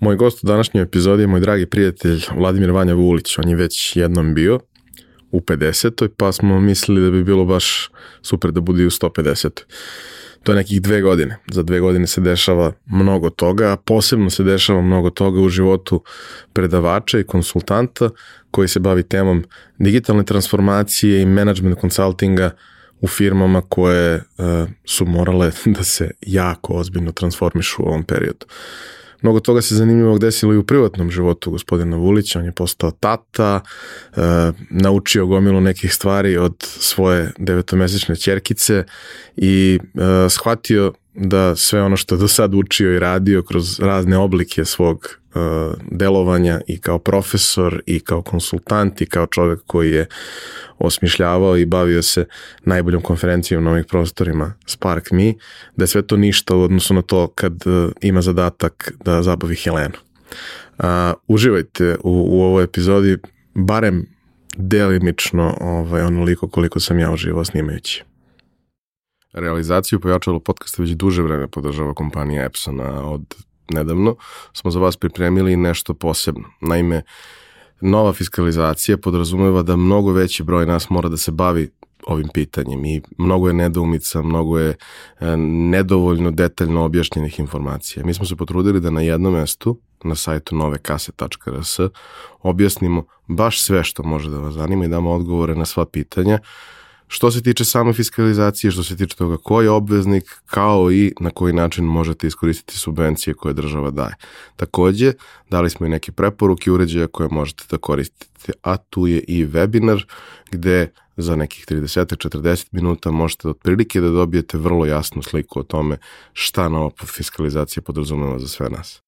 Moj gost u današnjoj epizodi je moj dragi prijatelj Vladimir Vanja Vulić. On je već jednom bio u 50. pa smo mislili da bi bilo baš super da bude u 150. To je nekih dve godine. Za dve godine se dešava mnogo toga, a posebno se dešava mnogo toga u životu predavača i konsultanta koji se bavi temom digitalne transformacije i management konsultinga u firmama koje uh, su morale da se jako ozbiljno transformišu u ovom periodu. Mnogo toga se zanimljivog desilo i u privatnom životu gospodina Vulića, on je postao tata, e, naučio gomilu nekih stvari od svoje devetomesečne čerkice i e, shvatio da sve ono što do sad učio i radio kroz razne oblike svog delovanja i kao profesor i kao konsultant i kao čovek koji je osmišljavao i bavio se najboljom konferencijom na ovih prostorima Spark Me, da je sve to ništa u odnosu na to kad uh, ima zadatak da zabavi Helenu. Uh, uživajte u, u ovoj epizodi, barem delimično ovaj, onoliko koliko sam ja uživao snimajući. Realizaciju pojačalo podcasta već duže vreme podržava kompanija Epsona. Od nedavno smo za vas pripremili nešto posebno. Naime, nova fiskalizacija podrazumeva da mnogo veći broj nas mora da se bavi ovim pitanjem i mnogo je nedoumica, mnogo je e, nedovoljno detaljno objašnjenih informacija. Mi smo se potrudili da na jednom mestu, na sajtu novekase.rs, objasnimo baš sve što može da vas zanima i damo odgovore na sva pitanja što se tiče same fiskalizacije, što se tiče toga ko je obveznik, kao i na koji način možete iskoristiti subvencije koje država daje. Takođe, dali smo i neke preporuke uređaja koje možete da koristite, a tu je i webinar gde za nekih 30-40 minuta možete otprilike da dobijete vrlo jasnu sliku o tome šta nova fiskalizacija podrazumeva za sve nas.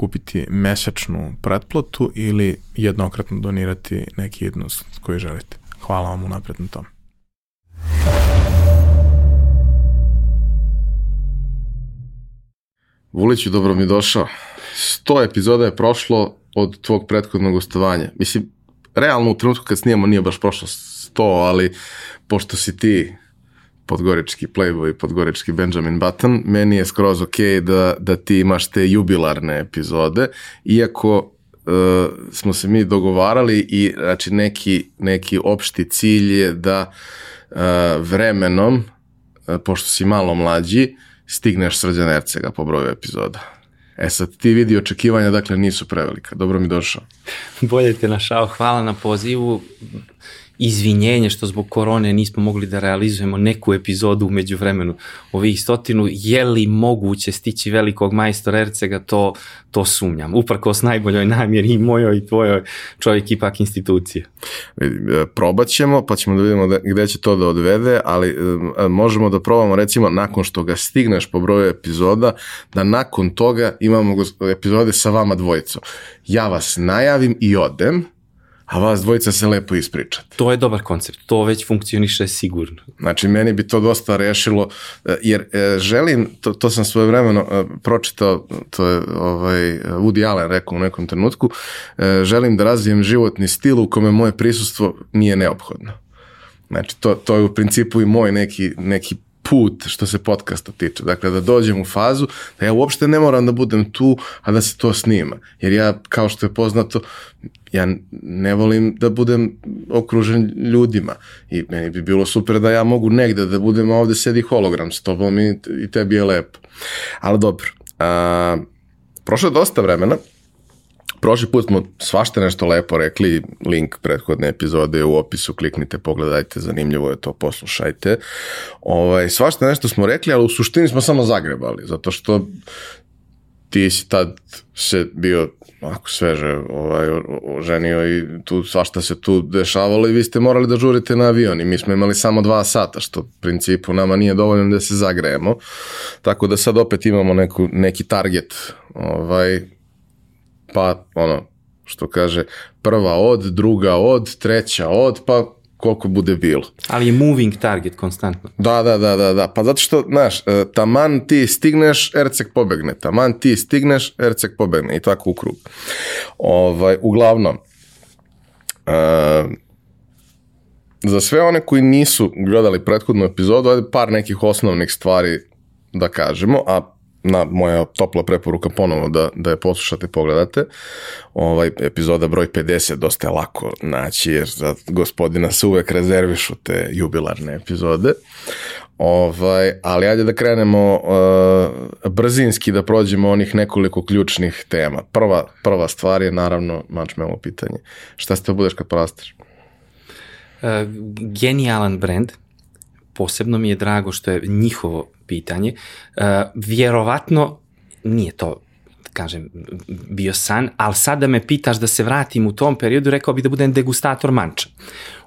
kupiti mesečnu pretplatu ili jednokratno donirati neki iznos koji želite. Hvala vam unapred na tom. Vuliću, dobro mi došao. 100 epizoda je prošlo od tvog prethodnog gostovanja. Mislim, realno u trenutku kad snijemo nije baš prošlo 100, ali pošto si ti podgorički Playboy, podgorički Benjamin Button, meni je skroz ok da, da ti imaš te jubilarne epizode, iako uh, smo se mi dogovarali i znači neki, neki opšti cilj je da uh, vremenom, uh, pošto si malo mlađi, stigneš Srđan Ercega po broju epizoda. E sad ti vidi očekivanja, dakle nisu prevelika. Dobro mi došao. Bolje te našao, hvala na pozivu izvinjenje što zbog korone nismo mogli da realizujemo neku epizodu umeđu vremenu ovih stotinu, je li moguće stići velikog majstora Ercega, to, to sumnjam. Uprkos najboljoj namjeri i mojoj i tvojoj čovjek ipak institucije. E, probat ćemo, pa ćemo da vidimo da, gde će to da odvede, ali e, možemo da probamo recimo nakon što ga stigneš po broju epizoda, da nakon toga imamo epizode sa vama dvojicom. Ja vas najavim i odem, a vas dvojica se lepo ispričate. To je dobar koncept, to već funkcioniše sigurno. Znači, meni bi to dosta rešilo, e, jer e, želim, to, to sam svoje vremeno e, pročitao, to je ovaj, Woody Allen rekao u nekom trenutku, želim da razvijem životni stil u kome moje prisustvo nije neophodno. Znači, to, to je u principu i moj neki, neki put što se podcasta tiče. Dakle, da dođem u fazu da ja uopšte ne moram da budem tu, a da se to snima. Jer ja, kao što je poznato, ja ne volim da budem okružen ljudima. I meni bi bilo super da ja mogu negde da budem, a ovde sedi hologram s tobom i, i tebi je lepo. Ali dobro. A, prošlo je dosta vremena, Prošli put smo svašta nešto lepo rekli, link prethodne epizode u opisu, kliknite, pogledajte, zanimljivo je to, poslušajte. Ovaj, svašta nešto smo rekli, ali u suštini smo samo zagrebali, zato što ti si tad se bio ako sveže ovaj, oženio i tu svašta se tu dešavalo i vi ste morali da žurite na avion i mi smo imali samo dva sata, što u principu nama nije dovoljno da se zagrejemo. Tako da sad opet imamo neku, neki target ovaj, pa ono, što kaže prva od, druga od, treća od, pa koliko bude bilo. Ali je moving target konstantno. Da, da, da, da, da. Pa zato što, znaš, e, taman ti stigneš, Ercek pobegne. Taman ti stigneš, Ercek pobegne. I tako u krug. Ovaj, uglavnom, uh, za sve one koji nisu gledali prethodnu epizodu, ajde par nekih osnovnih stvari da kažemo, a na moja topla preporuka ponovo da, da je poslušate i pogledate. Ovaj epizoda broj 50 dosta je lako naći jer za gospodina se uvek rezervišu te jubilarne epizode. Ovaj, ali ajde da krenemo uh, brzinski da prođemo onih nekoliko ključnih tema. Prva, prva stvar je naravno mačmelo pitanje. Šta ste budeš kad porasteš? Uh, genijalan brand. Posebno mi je drago što je njihovo pitanje. Uh, vjerovatno nije to kažem, bio san, ali sad da me pitaš da se vratim u tom periodu, rekao bih da budem degustator manča.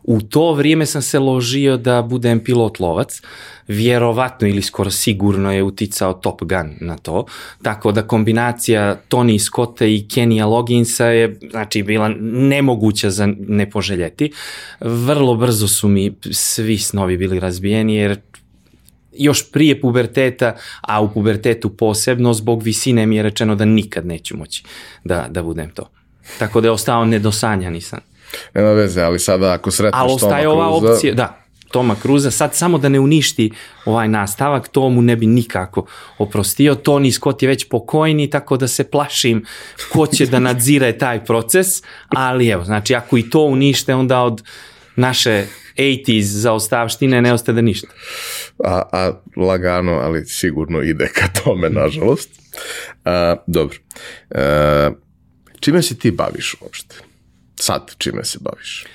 U to vrijeme sam se ložio da budem pilot lovac, vjerovatno ili skoro sigurno je uticao Top Gun na to, tako da kombinacija Tony Scotta i Kenija Logginsa je znači, bila nemoguća za ne poželjeti. Vrlo brzo su mi svi snovi bili razbijeni jer još prije puberteta, a u pubertetu posebno, zbog visine mi je rečeno da nikad neću moći da, da budem to. Tako da je ostao nedosanjani san. Nema veze, ali sada ako sretneš Ali ostaje ova Cruza... opcija, da, Toma Cruza, sad samo da ne uništi ovaj nastavak, to mu ne bi nikako oprostio. Tony Scott je već pokojni, tako da se plašim ko će da nadzire taj proces, ali evo, znači ako i to unište, onda od naše 80s za ostavštine ne ostade ništa. A, a lagano, ali sigurno ide ka tome, nažalost. A, dobro. A, čime se ti baviš uopšte? Sad, čime se baviš?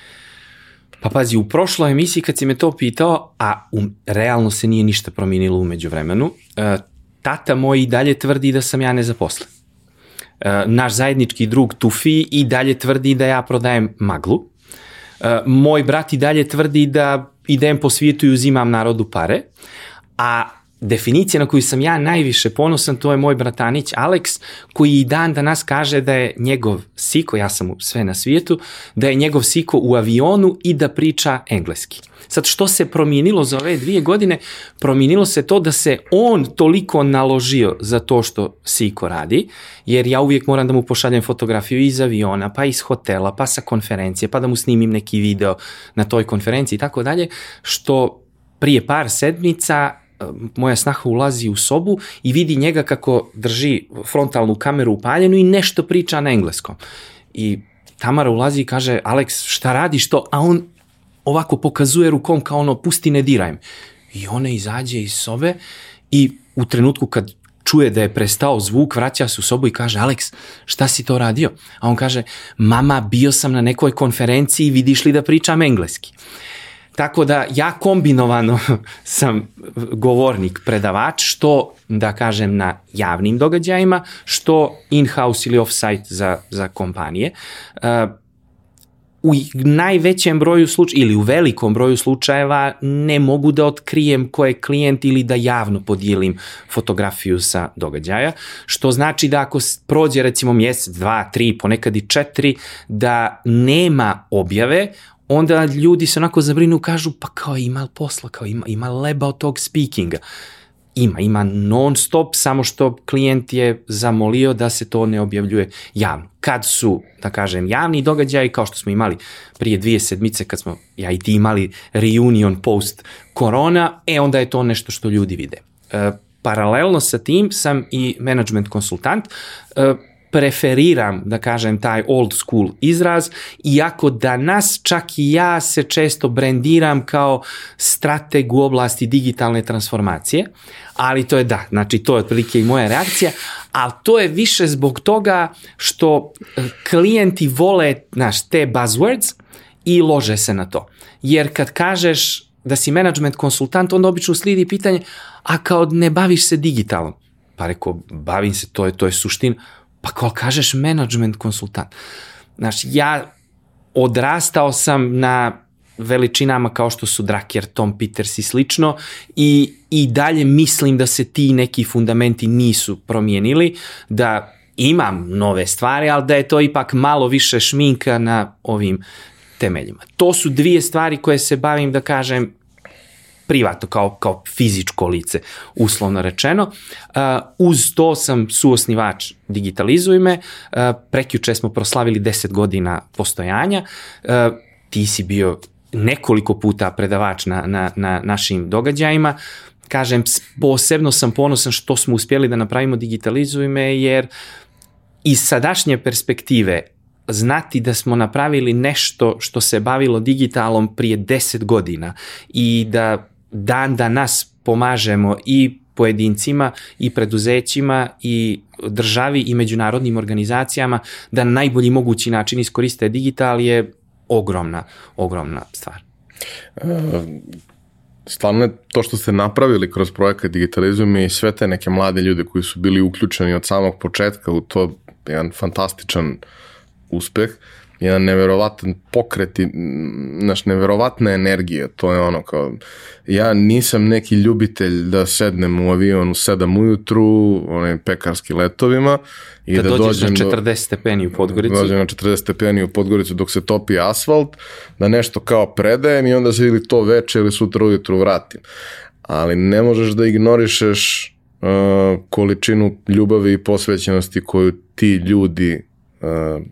Pa pazi, u prošloj emisiji kad si me to pitao, a um, realno se nije ništa promijenilo umeđu vremenu, uh, tata moj i dalje tvrdi da sam ja nezaposlen. Uh, naš zajednički drug Tufi i dalje tvrdi da ja prodajem maglu. Eh, moj brat i dalje tvrdi da idem po svijetu i uzimam narodu pare, a definicija na koju sam ja najviše ponosan, to je moj bratanić Alex, koji i dan danas kaže da je njegov siko, ja sam sve na svijetu, da je njegov siko u avionu i da priča engleski. Sad, što se promijenilo za ove dvije godine? Promijenilo se to da se on toliko naložio za to što Siko radi, jer ja uvijek moram da mu pošaljem fotografiju iz aviona, pa iz hotela, pa sa konferencije, pa da mu snimim neki video na toj konferenciji i tako dalje, što prije par sedmica e, moja snaha ulazi u sobu i vidi njega kako drži frontalnu kameru upaljenu i nešto priča na engleskom. I Tamara ulazi i kaže, Alex, šta radiš to? A on ovako pokazuje rukom kao ono, pusti ne diraj I ona izađe iz sobe i u trenutku kad čuje da je prestao zvuk, vraća se u sobu i kaže, Alex, šta si to radio? A on kaže, mama, bio sam na nekoj konferenciji, vidiš li da pričam engleski? Tako da ja kombinovano sam govornik, predavač, što da kažem na javnim događajima, što in-house ili off-site za, za kompanije. Uh, u najvećem broju slučajeva ili u velikom broju slučajeva ne mogu da otkrijem ko je klijent ili da javno podijelim fotografiju sa događaja, što znači da ako prođe recimo mjesec, dva, tri, ponekad i četiri, da nema objave, onda ljudi se onako zabrinu kažu pa kao ima posla, kao ima, ima leba od tog speakinga ima, ima non stop, samo što klijent je zamolio da se to ne objavljuje javno. Kad su, da kažem, javni događaji, kao što smo imali prije dvije sedmice, kad smo ja i ti imali reunion post korona, e onda je to nešto što ljudi vide. E, paralelno sa tim sam i management konsultant, e, preferiram, da kažem, taj old school izraz, iako danas čak i ja se često brendiram kao strateg u oblasti digitalne transformacije, ali to je da, znači to je otprilike i moja reakcija, ali to je više zbog toga što e, klijenti vole naš, te buzzwords i lože se na to. Jer kad kažeš da si management konsultant, onda obično slidi pitanje, a kao ne baviš se digitalom? Pa rekao, bavim se, to je, to je suština Pa kao kažeš management konsultant. Znaš, ja odrastao sam na veličinama kao što su Draker, Tom Peters i slično i, i dalje mislim da se ti neki fundamenti nisu promijenili, da imam nove stvari, ali da je to ipak malo više šminka na ovim temeljima. To su dvije stvari koje se bavim, da kažem, privatno, kao, kao fizičko lice, uslovno rečeno. Uz to sam suosnivač Digitalizuj me, prekjuče smo proslavili 10 godina postojanja, ti si bio nekoliko puta predavač na, na, na našim događajima, kažem, posebno sam ponosan što smo uspjeli da napravimo Digitalizuj me, jer iz sadašnje perspektive znati da smo napravili nešto što se bavilo digitalom prije 10 godina i da dan da nas pomažemo i pojedincima i preduzećima i državi i međunarodnim organizacijama da na najbolji mogući način iskoriste digital je ogromna, ogromna stvar. E, stvarno je to što ste napravili kroz projekat Digitalizujem i sve te neke mlade ljude koji su bili uključeni od samog početka u to jedan fantastičan uspeh. Jedan neverovatan pokret i naš neverovatna energija, to je ono kao ja nisam neki ljubitelj da sednem u avion u 7 ujutru, onaj pekarski letovima i da, da dođem na 40 do, stepeni u Podgoricu. Da dođem na 40 stepeni u Podgoricu dok se topi asfalt, da nešto kao predajem i onda se ili to veče ili sutra ujutru vratim. Ali ne možeš da ignorišeš uh, količinu ljubavi i posvećenosti koju ti ljudi uh,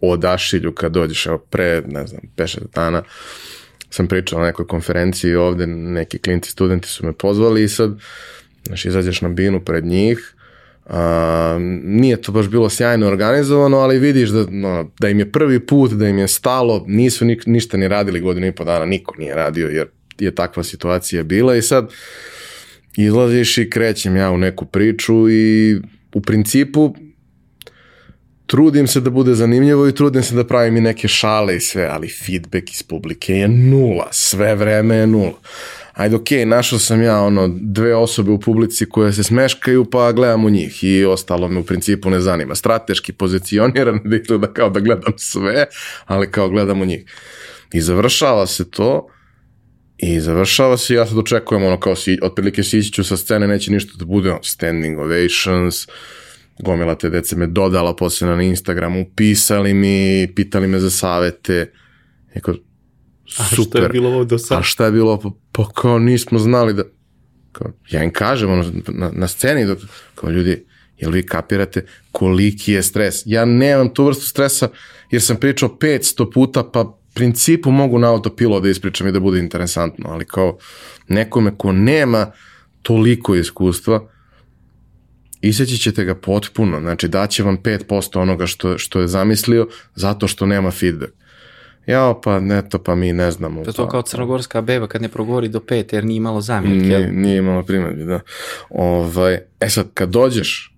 odašilju kad dođeš, evo pre, ne znam, 5 dana sam pričao na nekoj konferenciji ovde, neki klinci, studenti su me pozvali i sad, znaš, izađeš na binu pred njih, a, nije to baš bilo sjajno organizovano, ali vidiš da, no, da im je prvi put, da im je stalo, nisu ni, ništa ni radili godinu i po dana, niko nije radio jer je takva situacija bila i sad izlaziš i krećem ja u neku priču i u principu trudim se da bude zanimljivo i trudim se da pravim i neke šale i sve, ali feedback iz publike je nula, sve vreme je nula. Ajde, okej, okay, našao sam ja ono dve osobe u publici koje se smeškaju, pa gledam u njih i ostalo me u principu ne zanima. Strateški pozicioniran da izgleda kao da gledam sve, ali kao gledam u njih. I završava se to i završava se ja sad očekujem ono kao si, otprilike sići ću sa scene, neće ništa da bude standing ovations, uh, gomila te dece me dodala posle na Instagramu, pisali mi, pitali me za savete. Eko, super. A šta je bilo ovo do sada? A šta je bilo? Pa, pa kao nismo znali da... Kao, ja im kažem ono, na, na sceni, dok, kao ljudi, jel vi kapirate koliki je stres? Ja nemam tu vrstu stresa jer sam pričao 500 puta, pa principu mogu na autopilo da ispričam i da bude interesantno, ali kao nekome ko nema toliko iskustva, iseći ćete ga potpuno, znači daće vam 5% onoga što, što je zamislio zato što nema feedback. Jao, pa ne to, pa mi ne znamo. To je to pa, kao crnogorska beba kad ne progovori do 5 jer nije imalo zamjerke. Nije, nije imalo primjedbi, da. Ovaj, e sad, kad dođeš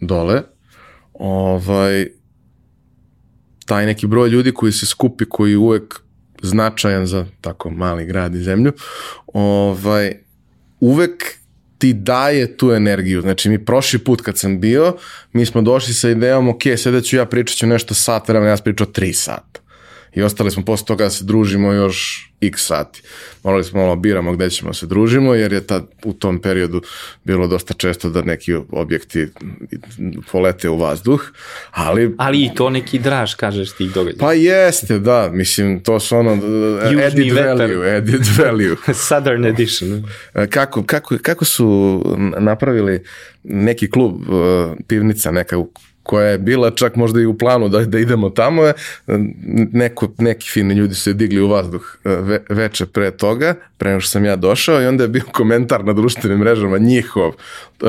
dole, ovaj, taj neki broj ljudi koji se skupi, koji uvek značajan za tako mali grad i zemlju, ovaj, uvek ti daje tu energiju. Znači mi prošli put kad sam bio, mi smo došli sa idejom, ok, sada ću ja pričat ću nešto sat vremena, ja sam pričao tri sata. I ostali smo posle toga da se družimo još x sati. Morali smo malo biramo gde ćemo se družimo, jer je tad u tom periodu bilo dosta često da neki objekti polete u vazduh, ali... Ali i to neki draž, kažeš ti događaja. Pa jeste, da, mislim, to su ono Južni added vetar. value, added value. Southern edition. E, kako, kako, kako su napravili neki klub, uh, pivnica neka u koja je bila čak možda i u planu da, da idemo tamo, neko, neki fini ljudi su se digli u vazduh e, ve, veče pre toga, pre nego što sam ja došao i onda je bio komentar na društvenim mrežama njihov, uh,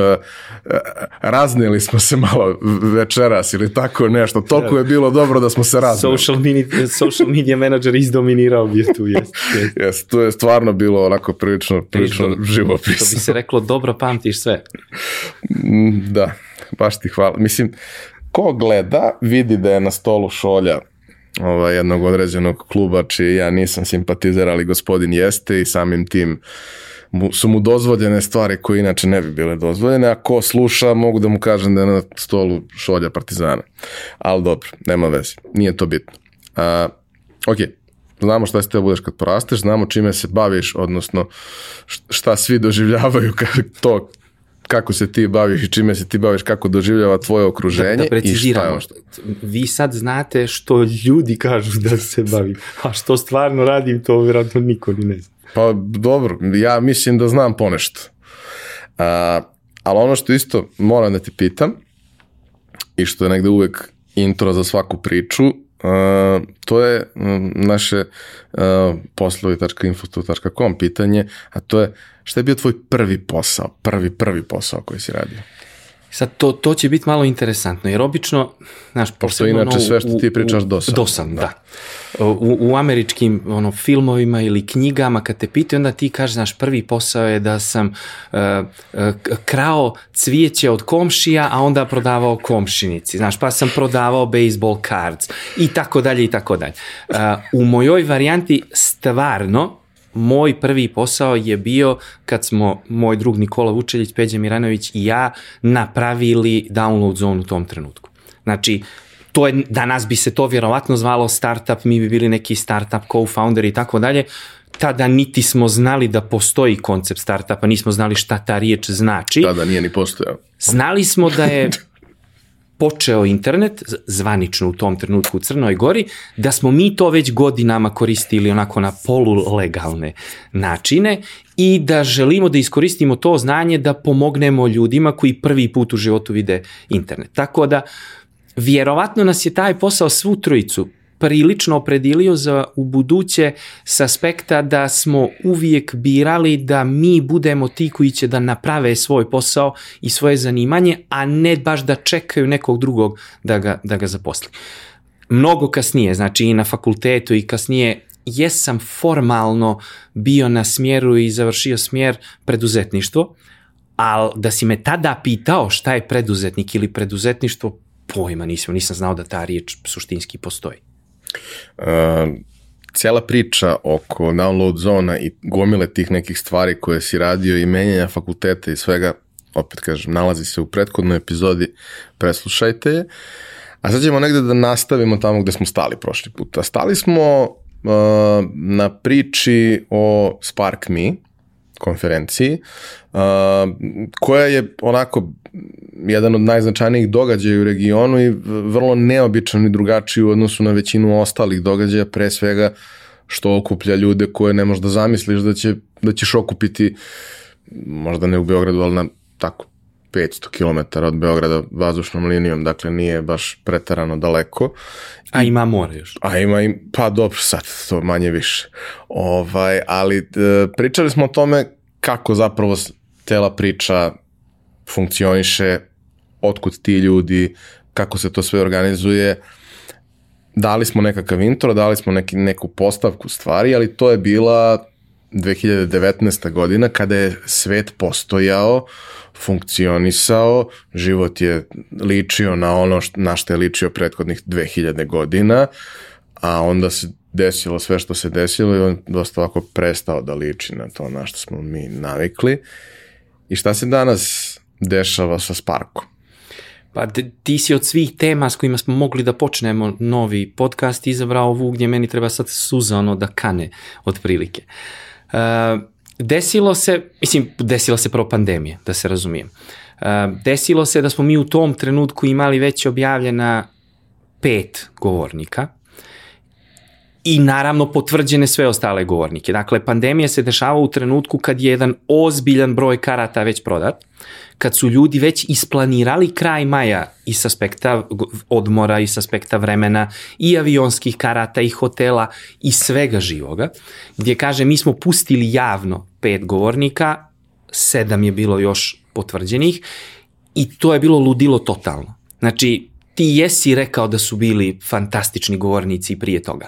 raznili smo se malo večeras ili tako nešto, toliko je bilo dobro da smo se raznili. Social media, social media manager izdominirao bi tu, jest. Jest, yes, to je stvarno bilo onako prilično, prilično živopisno. To bi se reklo, dobro pamtiš sve. Mm, da baš ti hvala. Mislim, ko gleda, vidi da je na stolu šolja ovaj, jednog određenog kluba, čiji ja nisam simpatizer, ali gospodin jeste i samim tim mu, su mu dozvoljene stvari koje inače ne bi bile dozvoljene, a ko sluša mogu da mu kažem da je na stolu šolja partizana. Ali dobro, nema veze, nije to bitno. A, ok, znamo šta se te budeš kad porasteš, znamo čime se baviš, odnosno šta svi doživljavaju to kako se ti baviš i čime se ti baviš, kako doživljava tvoje okruženje da, da i šta je ono što... Vi sad znate što ljudi kažu da se bavim, a što stvarno radim, to vjerojatno niko ni ne zna. Pa dobro, ja mislim da znam ponešto. A, ali ono što isto moram da te pitam, i što je negde uvek intro za svaku priču, Uh, to je um, naše uh, poslovi.infostud.com pitanje, a to je šta je bio tvoj prvi posao, prvi, prvi posao koji si radio? Sad, to, to će biti malo interesantno, jer obično, znaš, Pošto inače sve što ti pričaš dosadno. Dosadno, da. da. U, u američkim ono, filmovima ili knjigama, kad te pitaju, onda ti kažeš, znaš, prvi posao je da sam uh, uh, krao cvijeće od komšija, a onda prodavao komšinici, znaš, pa sam prodavao baseball cards i tako dalje i tako dalje. Uh, u mojoj varijanti stvarno, moj prvi posao je bio kad smo moj drug Nikola Vučeljić, Peđa Miranović i ja napravili download zone u tom trenutku. Znači, to je, danas bi se to vjerovatno zvalo startup, mi bi bili neki startup co-founder i tako dalje, tada niti smo znali da postoji koncept startupa, nismo znali šta ta riječ znači. Tada nije ni postojao. Znali smo da je počeo internet, zvanično u tom trenutku u Crnoj Gori, da smo mi to već godinama koristili onako na polulegalne načine i da želimo da iskoristimo to znanje da pomognemo ljudima koji prvi put u životu vide internet. Tako da, vjerovatno nas je taj posao svu trojicu prilično opredilio za u buduće s aspekta da smo uvijek birali da mi budemo ti koji će da naprave svoj posao i svoje zanimanje, a ne baš da čekaju nekog drugog da ga, da ga zaposli. Mnogo kasnije, znači i na fakultetu i kasnije jesam formalno bio na smjeru i završio smjer preduzetništvo, ali da si me tada pitao šta je preduzetnik ili preduzetništvo, pojma nisam, nisam znao da ta riječ suštinski postoji. Uh, cijela priča oko download zona i gomile tih nekih stvari koje si radio i menjanja fakulteta i svega, opet kažem, nalazi se u prethodnoj epizodi, preslušajte je. A sad ćemo negde da nastavimo tamo gde smo stali prošli puta. Stali smo uh, na priči o Spark Me, konferenciji, koja je onako jedan od najznačajnijih događaja u regionu i vrlo neobičan i drugačiji u odnosu na većinu ostalih događaja, pre svega što okuplja ljude koje ne možda zamisliš da, će, da ćeš okupiti, možda ne u Beogradu, ali na tako 500 km od Beograda vazdušnom linijom, dakle nije baš pretarano daleko. A ima more još. A ima, im, pa dobro sad, to manje više. Ovaj, ali e, pričali smo o tome kako zapravo cela priča funkcioniše, otkud ti ljudi, kako se to sve organizuje. Dali smo nekakav intro, dali smo neki, neku postavku stvari, ali to je bila 2019. godina kada je svet postojao, funkcionisao, život je ličio na ono što, na što je ličio prethodnih 2000 godina, a onda se desilo sve što se desilo i on dosta ovako prestao da liči na to na što smo mi navikli. I šta se danas dešava sa Sparkom? Pa ti si od svih tema s kojima smo mogli da počnemo novi podcast izabrao ovu gdje meni treba sad suzano da kane otprilike. Uh, desilo se, mislim, desila se prvo pandemija, da se razumijem. Uh, desilo se da smo mi u tom trenutku imali već objavljena pet govornika, i naravno potvrđene sve ostale govornike. Dakle, pandemija se dešava u trenutku kad je jedan ozbiljan broj karata već prodat, kad su ljudi već isplanirali kraj maja i s aspekta odmora i s aspekta vremena i avionskih karata i hotela i svega živoga, gdje kaže mi smo pustili javno pet govornika, sedam je bilo još potvrđenih i to je bilo ludilo totalno. Znači, ti jesi rekao da su bili fantastični govornici prije toga,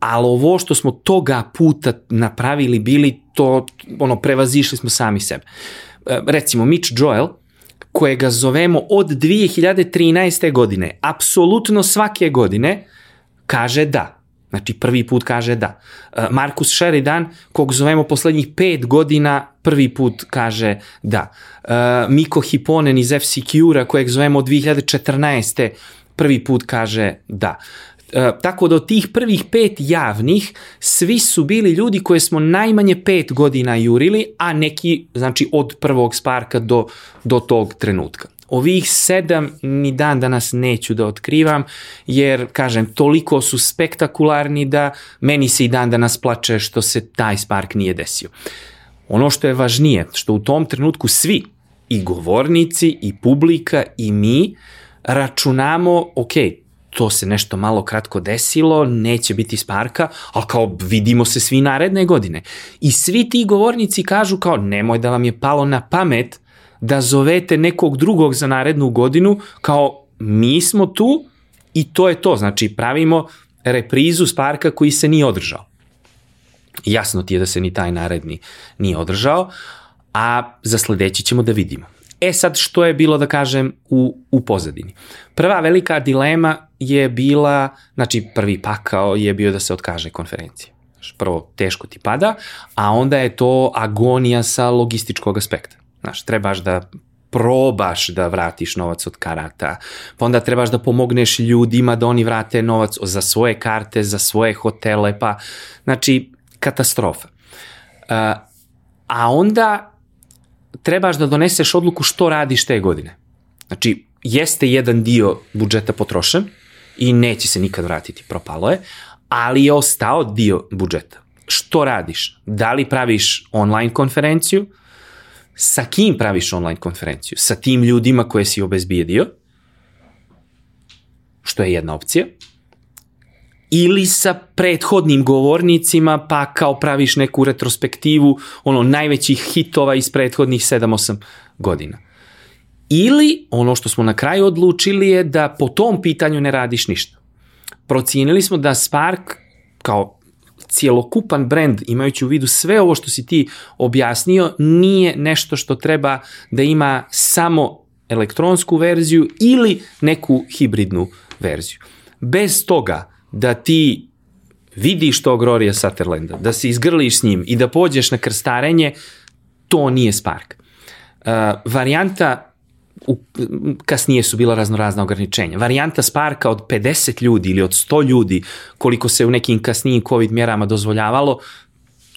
ali ovo što smo toga puta napravili bili, to ono, prevazišli smo sami sebe. E, recimo, Mitch Joel, kojega zovemo od 2013. godine, apsolutno svake godine, kaže da. Znači, prvi put kaže da. E, Markus Sheridan, kog zovemo poslednjih pet godina, prvi put kaže da. E, Miko Hiponen iz FCQ-a, kojeg zovemo od 2014. prvi put kaže da. E, tako da od tih prvih pet javnih, svi su bili ljudi koje smo najmanje pet godina jurili, a neki, znači od prvog sparka do, do tog trenutka. Ovih sedam ni dan danas neću da otkrivam, jer, kažem, toliko su spektakularni da meni se i dan danas plače što se taj spark nije desio. Ono što je važnije, što u tom trenutku svi, i govornici, i publika, i mi, računamo, ok, to se nešto malo kratko desilo, neće biti sparka, ali kao vidimo se svi naredne godine. I svi ti govornici kažu kao nemoj da vam je palo na pamet da zovete nekog drugog za narednu godinu, kao mi smo tu i to je to. Znači pravimo reprizu sparka koji se nije održao. Jasno ti je da se ni taj naredni nije održao, a za sledeći ćemo da vidimo. E sad što je bilo da kažem u, u pozadini. Prva velika dilema je bila, znači prvi pakao je bio da se otkaže konferencija. Prvo teško ti pada, a onda je to agonija sa logističkog aspekta. Znaš, trebaš da probaš da vratiš novac od karata, pa onda trebaš da pomogneš ljudima da oni vrate novac za svoje karte, za svoje hotele, pa znači katastrofa. Uh, a onda trebaš da doneseš odluku što radiš te godine. Znači, jeste jedan dio budžeta potrošen i neće se nikad vratiti, propalo je, ali je ostao dio budžeta. Što radiš? Da li praviš online konferenciju? Sa kim praviš online konferenciju? Sa tim ljudima koje si obezbijedio, što je jedna opcija, ili sa prethodnim govornicima pa kao praviš neku retrospektivu ono najvećih hitova iz prethodnih 7-8 godina. Ili ono što smo na kraju odlučili je da po tom pitanju ne radiš ništa. Procijenili smo da Spark kao cijelokupan brand, imajući u vidu sve ovo što si ti objasnio, nije nešto što treba da ima samo elektronsku verziju ili neku hibridnu verziju. Bez toga, da ti vidiš tog Rorija Sutherlanda, da se izgrliš s njim i da pođeš na krstarenje, to nije Spark. Uh, varijanta u, kasnije su bila raznorazna ograničenja. Varijanta Sparka od 50 ljudi ili od 100 ljudi, koliko se u nekim kasnijim COVID mjerama dozvoljavalo,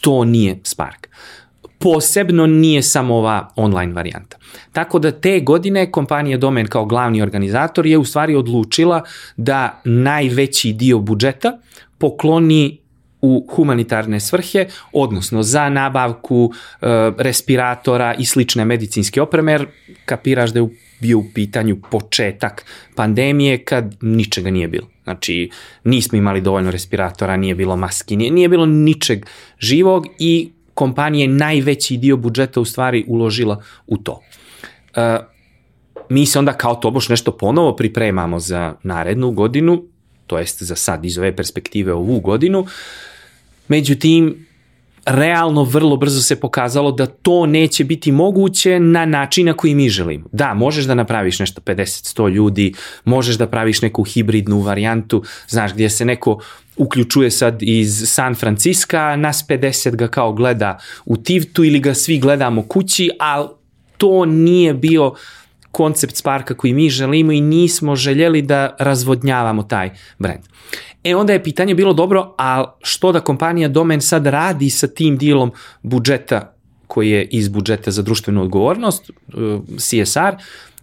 to nije Spark. Posebno nije samo ova online varijanta. Tako da te godine kompanija Domen kao glavni organizator je u stvari odlučila da najveći dio budžeta pokloni u humanitarne svrhe, odnosno za nabavku e, respiratora i slične medicinske opreme, jer kapiraš da je bio u pitanju početak pandemije kad ničega nije bilo. Znači, nismo imali dovoljno respiratora, nije bilo maski, nije, nije bilo ničeg živog i kompanija najveći dio budžeta u stvari uložila u to. E, mi se onda kao toboš nešto ponovo pripremamo za narednu godinu, to jest za sad iz ove perspektive ovu godinu, međutim, realno vrlo brzo se pokazalo da to neće biti moguće na način na koji mi želimo. Da, možeš da napraviš nešto 50-100 ljudi, možeš da praviš neku hibridnu varijantu, znaš, gdje se neko uključuje sad iz San Franciska, nas 50 ga kao gleda u Tivtu ili ga svi gledamo kući, ali to nije bio koncept Sparka koji mi želimo i nismo željeli da razvodnjavamo taj brand. E onda je pitanje bilo dobro, a što da kompanija Domen sad radi sa tim dilom budžeta koji je iz budžeta za društvenu odgovornost, uh, CSR,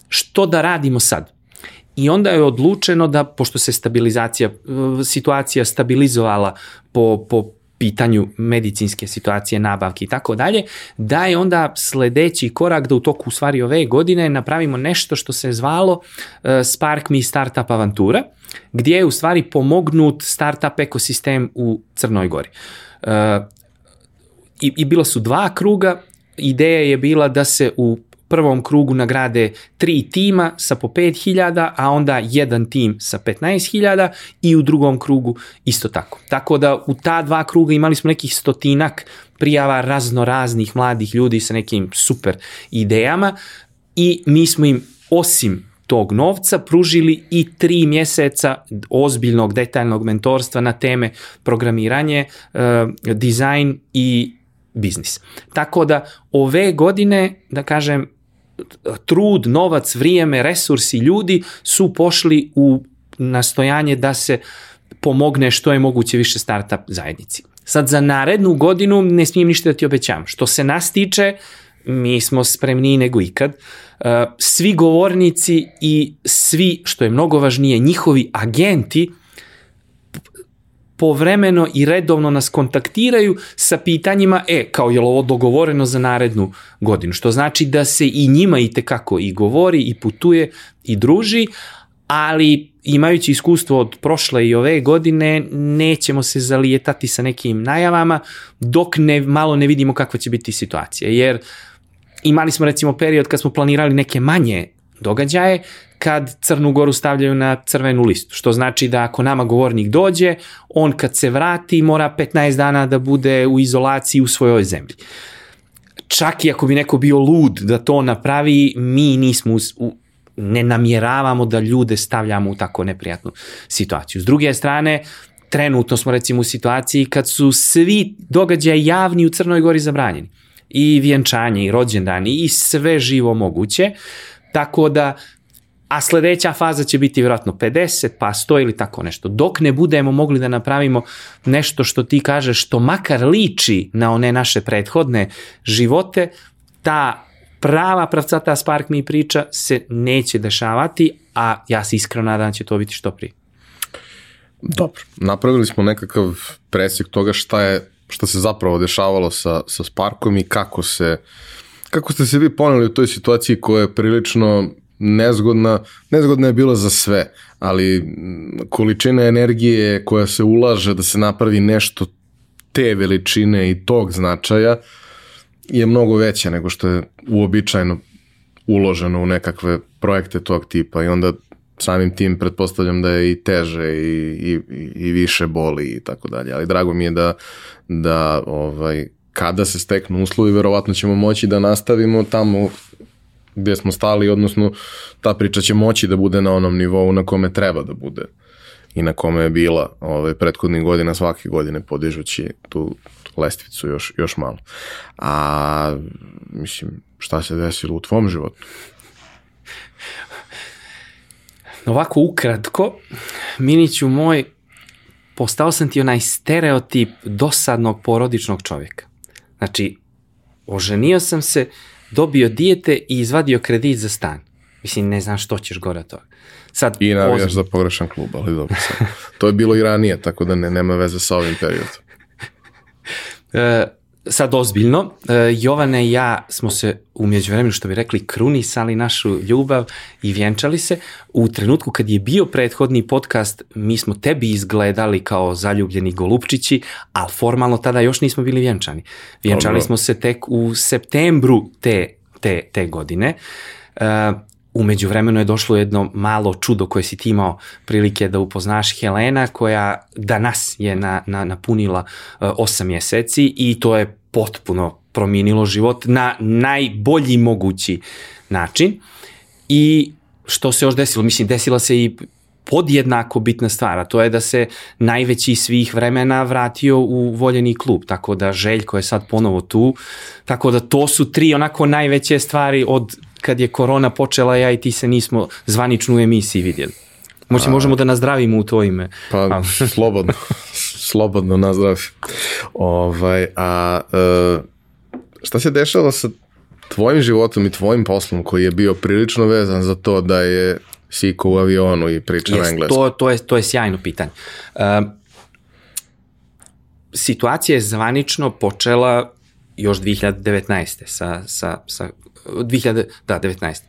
što da radimo sad? I onda je odlučeno da, pošto se stabilizacija, uh, situacija stabilizovala po, po pitanju medicinske situacije, nabavke i tako dalje, da je onda sledeći korak da u toku u stvari ove godine napravimo nešto što se zvalo uh, Spark Me Startup Avantura, gdje je u stvari pomognut startup ekosistem u Crnoj Gori. Uh, i, I bila su dva kruga, ideja je bila da se u prvom krugu nagrade tri tima sa po 5000, a onda jedan tim sa 15.000 i u drugom krugu isto tako. Tako da u ta dva kruga imali smo nekih stotinak prijava razno raznih mladih ljudi sa nekim super idejama i mi smo im osim tog novca pružili i tri mjeseca ozbiljnog detaljnog mentorstva na teme programiranje, dizajn i biznis. Tako da ove godine, da kažem, trud, novac, vrijeme, resursi ljudi su pošli u nastojanje da se pomogne što je moguće više startup zajednici. Sad za narednu godinu ne smijem ništa da ti obećam. Što se nas tiče, mi smo spremniji nego ikad. Uh, svi govornici i svi, što je mnogo važnije, njihovi agenti povremeno i redovno nas kontaktiraju sa pitanjima, e, kao je li ovo dogovoreno za narednu godinu, što znači da se i njima i tekako i govori i putuje i druži, ali imajući iskustvo od prošle i ove godine, nećemo se zalijetati sa nekim najavama dok ne, malo ne vidimo kakva će biti situacija, jer imali smo recimo period kad smo planirali neke manje događaje, kad Crnu Goru stavljaju na crvenu listu, što znači da ako nama govornik dođe, on kad se vrati mora 15 dana da bude u izolaciji u svojoj zemlji. Čak i ako bi neko bio lud da to napravi, mi nismo u, ne namjeravamo da ljude stavljamo u tako neprijatnu situaciju. S druge strane, trenutno smo recimo u situaciji kad su svi događaje javni u Crnoj Gori zabranjeni. I vjenčanje, i rođendani, i sve živo moguće. Tako da a sledeća faza će biti vjerojatno 50, pa 100 ili tako nešto. Dok ne budemo mogli da napravimo nešto što ti kažeš, što makar liči na one naše prethodne živote, ta prava pravcata Spark mi priča se neće dešavati, a ja se iskreno nadam da će to biti što prije. Dobro, napravili smo nekakav presjek toga šta je šta se zapravo dešavalo sa, sa Sparkom i kako se kako ste se vi poneli u toj situaciji koja je prilično nezgodna, nezgodna je bila za sve, ali količina energije koja se ulaže da se napravi nešto te veličine i tog značaja je mnogo veća nego što je uobičajeno uloženo u nekakve projekte tog tipa i onda samim tim pretpostavljam da je i teže i, i, i više boli i tako dalje, ali drago mi je da, da ovaj, kada se steknu uslovi, verovatno ćemo moći da nastavimo tamo gde smo stali, odnosno ta priča će moći da bude na onom nivou na kome treba da bude i na kome je bila ove, prethodnih godina, svake godine podižući tu lestvicu još, još malo. A, mislim, šta se desilo u tvom životu? Ovako ukratko, Miniću moj, postao sam ti onaj stereotip dosadnog porodičnog čovjeka. Znači, oženio sam se, dobio dijete i izvadio kredit za stan. Mislim, ne znam što ćeš gore od toga. Sad, I navijaš ozim... za pogrešan klub, ali dobro sad. To je bilo i ranije, tako da ne, nema veze sa ovim periodom. e, sad ozbiljno, e, Jovane i ja smo se umeđu vremenu, što bi rekli, krunisali našu ljubav i vjenčali se. U trenutku kad je bio prethodni podcast, mi smo tebi izgledali kao zaljubljeni golupčići, ali formalno tada još nismo bili vjenčani. Vjenčali Dobro. smo se tek u septembru te, te, te godine. Uh, Umeđu vremenu je došlo jedno malo čudo koje si ti imao prilike da upoznaš Helena koja danas je na, na, napunila uh, 8 mjeseci i to je potpuno promijenilo život na najbolji mogući način. I što se još desilo? Mislim, desila se i podjednako bitna stvar, a to je da se najveći svih vremena vratio u voljeni klub, tako da Željko je sad ponovo tu, tako da to su tri onako najveće stvari od kad je korona počela, ja i ti se nismo zvaničnu u emisiji vidjeli. Možda možemo da nazdravimo u to ime. Pa, slobodno, slobodno nazdravi. Ovaj, a e, šta se dešava sa tvojim životom i tvojim poslom koji je bio prilično vezan za to da je Siko u avionu i priča yes, na? To, to, je, to je sjajno pitanje. Uh, situacija je zvanično počela još 2019. sa, sa, sa 2000, da, 19.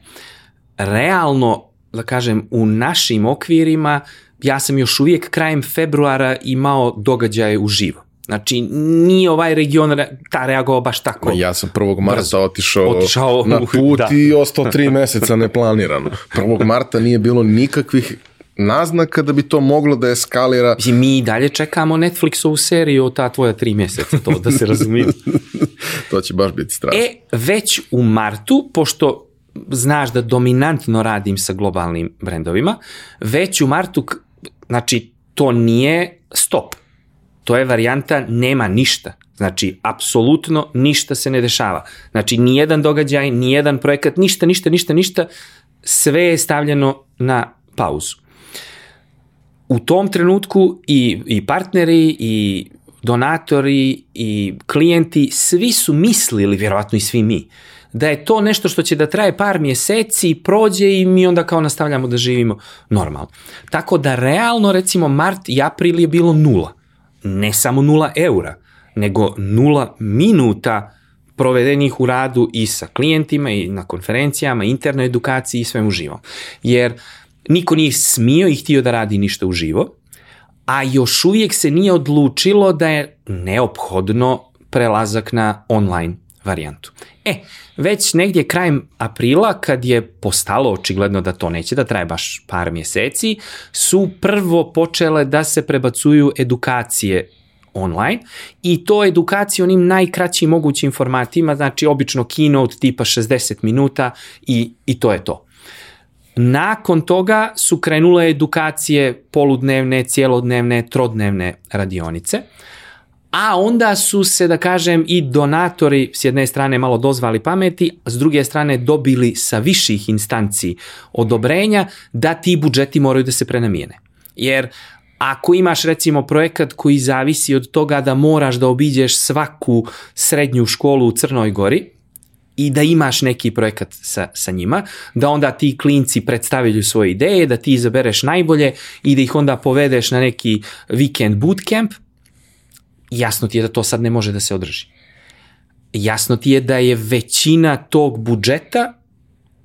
Realno, da kažem, u našim okvirima, ja sam još uvijek krajem februara imao događaje u živo. Znači, nije ovaj region ta reagovao baš tako. Ja sam 1. marta otišao, otišao na put da. i ostao tri meseca neplanirano. 1. marta nije bilo nikakvih naznaka da bi to moglo da eskalira. Mislim, mi i dalje čekamo Netflixovu seriju o ta tvoja tri mjeseca, to da se razumije. to će baš biti strašno. E, već u martu, pošto znaš da dominantno radim sa globalnim brendovima, već u martu, znači, to nije stop. To je varijanta nema ništa. Znači, apsolutno ništa se ne dešava. Znači, nijedan događaj, nijedan projekat, ništa, ništa, ništa, ništa, sve je stavljeno na pauzu u tom trenutku i, i partneri i donatori i klijenti, svi su mislili, vjerovatno i svi mi, da je to nešto što će da traje par mjeseci, prođe i mi onda kao nastavljamo da živimo normalno. Tako da realno recimo mart i april je bilo nula. Ne samo nula eura, nego nula minuta provedenih u radu i sa klijentima i na konferencijama, internoj edukaciji i svemu živom. Jer niko nije smio i htio da radi ništa uživo, a još uvijek se nije odlučilo da je neophodno prelazak na online varijantu. E, već negdje krajem aprila, kad je postalo očigledno da to neće da traje baš par mjeseci, su prvo počele da se prebacuju edukacije online i to edukacije onim najkraćim mogućim formatima, znači obično keynote tipa 60 minuta i, i to je to. Nakon toga su krenule edukacije poludnevne, cijelodnevne, trodnevne radionice. A onda su se, da kažem, i donatori s jedne strane malo dozvali pameti, s druge strane dobili sa viših instanci odobrenja da ti budžeti moraju da se prenamijene. Jer ako imaš recimo projekat koji zavisi od toga da moraš da obiđeš svaku srednju školu u Crnoj Gori, i da imaš neki projekat sa, sa njima, da onda ti klinci predstavljaju svoje ideje, da ti izabereš najbolje i da ih onda povedeš na neki weekend bootcamp, jasno ti je da to sad ne može da se održi. Jasno ti je da je većina tog budžeta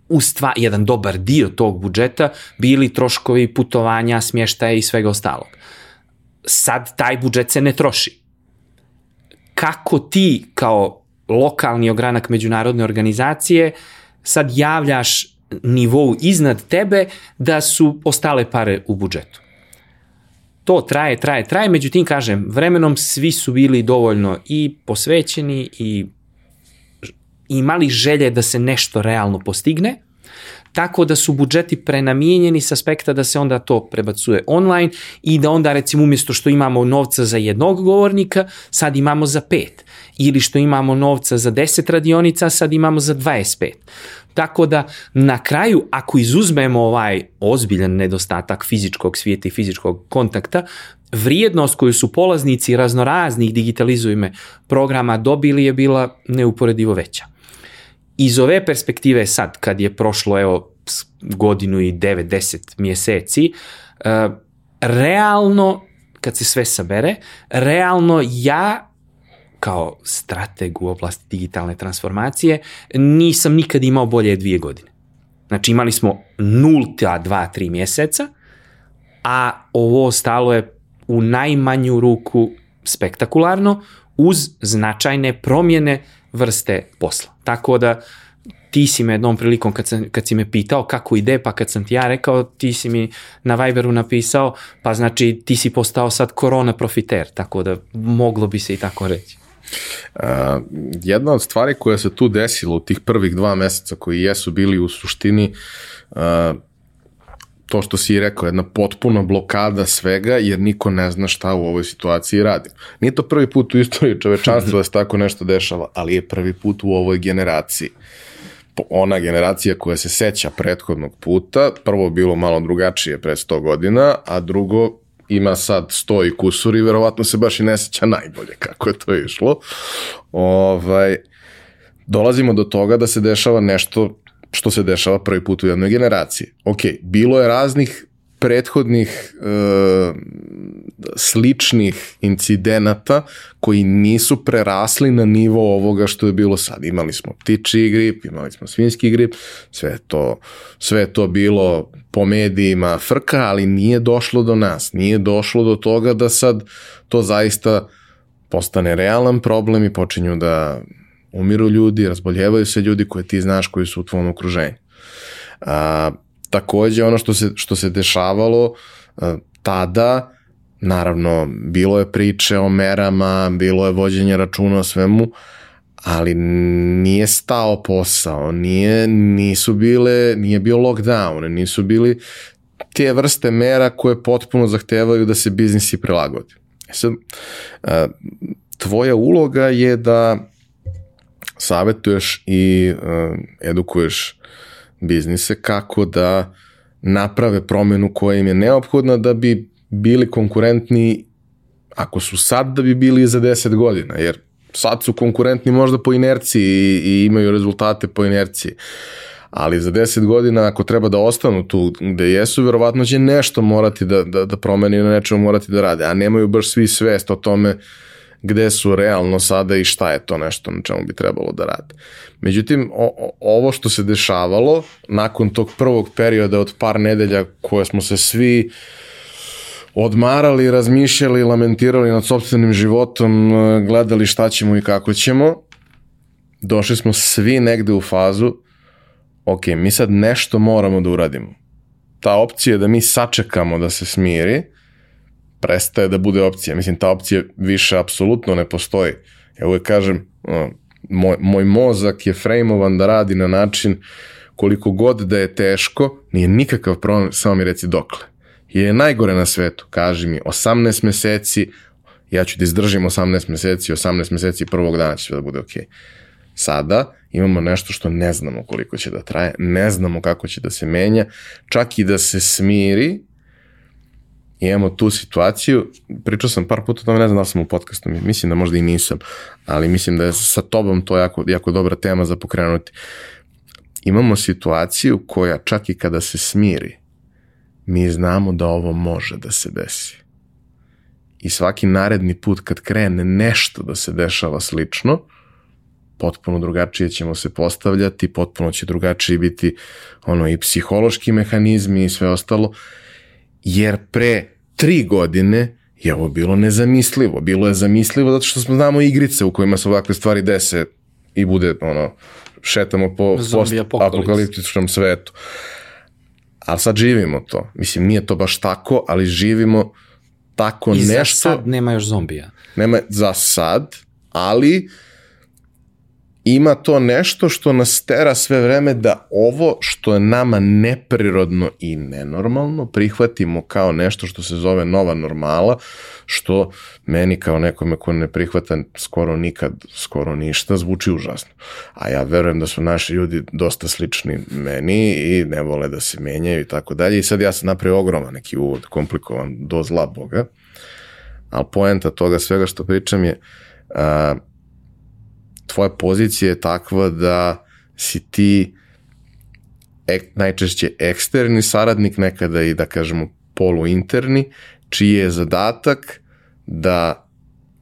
u stva, jedan dobar dio tog budžeta bili troškovi putovanja, smještaja i svega ostalog. Sad taj budžet se ne troši. Kako ti kao lokalni ogranak međunarodne organizacije sad javljaš nivou iznad tebe da su ostale pare u budžetu. To traje, traje, traje, međutim kažem, vremenom svi su bili dovoljno i posvećeni i imali želje da se nešto realno postigne, tako da su budžeti prenamijenjeni s aspekta da se onda to prebacuje online i da onda recimo umjesto što imamo novca za jednog govornika, sad imamo za pet. Ili što imamo novca za 10 radionica, sad imamo za 25. Tako da na kraju ako izuzmemo ovaj ozbiljan nedostatak fizičkog svijeta i fizičkog kontakta, vrijednost koju su polaznici raznoraznih digitalizujme programa dobili je bila neuporedivo veća. Iz ove perspektive sad, kad je prošlo evo, godinu i 9-10 mjeseci, uh, realno, kad se sve sabere, realno ja kao strateg u oblasti digitalne transformacije nisam nikad imao bolje dvije godine. Znači imali smo nulta dva, tri mjeseca, a ovo stalo je u najmanju ruku spektakularno uz značajne promjene vrste posla. Tako da ti si me jednom prilikom kad, sam, kad si me pitao kako ide, pa kad sam ti ja rekao, ti si mi na Viberu napisao, pa znači ti si postao sad korona profiter, tako da moglo bi se i tako reći. Uh, jedna od stvari koja se tu desila u tih prvih dva meseca koji jesu bili u suštini uh, to što si rekao, jedna potpuna blokada svega, jer niko ne zna šta u ovoj situaciji radi. Nije to prvi put u istoriji čovečanstva da se tako nešto dešava, ali je prvi put u ovoj generaciji. Ona generacija koja se seća prethodnog puta, prvo bilo malo drugačije pre 100 godina, a drugo ima sad 100 i kusur i verovatno se baš i ne seća najbolje kako je to išlo. Ovaj, dolazimo do toga da se dešava nešto što se dešava prvi put u jednoj generaciji. Ok, bilo je raznih prethodnih e, sličnih incidenata koji nisu prerasli na nivo ovoga što je bilo sad. Imali smo ptiči grip, imali smo svinski grip, sve to, sve to bilo po medijima frka, ali nije došlo do nas. Nije došlo do toga da sad to zaista postane realan problem i počinju da umiru ljudi, razboljevaju se ljudi koje ti znaš koji su u tvom okruženju. A, takođe ono što se, što se dešavalo a, tada, naravno, bilo je priče o merama, bilo je vođenje računa o svemu, ali nije stao posao, nije, nisu bile, nije bio lockdown, nisu bili te vrste mera koje potpuno zahtevaju da se biznisi prilagodi. E sad, tvoja uloga je da savetuješ i uh, edukuješ biznise kako da naprave promenu koja im je neophodna da bi bili konkurentni ako su sad da bi bili za 10 godina, jer sad su konkurentni možda po inerciji i, i imaju rezultate po inerciji. Ali za 10 godina ako treba da ostanu tu gde jesu, verovatno će nešto morati da, da, da promeni na nečemu morati da rade, a nemaju baš svi svest o tome gde su realno sada i šta je to nešto na čemu bi trebalo da rade. Međutim, o, ovo što se dešavalo nakon tog prvog perioda od par nedelja koje smo se svi odmarali, razmišljali, lamentirali nad sobstvenim životom, gledali šta ćemo i kako ćemo, došli smo svi negde u fazu, ok, mi sad nešto moramo da uradimo. Ta opcija da mi sačekamo da se smiri, prestaje da bude opcija. Mislim, ta opcija više apsolutno ne postoji. Ja uvek kažem, moj, moj mozak je frejmovan da radi na način koliko god da je teško, nije nikakav problem, samo mi reci dokle. Je najgore na svetu, kaži mi, 18 meseci, ja ću da izdržim 18 meseci, 18 meseci prvog dana će sve da bude okej. Okay. Sada imamo nešto što ne znamo koliko će da traje, ne znamo kako će da se menja, čak i da se smiri, imamo tu situaciju, pričao sam par puta o tome, ne znam da sam u podcastu, mislim da možda i nisam, ali mislim da je sa tobom to jako, jako dobra tema za pokrenuti. Imamo situaciju koja čak i kada se smiri, mi znamo da ovo može da se desi. I svaki naredni put kad krene nešto da se dešava slično, potpuno drugačije ćemo se postavljati, potpuno će drugačije biti ono i psihološki mehanizmi i sve ostalo, jer pre tri godine je ovo bilo nezamislivo. Bilo je zamislivo zato što smo znamo igrice u kojima se ovakve stvari dese i bude ono, šetamo po post-apokaliptičnom svetu. Ali sad živimo to. Mislim, nije to baš tako, ali živimo tako I nešto. I za sad nema još zombija. Nema za sad, ali ima to nešto što nas tera sve vreme da ovo što je nama neprirodno i nenormalno prihvatimo kao nešto što se zove nova normala, što meni kao nekome ko ne prihvata skoro nikad, skoro ništa, zvuči užasno. A ja verujem da su naši ljudi dosta slični meni i ne vole da se menjaju i tako dalje. I sad ja sam napravio ogroman neki uvod, komplikovan, do zla Boga. Ali poenta toga svega što pričam je uh, tvoja pozicija je takva da si ti ek, najčešće eksterni saradnik, nekada i da kažemo poluinterni, čiji je zadatak da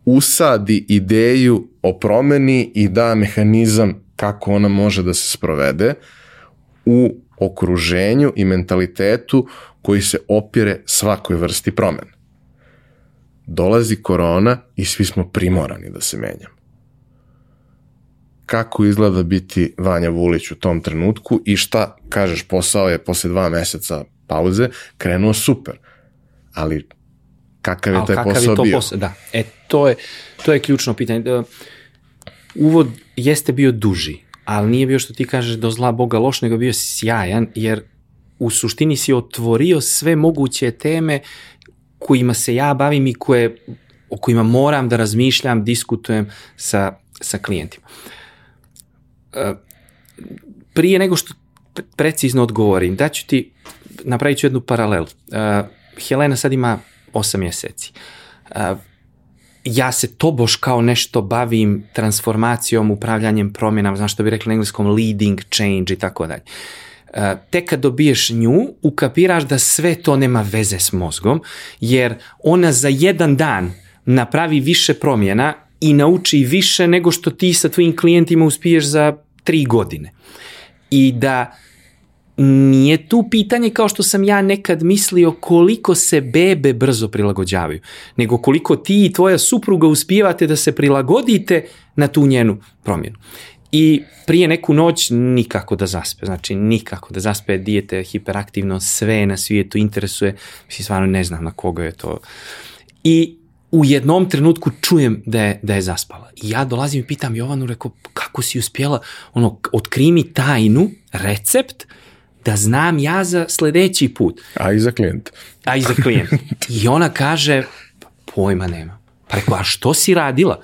usadi ideju o promeni i da mehanizam kako ona može da se sprovede u okruženju i mentalitetu koji se opire svakoj vrsti promene. Dolazi korona i svi smo primorani da se menjamo kako izgleda biti Vanja Vulić u tom trenutku i šta, kažeš, posao je posle dva meseca pauze krenuo super, ali kakav je taj kakav posao je to bio? Posao? Da, e, to je, to je ključno pitanje. E, uvod jeste bio duži, ali nije bio što ti kažeš do zla Boga loš, nego bio sjajan, jer u suštini si otvorio sve moguće teme kojima se ja bavim i koje, o kojima moram da razmišljam, diskutujem sa, sa klijentima. Uh, prije nego što precizno odgovorim, da ću ti, napravit ću jednu paralelu. Uh, Helena sad ima 8 mjeseci. Uh, ja se tobož kao nešto bavim transformacijom, upravljanjem promjenama, znaš što bi rekli na engleskom leading change i tako dalje. Uh, tek kad dobiješ nju, ukapiraš da sve to nema veze s mozgom, jer ona za jedan dan napravi više promjena i nauči više nego što ti sa tvojim klijentima uspiješ za tri godine. I da nije tu pitanje kao što sam ja nekad mislio koliko se bebe brzo prilagođavaju, nego koliko ti i tvoja supruga uspijevate da se prilagodite na tu njenu promjenu. I prije neku noć nikako da zaspe, znači nikako da zaspe, dijete hiperaktivno, sve na svijetu interesuje, mislim stvarno ne znam na koga je to. I u jednom trenutku čujem da je, da je zaspala. I ja dolazim i pitam Jovanu, rekao, kako si uspjela, ono, otkri mi tajnu, recept, da znam ja za sledeći put. A i za klijent. A i za klijent. I ona kaže, pojma nema. Pa rekao, a što si radila?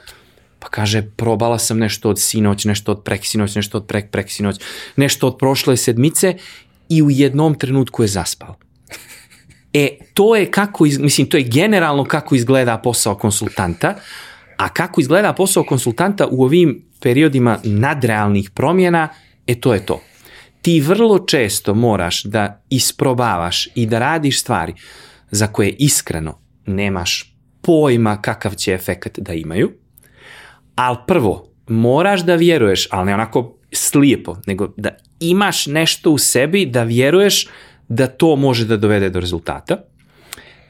Pa kaže, probala sam nešto od sinoć, nešto od preksinoć, nešto od prek preksinoć, nešto od prošle sedmice i u jednom trenutku je zaspala. E, to je kako, iz, mislim, to je generalno kako izgleda posao konsultanta, a kako izgleda posao konsultanta u ovim periodima nadrealnih promjena, e to je to. Ti vrlo često moraš da isprobavaš i da radiš stvari za koje iskreno nemaš pojma kakav će efekt da imaju, ali prvo, moraš da vjeruješ, ali ne onako slijepo, nego da imaš nešto u sebi, da vjeruješ da to može da dovede do rezultata,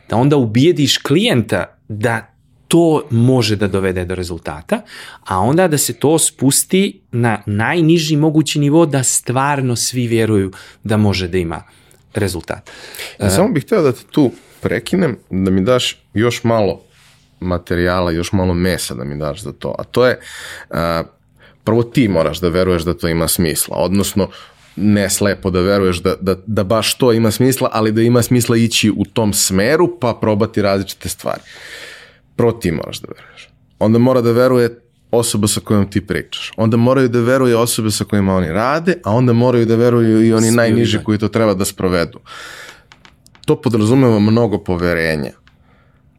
da onda ubijediš klijenta da to može da dovede do rezultata, a onda da se to spusti na najniži mogući nivo da stvarno svi vjeruju da može da ima rezultat. Ja, samo bih htio da te tu prekinem, da mi daš još malo materijala, još malo mesa da mi daš za to. A to je, a, prvo ti moraš da veruješ da to ima smisla, odnosno ne slepo da veruješ da, da, da baš to ima smisla, ali da ima smisla ići u tom smeru pa probati različite stvari. Prvo ti moraš da veruješ. Onda mora da veruje osoba sa kojom ti pričaš. Onda moraju da veruje osobe sa kojima oni rade, a onda moraju da veruju i oni Svi najniži koji to treba da sprovedu. To podrazumeva mnogo poverenja,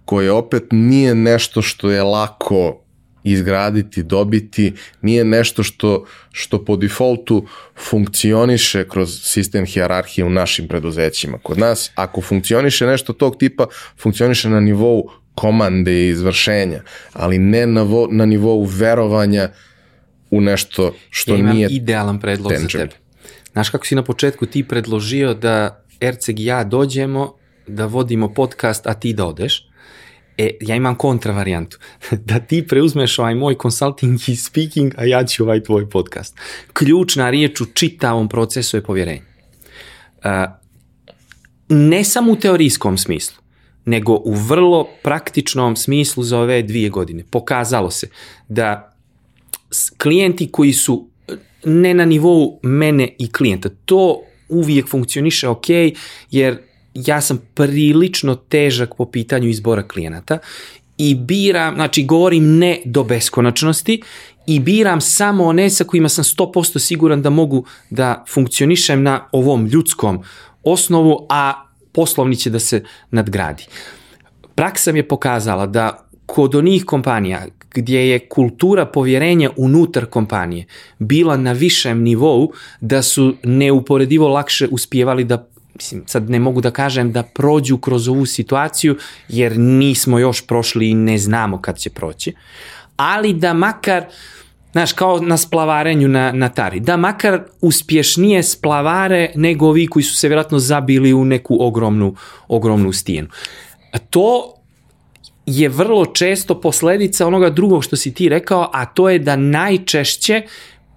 koje opet nije nešto što je lako izgraditi, dobiti, nije nešto što, što po defaultu funkcioniše kroz sistem hijerarhije u našim preduzećima. Kod nas, ako funkcioniše nešto tog tipa, funkcioniše na nivou komande i izvršenja, ali ne na, vo, na nivou verovanja u nešto što ja imam nije idealan predlog tangible. za tebe. Znaš kako si na početku ti predložio da Erceg i ja dođemo, da vodimo podcast, a ti da odeš? E, ja imam kontra varijantu. da ti preuzmeš ovaj moj consulting i speaking, a ja ću ovaj tvoj podcast. Ključna riječ u čitavom procesu je povjerenje. Uh, ne samo u teorijskom smislu, nego u vrlo praktičnom smislu za ove dvije godine. Pokazalo se da klijenti koji su e, ne na nivou mene i klijenta, to uvijek funkcioniše ok, jer ja sam prilično težak po pitanju izbora klijenata i biram, znači govorim ne do beskonačnosti i biram samo one sa kojima sam 100% siguran da mogu da funkcionišem na ovom ljudskom osnovu, a poslovni će da se nadgradi. Praksa mi je pokazala da kod onih kompanija gdje je kultura povjerenja unutar kompanije bila na višem nivou, da su neuporedivo lakše uspjevali da mislim, sad ne mogu da kažem da prođu kroz ovu situaciju, jer nismo još prošli i ne znamo kad će proći, ali da makar, znaš, kao na splavarenju na, na tari, da makar uspješnije splavare nego ovi koji su se vjerojatno zabili u neku ogromnu, ogromnu stijenu. A To je vrlo često posledica onoga drugog što si ti rekao, a to je da najčešće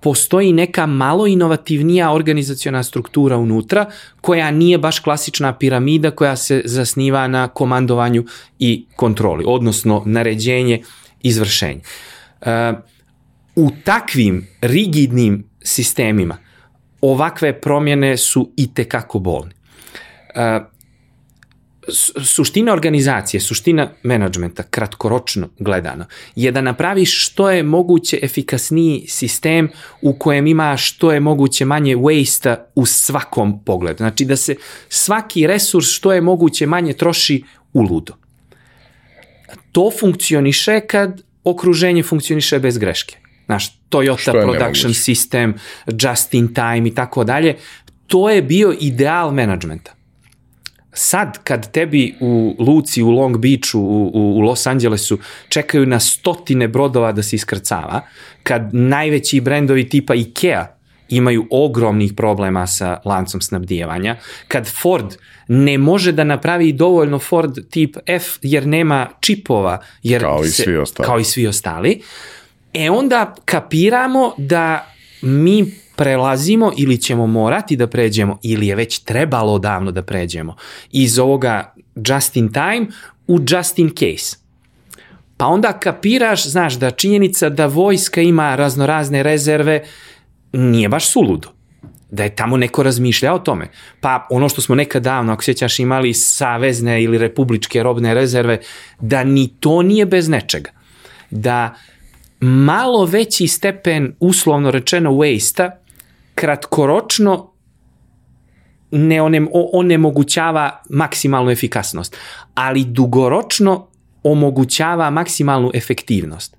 postoji neka malo inovativnija organizaciona struktura unutra koja nije baš klasična piramida koja se zasniva na komandovanju i kontroli, odnosno naređenje, izvršenje. E, u takvim rigidnim sistemima ovakve promjene su i tekako bolne. Su- suština organizacije, suština menadžmenta, kratkoročno gledano, je da napraviš što je moguće efikasniji sistem u kojem ima što je moguće manje waste u svakom pogledu. Znači da se svaki resurs što je moguće manje troši u ludo. To funkcioniše kad okruženje funkcioniše bez greške. Znaš, Toyota Production nemoguće. System, Just in Time i tako dalje, to je bio ideal menadžmenta sad kad tebi u Luci, u Long Beachu, u, u, u Los Angelesu čekaju na stotine brodova da se iskrcava, kad najveći brendovi tipa Ikea imaju ogromnih problema sa lancom snabdijevanja, kad Ford ne može da napravi dovoljno Ford tip F jer nema čipova, jer Kao i svi ostali. kao i svi ostali, e onda kapiramo da mi prelazimo ili ćemo morati da pređemo ili je već trebalo davno da pređemo iz ovoga just in time u just in case. Pa onda kapiraš, znaš, da činjenica da vojska ima raznorazne rezerve nije baš suludo. Da je tamo neko razmišljao o tome. Pa ono što smo nekad davno, ako sjećaš, imali savezne ili republičke robne rezerve, da ni to nije bez nečega. Da malo veći stepen, uslovno rečeno, waste-a, kratkoročno ne onem, onemogućava maksimalnu efikasnost, ali dugoročno omogućava maksimalnu efektivnost.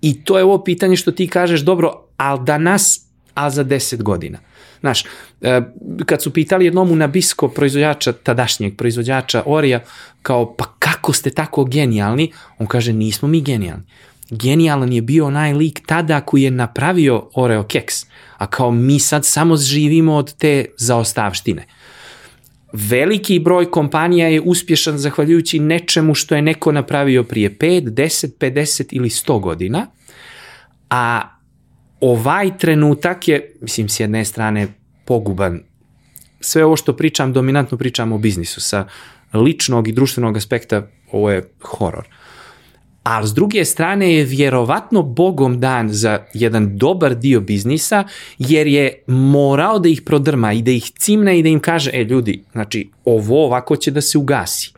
I to je ovo pitanje što ti kažeš, dobro, ali da nas, a za 10 godina. Znaš, e, kad su pitali jednom u Nabisko proizvođača, tadašnjeg proizvođača Orija, kao, pa kako ste tako genijalni? On kaže, nismo mi genijalni. Genijalan je bio onaj lik tada koji je napravio Oreo keks, a kao mi sad samo živimo od te zaostavštine. Veliki broj kompanija je uspješan zahvaljujući nečemu što je neko napravio prije 5, 10, 50 ili 100 godina, a ovaj trenutak je, mislim, s jedne strane poguban. Sve ovo što pričam, dominantno pričam o biznisu. Sa ličnog i društvenog aspekta ovo je horor. Ali s druge strane je vjerovatno bogom dan za jedan dobar dio biznisa, jer je morao da ih prodrma i da ih cimne i da im kaže, e ljudi, znači ovo ovako će da se ugasi.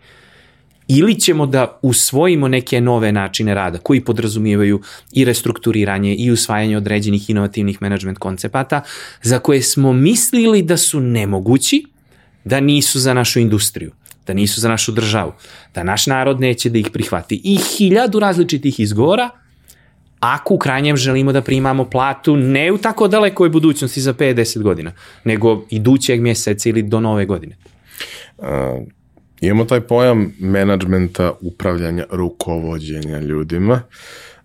Ili ćemo da usvojimo neke nove načine rada koji podrazumijevaju i restrukturiranje i usvajanje određenih inovativnih management koncepata za koje smo mislili da su nemogući, da nisu za našu industriju, da nisu za našu državu, da naš narod neće da ih prihvati. I hiljadu različitih izgovora, ako u krajnjem želimo da primamo platu ne u tako dalekoj budućnosti za 50 godina, nego idućeg mjeseca ili do nove godine. Uh Imamo taj pojam menadžmenta, upravljanja, rukovodđenja ljudima,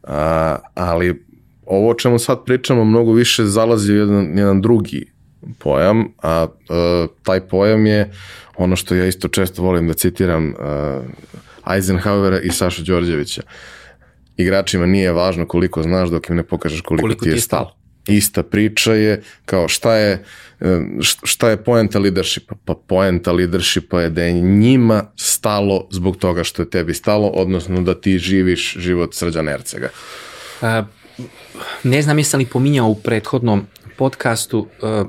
a, ali ovo o čemu sad pričamo mnogo više zalazi u jedan, jedan drugi pojam, a, a taj pojam je ono što ja isto često volim da citiram a, Eisenhowera i Saša Đorđevića. Igračima nije važno koliko znaš dok im ne pokažeš koliko, koliko ti je stalo. Ista priča je kao šta je šta je poenta leadershipa? Pa poenta leadershipa je da je njima stalo zbog toga što je tebi stalo, odnosno da ti živiš život Srđana Ercega. A, ne znam jesam li pominjao u prethodnom podcastu, a,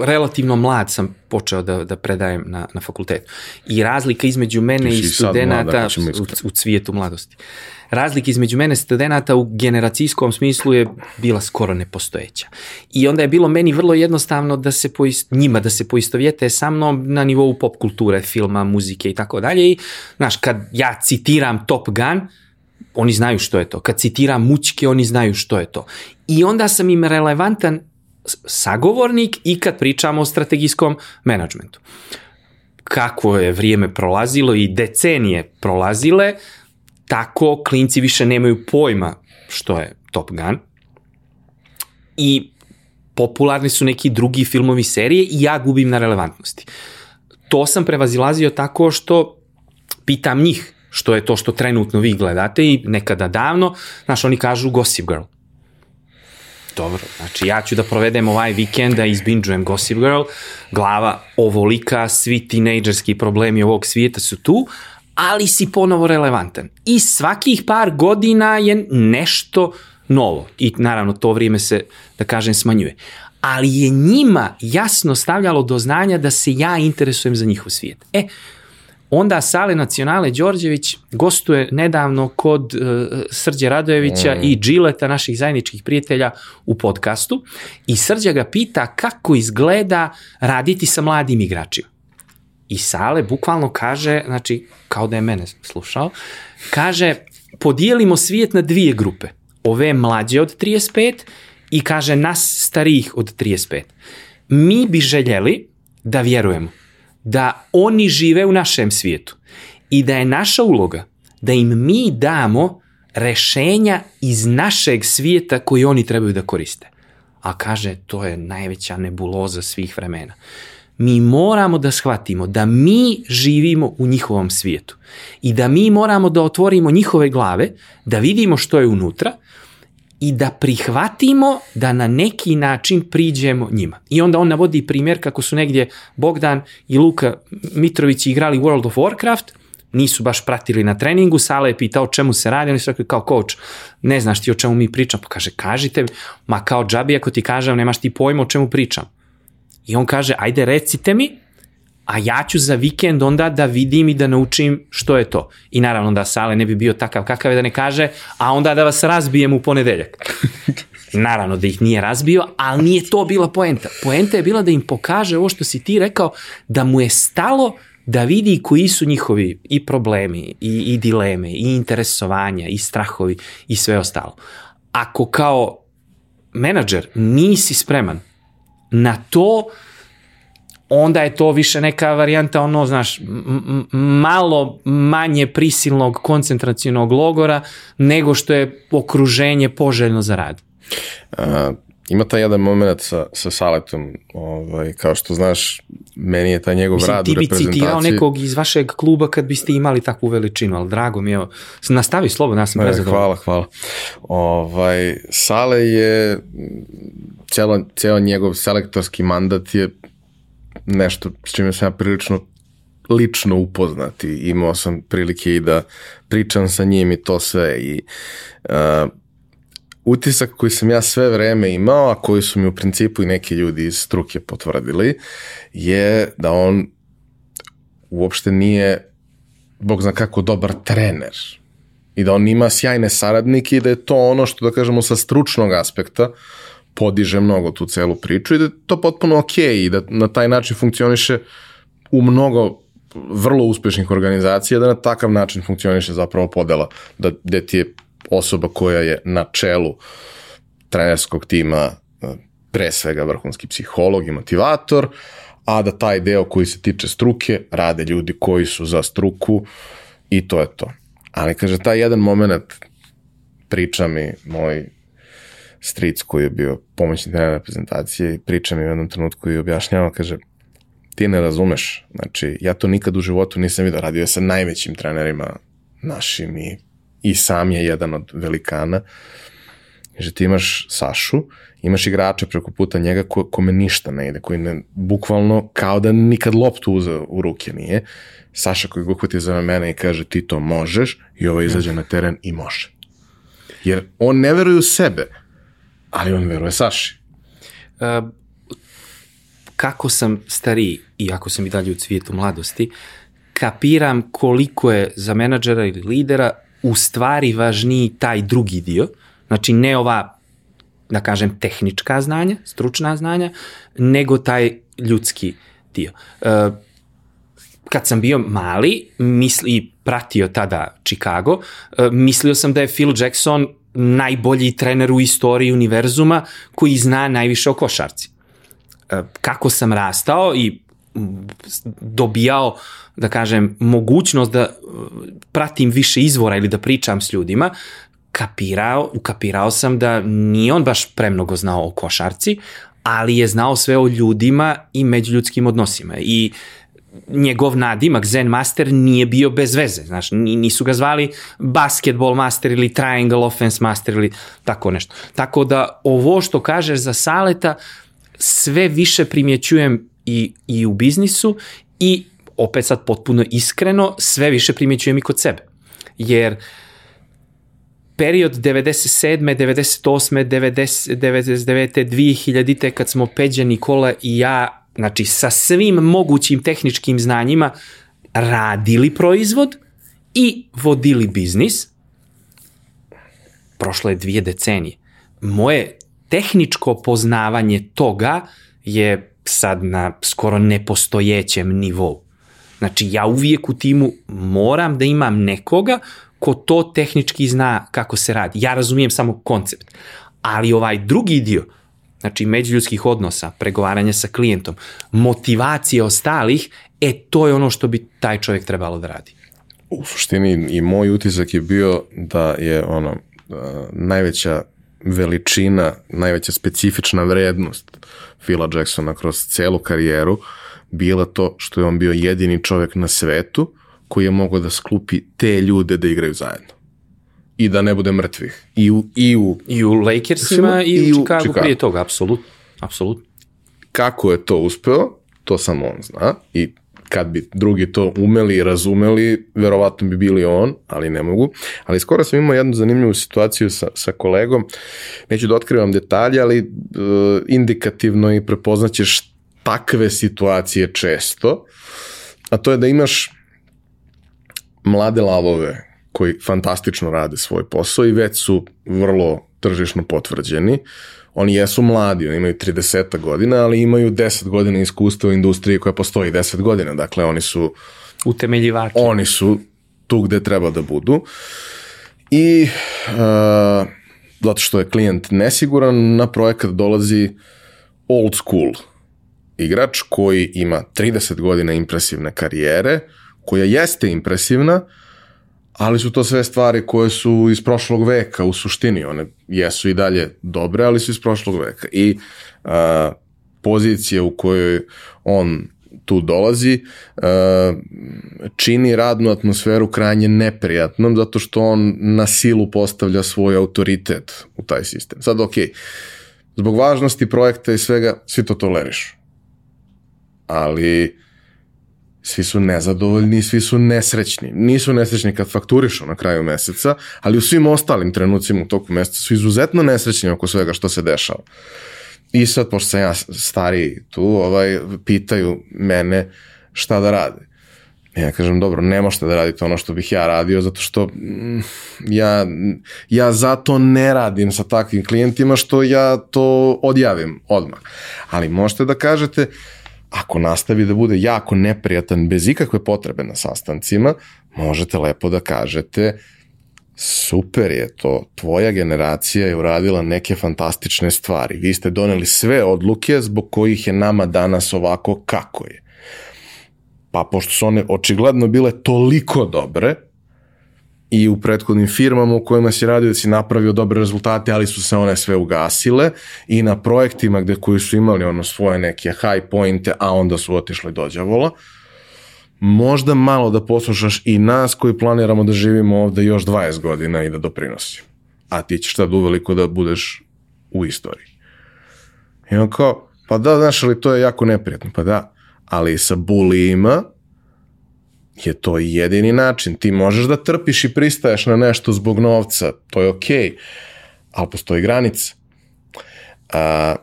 relativno mlad sam počeo da, da predajem na, na fakultetu. I razlika između mene i studenta u, u cvijetu mladosti. Razlika između mene studenta u generacijskom smislu je bila skoro nepostojeća. I onda je bilo meni vrlo jednostavno da se poist, njima da se poistovjete sa mnom na nivou pop kulture, filma, muzike i tako dalje. I, znaš, kad ja citiram Top Gun, oni znaju što je to. Kad citiram mučke, oni znaju što je to. I onda sam im relevantan sagovornik i kad pričamo o strategijskom menadžmentu. Kako je vrijeme prolazilo i decenije prolazile, tako klinci više nemaju pojma što je Top Gun i popularni su neki drugi filmovi serije i ja gubim na relevantnosti. To sam prevazilazio tako što pitam njih što je to što trenutno vi gledate i nekada davno, znaš, oni kažu Gossip Girl. Dobro, znači ja ću da provedem ovaj vikend da izbinđujem Gossip Girl, glava ovolika, svi tinejdžerski problemi ovog svijeta su tu, ali si ponovo relevantan. I svakih par godina je nešto novo. I naravno to vrijeme se, da kažem, smanjuje. Ali je njima jasno stavljalo do znanja da se ja interesujem za njihov svijet. E, Onda Sale Nacionale Đorđević gostuje nedavno kod uh, Srđe Radojevića mm. i Džileta, naših zajedničkih prijatelja, u podcastu. I Srđa ga pita kako izgleda raditi sa mladim igračima. I Sale bukvalno kaže, znači, kao da je mene slušao, kaže, podijelimo svijet na dvije grupe. Ove mlađe od 35 i kaže nas starijih od 35. Mi bi željeli da vjerujemo da oni žive u našem svijetu i da je naša uloga da im mi damo rešenja iz našeg svijeta koji oni trebaju da koriste. A kaže, to je najveća nebuloza svih vremena. Mi moramo da shvatimo da mi živimo u njihovom svijetu i da mi moramo da otvorimo njihove glave, da vidimo što je unutra i da prihvatimo da na neki način priđemo njima. I onda on navodi primjer kako su negdje Bogdan i Luka Mitrović igrali World of Warcraft, nisu baš pratili na treningu, Sala je pitao čemu se radi, oni su rekli kao coach, ne znaš ti o čemu mi pričam, pa kaže, kažite, ma kao džabi ako ti kažem, nemaš ti pojma o čemu pričam. I on kaže, ajde recite mi, a ja ću za vikend onda da vidim i da naučim što je to. I naravno da Sale ne bi bio takav kakav je da ne kaže, a onda da vas razbijem u ponedeljak. Naravno da ih nije razbio, ali nije to bila poenta. Poenta je bila da im pokaže ovo što si ti rekao, da mu je stalo da vidi koji su njihovi i problemi, i, i dileme, i interesovanja, i strahovi, i sve ostalo. Ako kao menadžer nisi spreman na to, onda je to više neka varijanta ono, znaš, malo manje prisilnog koncentracijnog logora nego što je okruženje poželjno za rad. A, ima taj jedan moment sa, sa Saletom, ovaj, kao što znaš, meni je taj njegov Mislim, rad u reprezentaciji. Ti bi citirao nekog iz vašeg kluba kad biste imali takvu veličinu, ali drago mi je, nastavi slobodno, ja sam prezadovoljno. Hvala, hvala. Ovaj, Sale je, celo, ceo njegov selektorski mandat je nešto s čime sam ja prilično lično upoznati. Imao sam prilike i da pričam sa njim i to sve i uh, utisak koji sam ja sve vreme imao, a koji su mi u principu i neki ljudi iz struke potvrdili, je da on uopšte nije, bog zna kako, dobar trener. I da on ima sjajne saradnike i da je to ono što, da kažemo, sa stručnog aspekta podiže mnogo tu celu priču i da je to potpuno okej okay i da na taj način funkcioniše u mnogo vrlo uspešnih organizacija, da na takav način funkcioniše zapravo podela, da gde ti je osoba koja je na čelu trenerskog tima e, pre svega vrhunski psiholog i motivator, a da taj deo koji se tiče struke rade ljudi koji su za struku i to je to. Ali kaže, taj jedan moment priča mi moj stric koji je bio pomoćni trener reprezentacije i priča mi u jednom trenutku i objašnjava, kaže, ti ne razumeš, znači ja to nikad u životu nisam vidio, radio sa najvećim trenerima našim i i sam je jedan od velikana. Že ti imaš Sašu, imaš igrača preko puta njega ko, kome ništa ne ide, koji ne, bukvalno kao da nikad loptu uzeo u ruke nije. Saša koji ga za mene i kaže ti to možeš i ovo izađe na teren i može. Jer on ne veruje u sebe, ali on veruje Saši. Uh, kako sam stariji, iako sam i dalje u cvijetu mladosti, kapiram koliko je za menadžera ili lidera u stvari važniji taj drugi dio, znači ne ova, da kažem, tehnička znanja, stručna znanja, nego taj ljudski dio. E, kad sam bio mali, misli, pratio tada Chicago, e, mislio sam da je Phil Jackson najbolji trener u istoriji univerzuma koji zna najviše o košarci. E, kako sam rastao i dobijao, da kažem, mogućnost da uh, pratim više izvora ili da pričam s ljudima, kapirao, ukapirao sam da nije on baš premnogo znao o košarci, ali je znao sve o ljudima i međuljudskim odnosima. I njegov nadimak Zen Master nije bio bez veze, znaš, nisu ga zvali Basketball Master ili Triangle Offense Master ili tako nešto. Tako da ovo što kažeš za Saleta, sve više primjećujem i, i u biznisu i opet sad potpuno iskreno sve više primjećujem i kod sebe. Jer period 97. 98. 90, 99. 2000. kad smo Peđa Nikola i ja, znači sa svim mogućim tehničkim znanjima radili proizvod i vodili biznis, prošlo je dvije decenije. Moje tehničko poznavanje toga je sad na skoro nepostojećem nivou. Znači ja uvijek u timu moram da imam nekoga ko to tehnički zna kako se radi. Ja razumijem samo koncept. Ali ovaj drugi dio, znači međuljudskih odnosa, pregovaranja sa klijentom, motivacije ostalih, e to je ono što bi taj čovjek trebalo da radi. U suštini i moj utisak je bio da je ono najveća veličina, najveća specifična vrednost Phila Jacksona kroz celu karijeru bila to što je on bio jedini čovjek na svetu koji je mogao da sklupi te ljude da igraju zajedno i da ne bude mrtvih. I u, i u, I u Lakersima i, i u Chicago, Chicago prije toga, apsolutno. Apsolutno. Kako je to uspeo, to samo on zna i kad bi drugi to umeli i razumeli, verovatno bi bili on, ali ne mogu. Ali skoro sam imao jednu zanimljivu situaciju sa, sa kolegom, neću da otkrivam detalje, ali uh, indikativno i prepoznaćeš takve situacije često, a to je da imaš mlade lavove koji fantastično rade svoj posao i već su vrlo tržišno potvrđeni. Oni jesu mladi, oni imaju 30 godina, ali imaju 10 godina iskustva u industriji koja postoji 10 godina. Dakle, oni su... Utemeljivači. Oni su tu gde treba da budu. I uh, zato što je klijent nesiguran, na projekat dolazi old school igrač koji ima 30 godina impresivne karijere, koja jeste impresivna, ali su to sve stvari koje su iz prošlog veka u suštini, one jesu i dalje dobre, ali su iz prošlog veka. I a, pozicija u kojoj on tu dolazi a, čini radnu atmosferu krajnje neprijatnom zato što on na silu postavlja svoj autoritet u taj sistem. Sad, ok, zbog važnosti projekta i svega, svi to toleriš. Ali svi su nezadovoljni, svi su nesrećni. Nisu nesrećni kad fakturišu na kraju meseca, ali u svim ostalim trenucima u toku meseca su izuzetno nesrećni oko svega što se dešava. I sad, pošto sam ja stariji tu, ovaj, pitaju mene šta da rade. Ja kažem, dobro, ne možete da radite ono što bih ja radio, zato što mm, ja, ja zato ne radim sa takvim klijentima što ja to odjavim odmah. Ali možete da kažete, ako nastavi da bude jako neprijatan bez ikakve potrebe na sastancima, možete lepo da kažete super je to, tvoja generacija je uradila neke fantastične stvari. Vi ste doneli sve odluke zbog kojih je nama danas ovako kako je. Pa pošto su one očigledno bile toliko dobre, i u prethodnim firmama u kojima si radio da si napravio dobre rezultate, ali su se one sve ugasile i na projektima gde koji su imali ono svoje neke high pointe, a onda su otišli do đavola, možda malo da poslušaš i nas koji planiramo da živimo ovde još 20 godina i da doprinosimo. A ti ćeš tad uveliko da budeš u istoriji. I on kao, pa da, znaš, ali to je jako neprijatno. Pa da, ali sa bulijima je to jedini način. Ti možeš da trpiš i pristaješ na nešto zbog novca, to je okej, okay, ali postoji granica. A,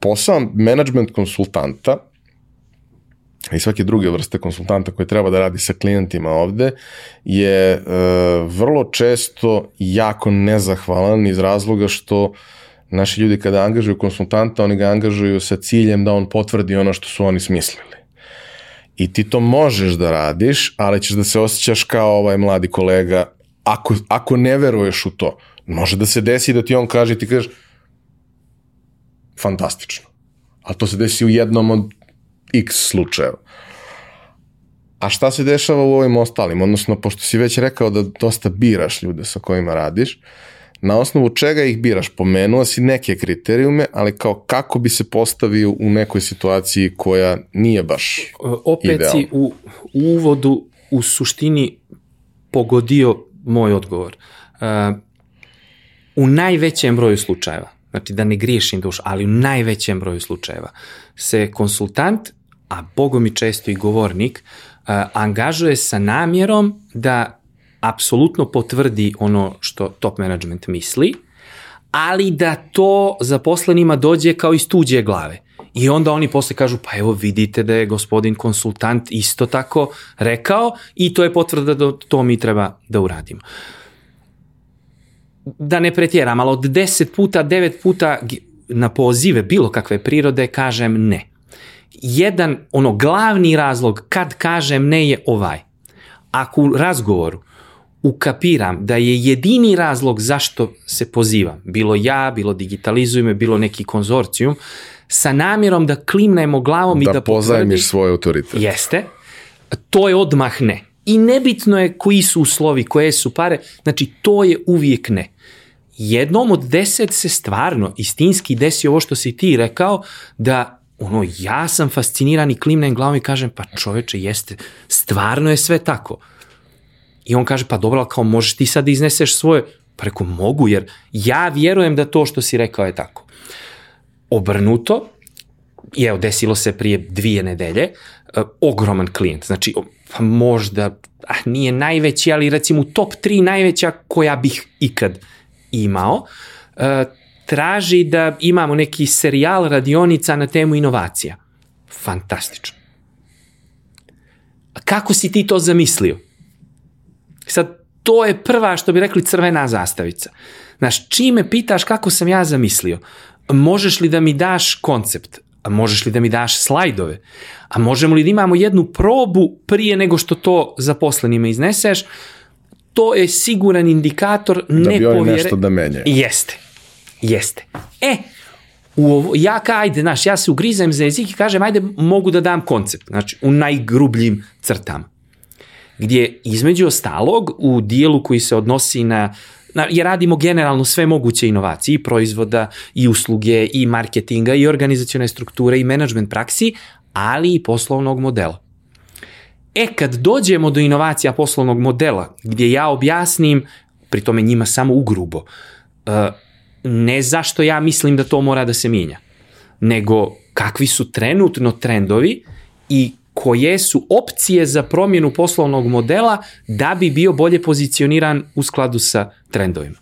posao management konsultanta i svake druge vrste konsultanta koje treba da radi sa klijentima ovde je e, vrlo često jako nezahvalan iz razloga što naši ljudi kada angažuju konsultanta, oni ga angažuju sa ciljem da on potvrdi ono što su oni smislili. I ti to možeš da radiš, ali ćeš da se osjećaš kao ovaj mladi kolega ako, ako ne veruješ u to. Može da se desi da ti on kaže i ti kažeš fantastično. Ali to se desi u jednom od x slučajeva. A šta se dešava u ovim ostalim? Odnosno, pošto si već rekao da dosta biraš ljude sa kojima radiš, na osnovu čega ih biraš? Pomenuo si neke kriterijume, ali kao kako bi se postavio u nekoj situaciji koja nije baš Opet idealna. si u, u uvodu u suštini pogodio moj odgovor. Uh, u najvećem broju slučajeva, znači da ne griješim duš, ali u najvećem broju slučajeva se konsultant, a bogom i često i govornik, uh, angažuje sa namjerom da apsolutno potvrdi ono što top management misli, ali da to zaposlenima dođe kao iz tuđe glave. I onda oni posle kažu, pa evo vidite da je gospodin konsultant isto tako rekao i to je potvrda da to mi treba da uradimo. Da ne pretjeram, ali od 10 puta, 9 puta na pozive bilo kakve prirode kažem ne. Jedan, ono, glavni razlog kad kažem ne je ovaj. Ako u razgovoru ukapiram da je jedini razlog zašto se pozivam, bilo ja, bilo digitalizujeme, bilo neki konzorcijum, sa namjerom da klimnemo glavom da i da pozajmiš svoj autoritet. Jeste. To je odmah ne. I nebitno je koji su uslovi, koje su pare, znači to je uvijek ne. Jednom od deset se stvarno istinski desi ovo što si ti rekao, da ono, ja sam fasciniran i klimnem glavom i kažem, pa čoveče, jeste, stvarno je sve tako. I on kaže, pa dobro, kao možeš ti sad da izneseš svoje? Pa reko, mogu, jer ja vjerujem da to što si rekao je tako. Obrnuto, i evo, desilo se prije dvije nedelje, e, ogroman klijent, znači pa možda, ah, nije najveći, ali recimo top 3 najveća koja bih ikad imao, e, traži da imamo neki serijal radionica na temu inovacija. Fantastično. Kako si ti to zamislio? Sad, to je prva, što bi rekli, crvena zastavica. Znaš, čime pitaš kako sam ja zamislio? Možeš li da mi daš koncept? A možeš li da mi daš slajdove? A možemo li da imamo jednu probu prije nego što to zaposlenima izneseš? To je siguran indikator Da bi oni nepovjere... nešto da menjaju. Jeste. Jeste. E, u ovo, ja ka, ajde, znaš, ja se ugrizem za jezik i kažem, ajde, mogu da dam koncept, znači, u najgrubljim crtama. Gdje, između ostalog, u dijelu koji se odnosi na jer radimo generalno sve moguće inovacije, i proizvoda, i usluge, i marketinga, i organizacione strukture, i management praksi, ali i poslovnog modela. E, kad dođemo do inovacija poslovnog modela, gdje ja objasnim, pri tome njima samo ugrubo, uh, ne zašto ja mislim da to mora da se mijenja, nego kakvi su trenutno trendovi i koje su opcije za promjenu poslovnog modela da bi bio bolje pozicioniran u skladu sa trendovima.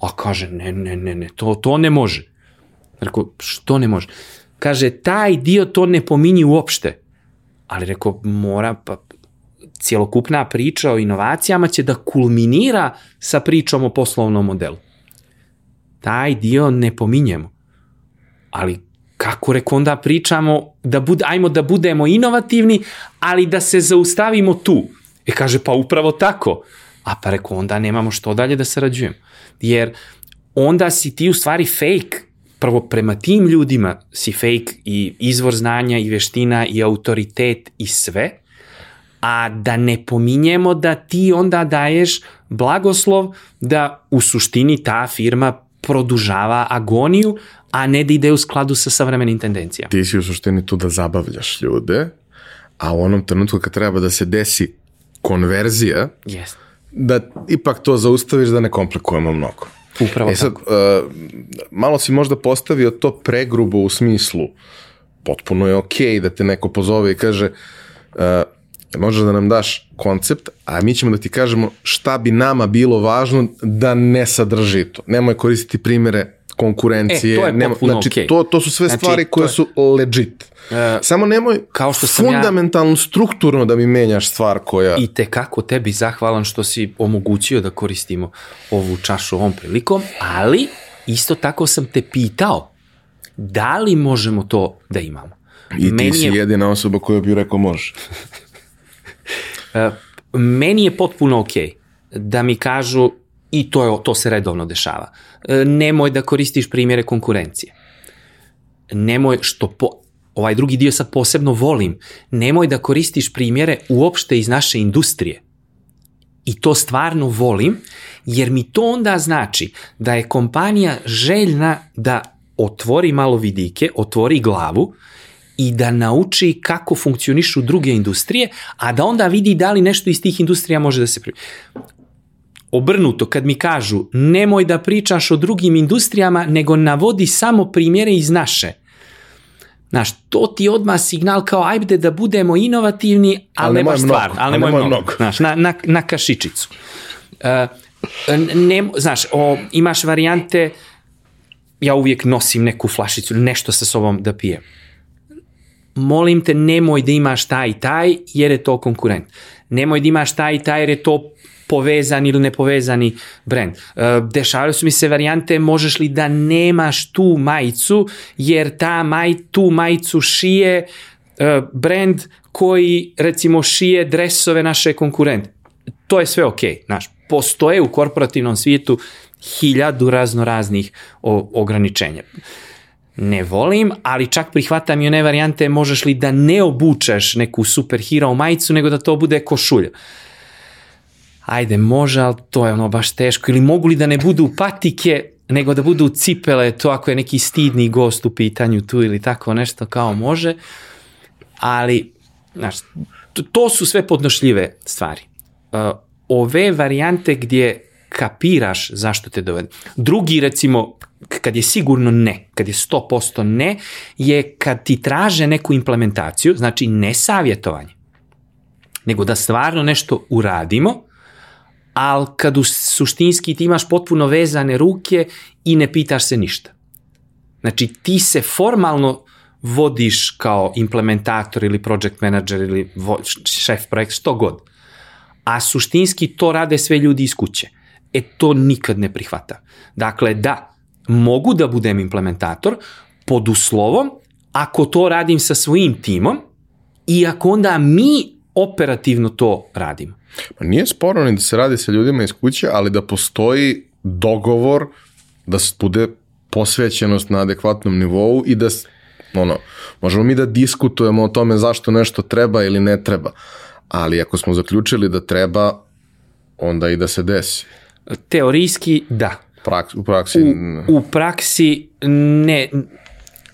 A kaže, ne, ne, ne, ne, to, to ne može. Rekao, što ne može? Kaže, taj dio to ne pominji uopšte. Ali rekao, mora, pa cijelokupna priča o inovacijama će da kulminira sa pričom o poslovnom modelu. Taj dio ne pominjemo. Ali kako reko onda pričamo da bud, ajmo da budemo inovativni, ali da se zaustavimo tu. E kaže, pa upravo tako. A pa reko, onda nemamo što dalje da sarađujemo. Jer onda si ti u stvari fake, prvo prema tim ljudima si fake i izvor znanja i veština i autoritet i sve, a da ne pominjemo da ti onda daješ blagoslov da u suštini ta firma produžava agoniju, a ne da ide u skladu sa savremenim tendencijama. Ti si u suštini tu da zabavljaš ljude, a u onom trenutku kad treba da se desi konverzija, Yes. da ipak to zaustaviš da ne komplikujemo mnogo. Upravo E sad, tako. uh, malo si možda postavio to pregrubo u smislu, potpuno je okej da te neko pozove i kaže uh, možeš da nam daš koncept, a mi ćemo da ti kažemo šta bi nama bilo važno da ne sadrži to. Nemoj koristiti primere konkurencije. E, to je nema, znači, okej. to, to su sve Znači, stvari koje je- su legit. E, Samo nemoj kao što sam ja- fundamentalno, strukturno da mi menjaš stvar koja... I te kako tebi zahvalan što si omogućio da koristimo ovu čašu ovom prilikom, ali isto tako sam te pitao da li možemo to da imamo. I ti Meni si je- jedina osoba koja bi rekao može. E, meni je potpuno ok da mi kažu i to, je, to se redovno dešava. E, nemoj da koristiš primjere konkurencije. Nemoj, što po, ovaj drugi dio sad posebno volim, nemoj da koristiš primjere uopšte iz naše industrije. I to stvarno volim, jer mi to onda znači da je kompanija željna da otvori malo vidike, otvori glavu i da nauči kako funkcionišu druge industrije, a da onda vidi da li nešto iz tih industrija može da se pri... Obrnuto, kad mi kažu nemoj da pričaš o drugim industrijama, nego navodi samo primjere iz naše. Znaš, to ti odmah signal kao ajde da budemo inovativni, ali, Ali ne nemoj baš mnogo, stvarno, ali nemoj mnogo. mnogo. Znaš, na, na, na kašičicu. Uh, ne, znaš, o, imaš varijante, ja uvijek nosim neku flašicu, nešto sa sobom da pijem. Molim te, nemoj da imaš taj i taj, jer je to konkurent. Nemoj da imaš taj i taj, jer je to povezan ili nepovezani brand. E, Dešavaju su mi se varijante, možeš li da nemaš tu majicu, jer ta maj, tu majicu šije e, brand koji recimo šije dresove naše konkurente. To je sve ok, znaš, postoje u korporativnom svijetu hiljadu razno raznih ograničenja. Ne volim, ali čak prihvatam i one varijante možeš li da ne obučeš neku superhero majicu, nego da to bude košulja. Ajde, može, ali to je ono baš teško. Ili mogu li da ne budu patike, nego da budu cipele, to ako je neki stidni gost u pitanju tu ili tako nešto kao može. Ali, znaš, to, su sve podnošljive stvari. Uh, ove varijante gdje kapiraš zašto te dovede. Drugi, recimo, kad je sigurno ne, kad je 100% ne, je kad ti traže neku implementaciju, znači ne savjetovanje, nego da stvarno nešto uradimo, ali kad u suštinski ti imaš potpuno vezane ruke i ne pitaš se ništa. Znači ti se formalno vodiš kao implementator ili project manager ili vo, šef projekt, što god. a suštinski to rade sve ljudi iz kuće. E to nikad ne prihvata. Dakle, da, mogu da budem implementator pod uslovom ako to radim sa svojim timom i ako onda mi operativno to radimo. Pa nije sporno ni da se radi sa ljudima iz kuće, ali da postoji dogovor da se bude posvećenost na adekvatnom nivou i da ono, možemo mi da diskutujemo o tome zašto nešto treba ili ne treba, ali ako smo zaključili da treba, onda i da se desi. Teorijski da. Praks, u praksi? U, u praksi ne,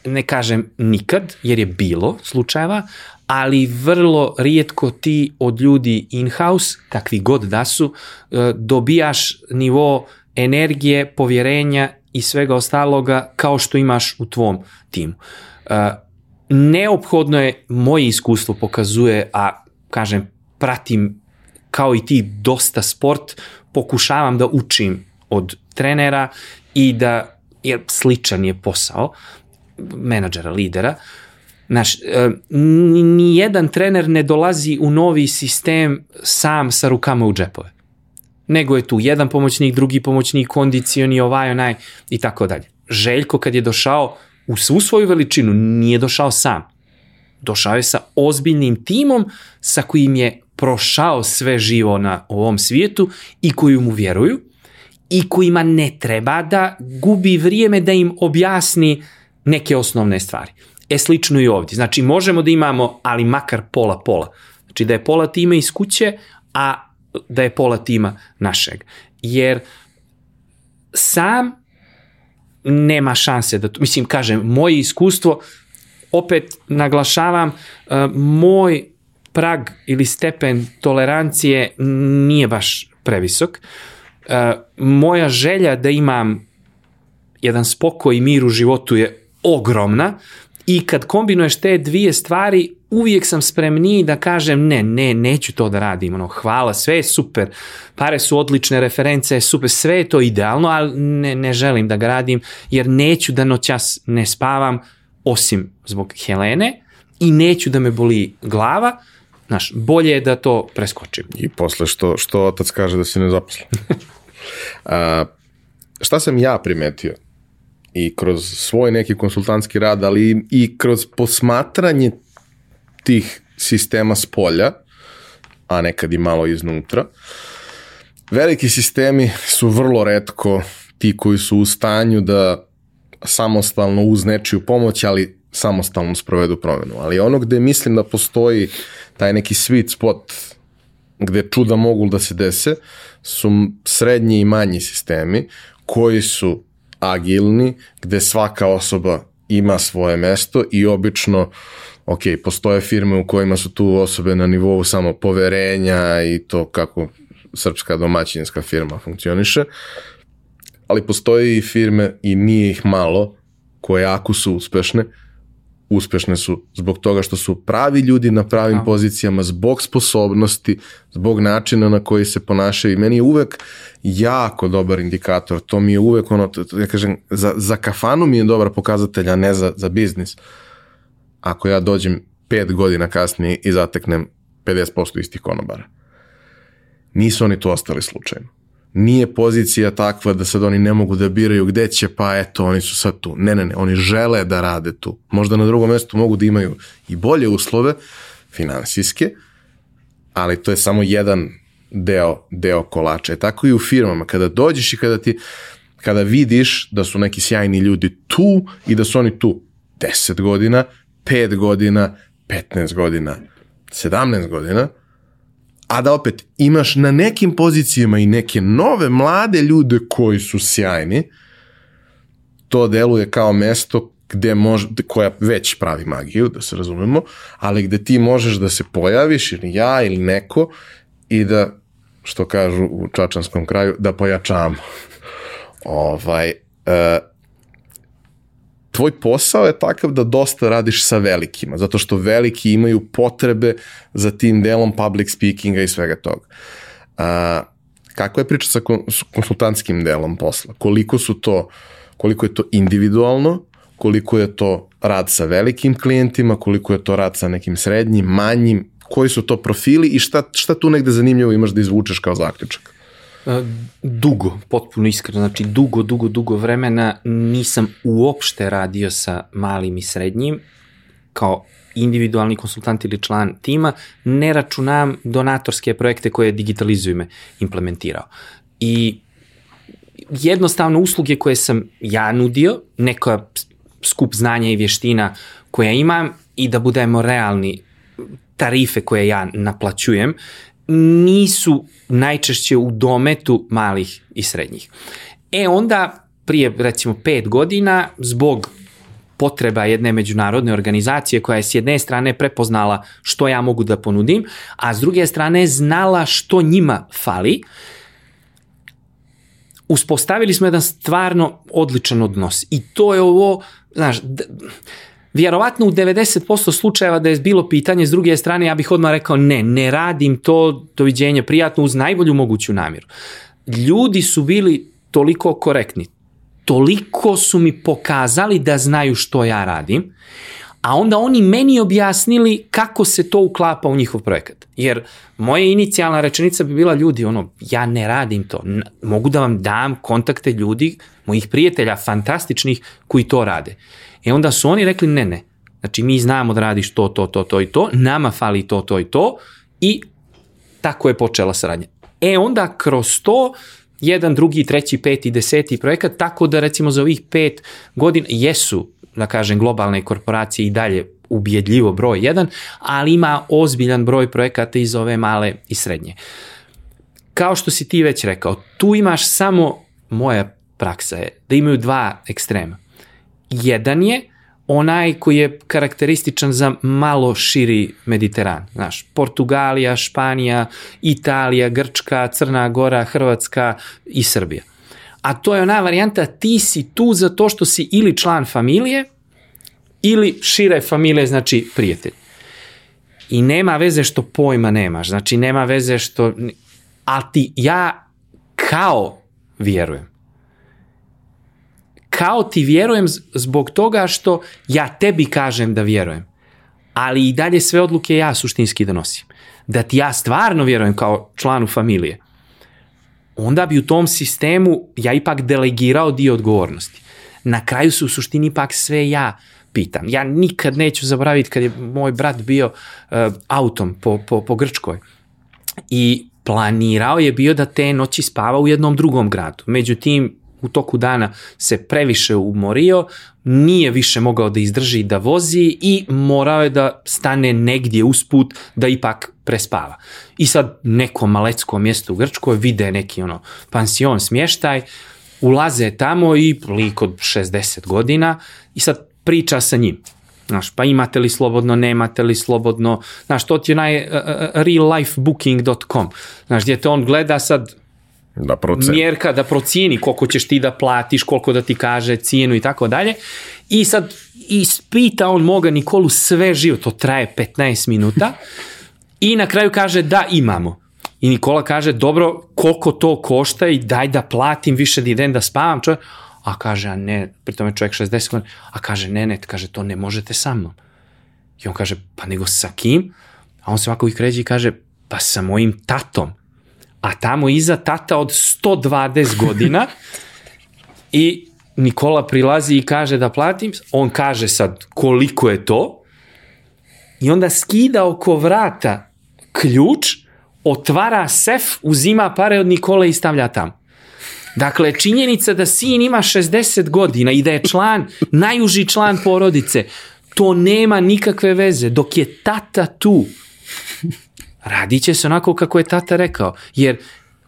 ne kažem nikad, jer je bilo slučajeva, ali vrlo rijetko ti od ljudi in-house, kakvi god da su, e, dobijaš nivo energije, povjerenja i svega ostaloga kao što imaš u tvom timu. E, neophodno je, moje iskustvo pokazuje, a kažem, pratim kao i ti dosta sport, pokušavam da učim od trenera i da, jer sličan je posao menadžera, lidera, Znaš, e, ni jedan trener ne dolazi u novi sistem sam sa rukama u džepove. Nego je tu jedan pomoćnik, drugi pomoćnik, kondicioni, ovaj, onaj i tako dalje. Željko kad je došao u svu svoju veličinu, nije došao sam. Došao je sa ozbiljnim timom sa kojim je prošao sve živo na ovom svijetu i koji mu vjeruju i kojima ne treba da gubi vrijeme da im objasni neke osnovne stvari. E slično i ovdje. Znači možemo da imamo, ali makar pola-pola. Znači da je pola tima iz kuće, a da je pola tima našeg. Jer sam nema šanse da, mislim, kažem, moje iskustvo, opet naglašavam, uh, moj prag ili stepen tolerancije nije baš previsok. Uh, moja želja da imam jedan spokoj i mir u životu je ogromna, I kad kombinuješ te dvije stvari, uvijek sam spremniji da kažem ne, ne, neću to da radim, ono, hvala, sve je super, pare su odlične, reference super, sve je to idealno, ali ne, ne želim da ga radim, jer neću da noćas ne spavam, osim zbog Helene, i neću da me boli glava, znaš, bolje je da to preskočim. I posle što, što otac kaže da si ne zaposlen. A, šta sam ja primetio? i kroz svoj neki konsultantski rad, ali i kroz posmatranje tih sistema s polja, a nekad i malo iznutra. Veliki sistemi su vrlo redko ti koji su u stanju da samostalno uz nečiju pomoć, ali samostalno sprovedu promenu. Ali ono gde mislim da postoji taj neki sweet spot gde čuda mogu da se dese su srednji i manji sistemi koji su agilni, gde svaka osoba ima svoje mesto i obično ok, postoje firme u kojima su tu osobe na nivou samo poverenja i to kako srpska domaćinska firma funkcioniše, ali postoje i firme i nije ih malo koje ako su uspešne, uspešne su zbog toga što su pravi ljudi na pravim no. pozicijama, zbog sposobnosti, zbog načina na koji se ponašaju i meni je uvek jako dobar indikator, to mi je uvek ono, ja kažem, za, za kafanu mi je dobar pokazatelj, a ne za, za biznis. Ako ja dođem pet godina kasnije i zateknem 50% istih konobara. Nisu oni to ostali slučajno nije pozicija takva da sad oni ne mogu da biraju gde će, pa eto, oni su sad tu. Ne, ne, ne, oni žele da rade tu. Možda na drugom mestu mogu da imaju i bolje uslove, finansijske, ali to je samo jedan deo, deo kolača. Tako i u firmama, kada dođeš i kada ti, kada vidiš da su neki sjajni ljudi tu i da su oni tu 10 godina, 5 godina, 15 godina, 17 godina, a da opet imaš na nekim pozicijama i neke nove mlade ljude koji su sjajni, to deluje kao mesto gde može, koja već pravi magiju, da se razumemo, ali gde ti možeš da se pojaviš ili ja ili neko i da, što kažu u čačanskom kraju, da pojačamo. ovaj, uh, tvoj posao je takav da dosta radiš sa velikima, zato što veliki imaju potrebe za tim delom public speakinga i svega toga. A, kako je priča sa konsultantskim delom posla? Koliko su to, koliko je to individualno, koliko je to rad sa velikim klijentima, koliko je to rad sa nekim srednjim, manjim, koji su to profili i šta, šta tu negde zanimljivo imaš da izvučeš kao zaključak? Dugo, potpuno iskreno, znači dugo, dugo, dugo vremena nisam uopšte radio sa malim i srednjim kao individualni konsultant ili član tima, ne računam donatorske projekte koje digitalizuju me implementirao. I jednostavno usluge koje sam ja nudio, neka skup znanja i vještina koja imam i da budemo realni, tarife koje ja naplaćujem, nisu najčešće u dometu malih i srednjih. E onda, prije recimo pet godina, zbog potreba jedne međunarodne organizacije koja je s jedne strane prepoznala što ja mogu da ponudim, a s druge strane znala što njima fali, uspostavili smo jedan stvarno odličan odnos. I to je ovo, znaš, vjerovatno u 90% slučajeva da je bilo pitanje s druge strane, ja bih odmah rekao ne, ne radim to, doviđenje, prijatno, uz najbolju moguću namjeru. Ljudi su bili toliko korektni, toliko su mi pokazali da znaju što ja radim, a onda oni meni objasnili kako se to uklapa u njihov projekat. Jer moja inicijalna rečenica bi bila ljudi, ono, ja ne radim to, mogu da vam dam kontakte ljudi, mojih prijatelja fantastičnih koji to rade. E onda su oni rekli ne, ne, znači mi znamo da radiš to, to, to, to i to, nama fali to, to i to i tako je počela saradnja. E onda kroz to jedan, drugi, treći, peti, deseti projekat, tako da recimo za ovih pet godina jesu, da kažem, globalne korporacije i dalje ubjedljivo broj jedan, ali ima ozbiljan broj projekata iz ove male i srednje. Kao što si ti već rekao, tu imaš samo, moja praksa je, da imaju dva ekstrema. Jedan je onaj koji je karakterističan za malo širi Mediteran. Znaš, Portugalija, Španija, Italija, Grčka, Crna Gora, Hrvatska i Srbija. A to je ona varijanta ti si tu zato što si ili član familije ili šire familije, znači prijatelj. I nema veze što pojma nemaš, znači nema veze što... A ti, ja kao vjerujem kao ti vjerujem zbog toga što ja tebi kažem da vjerujem. Ali i dalje sve odluke ja suštinski donosim. Da ti ja stvarno vjerujem kao članu familije. Onda bi u tom sistemu ja ipak delegirao dio odgovornosti. Na kraju se u suštini ipak sve ja pitam. Ja nikad neću zaboraviti kad je moj brat bio uh, autom po, po, po Grčkoj i planirao je bio da te noći spava u jednom drugom gradu. Međutim, u toku dana se previše umorio, nije više mogao da izdrži da vozi i morao je da stane negdje usput da ipak prespava. I sad neko malecko mjesto u Grčkoj vide neki ono pansion smještaj, ulaze tamo i lik od 60 godina i sad priča sa njim. Znaš, pa imate li slobodno, nemate li slobodno, znaš, to ti je naj uh, reallifebooking.com, znaš, gdje te on gleda sad, da proceni. mjerka da procijeni koliko ćeš ti da platiš, koliko da ti kaže cijenu i tako dalje. I sad ispita on moga Nikolu sve živo, to traje 15 minuta i na kraju kaže da imamo. I Nikola kaže dobro koliko to košta i daj da platim više da idem da spavam. Čovjek, a kaže, a ne, pritom je čovjek 60 godina, a kaže, ne, ne, kaže, to ne možete sa mnom. I on kaže, pa nego sa kim? A on se ovako ih kređe i kaže, pa sa mojim tatom a tamo iza tata od 120 godina i Nikola prilazi i kaže da platim, on kaže sad koliko je to i onda skida oko vrata ključ, otvara sef, uzima pare od Nikole i stavlja tamo. Dakle, činjenica da sin ima 60 godina i da je član, najuži član porodice, to nema nikakve veze. Dok je tata tu, radit će se onako kako je tata rekao. Jer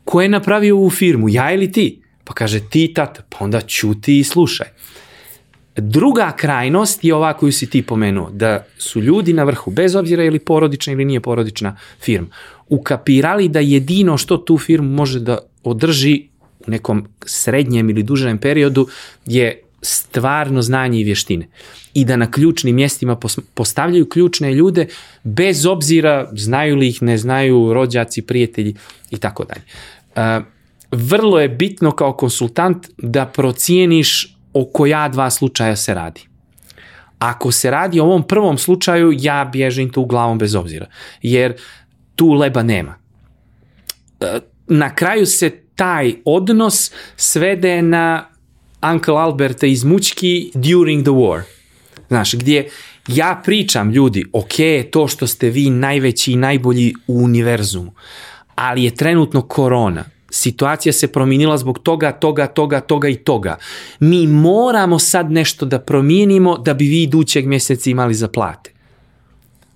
ko je napravio ovu firmu, ja ili ti? Pa kaže ti tata, pa onda čuti i slušaj. Druga krajnost je ova koju si ti pomenuo, da su ljudi na vrhu, bez obzira ili porodična ili nije porodična firma, ukapirali da jedino što tu firmu može da održi u nekom srednjem ili dužem periodu je stvarno znanje i vještine i da na ključnim mjestima postavljaju ključne ljude bez obzira znaju li ih, ne znaju rođaci, prijatelji i tako dalje. E, vrlo je bitno kao konsultant da procijeniš o koja dva slučaja se radi. Ako se radi o ovom prvom slučaju, ja bježim tu glavom bez obzira, jer tu leba nema. E, na kraju se taj odnos svede na Uncle Alberta iz Mučki during the war. Znaš, gdje ja pričam ljudi, ok, to što ste vi najveći i najbolji u univerzumu, ali je trenutno korona, situacija se promijenila zbog toga, toga, toga, toga i toga. Mi moramo sad nešto da promijenimo da bi vi idućeg mjeseca imali za plate.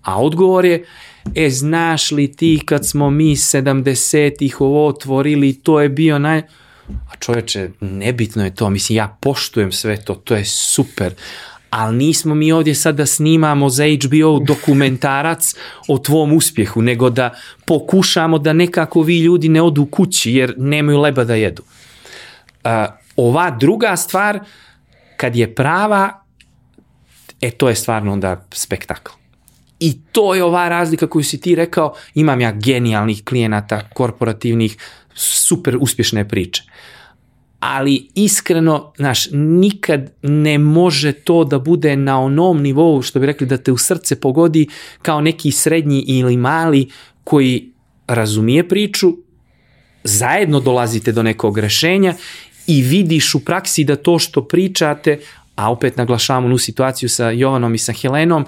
A odgovor je, e, znaš li ti kad smo mi 70-ih ovo otvorili, to je bio naj... A čovječe, nebitno je to, mislim, ja poštujem sve to, to je super, ali nismo mi ovdje sad da snimamo za HBO dokumentarac o tvom uspjehu, nego da pokušamo da nekako vi ljudi ne odu kući jer nemaju leba da jedu. Uh, ova druga stvar, kad je prava, e to je stvarno onda spektakl. I to je ova razlika koju si ti rekao, imam ja genijalnih klijenata, korporativnih, super uspješne priče ali iskreno, znaš, nikad ne može to da bude na onom nivou, što bi rekli, da te u srce pogodi kao neki srednji ili mali koji razumije priču, zajedno dolazite do nekog rešenja i vidiš u praksi da to što pričate, a opet naglašavamo u situaciju sa Jovanom i sa Helenom,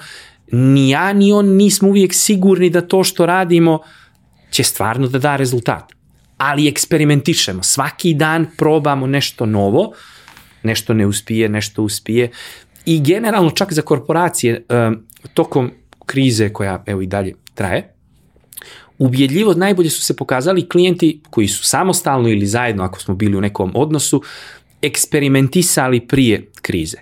ni ja ni on nismo uvijek sigurni da to što radimo će stvarno da da rezultat ali eksperimentišemo. Svaki dan probamo nešto novo, nešto ne uspije, nešto uspije i generalno čak za korporacije tokom krize koja evo i dalje traje, ubjedljivo najbolje su se pokazali klijenti koji su samostalno ili zajedno ako smo bili u nekom odnosu eksperimentisali prije krize.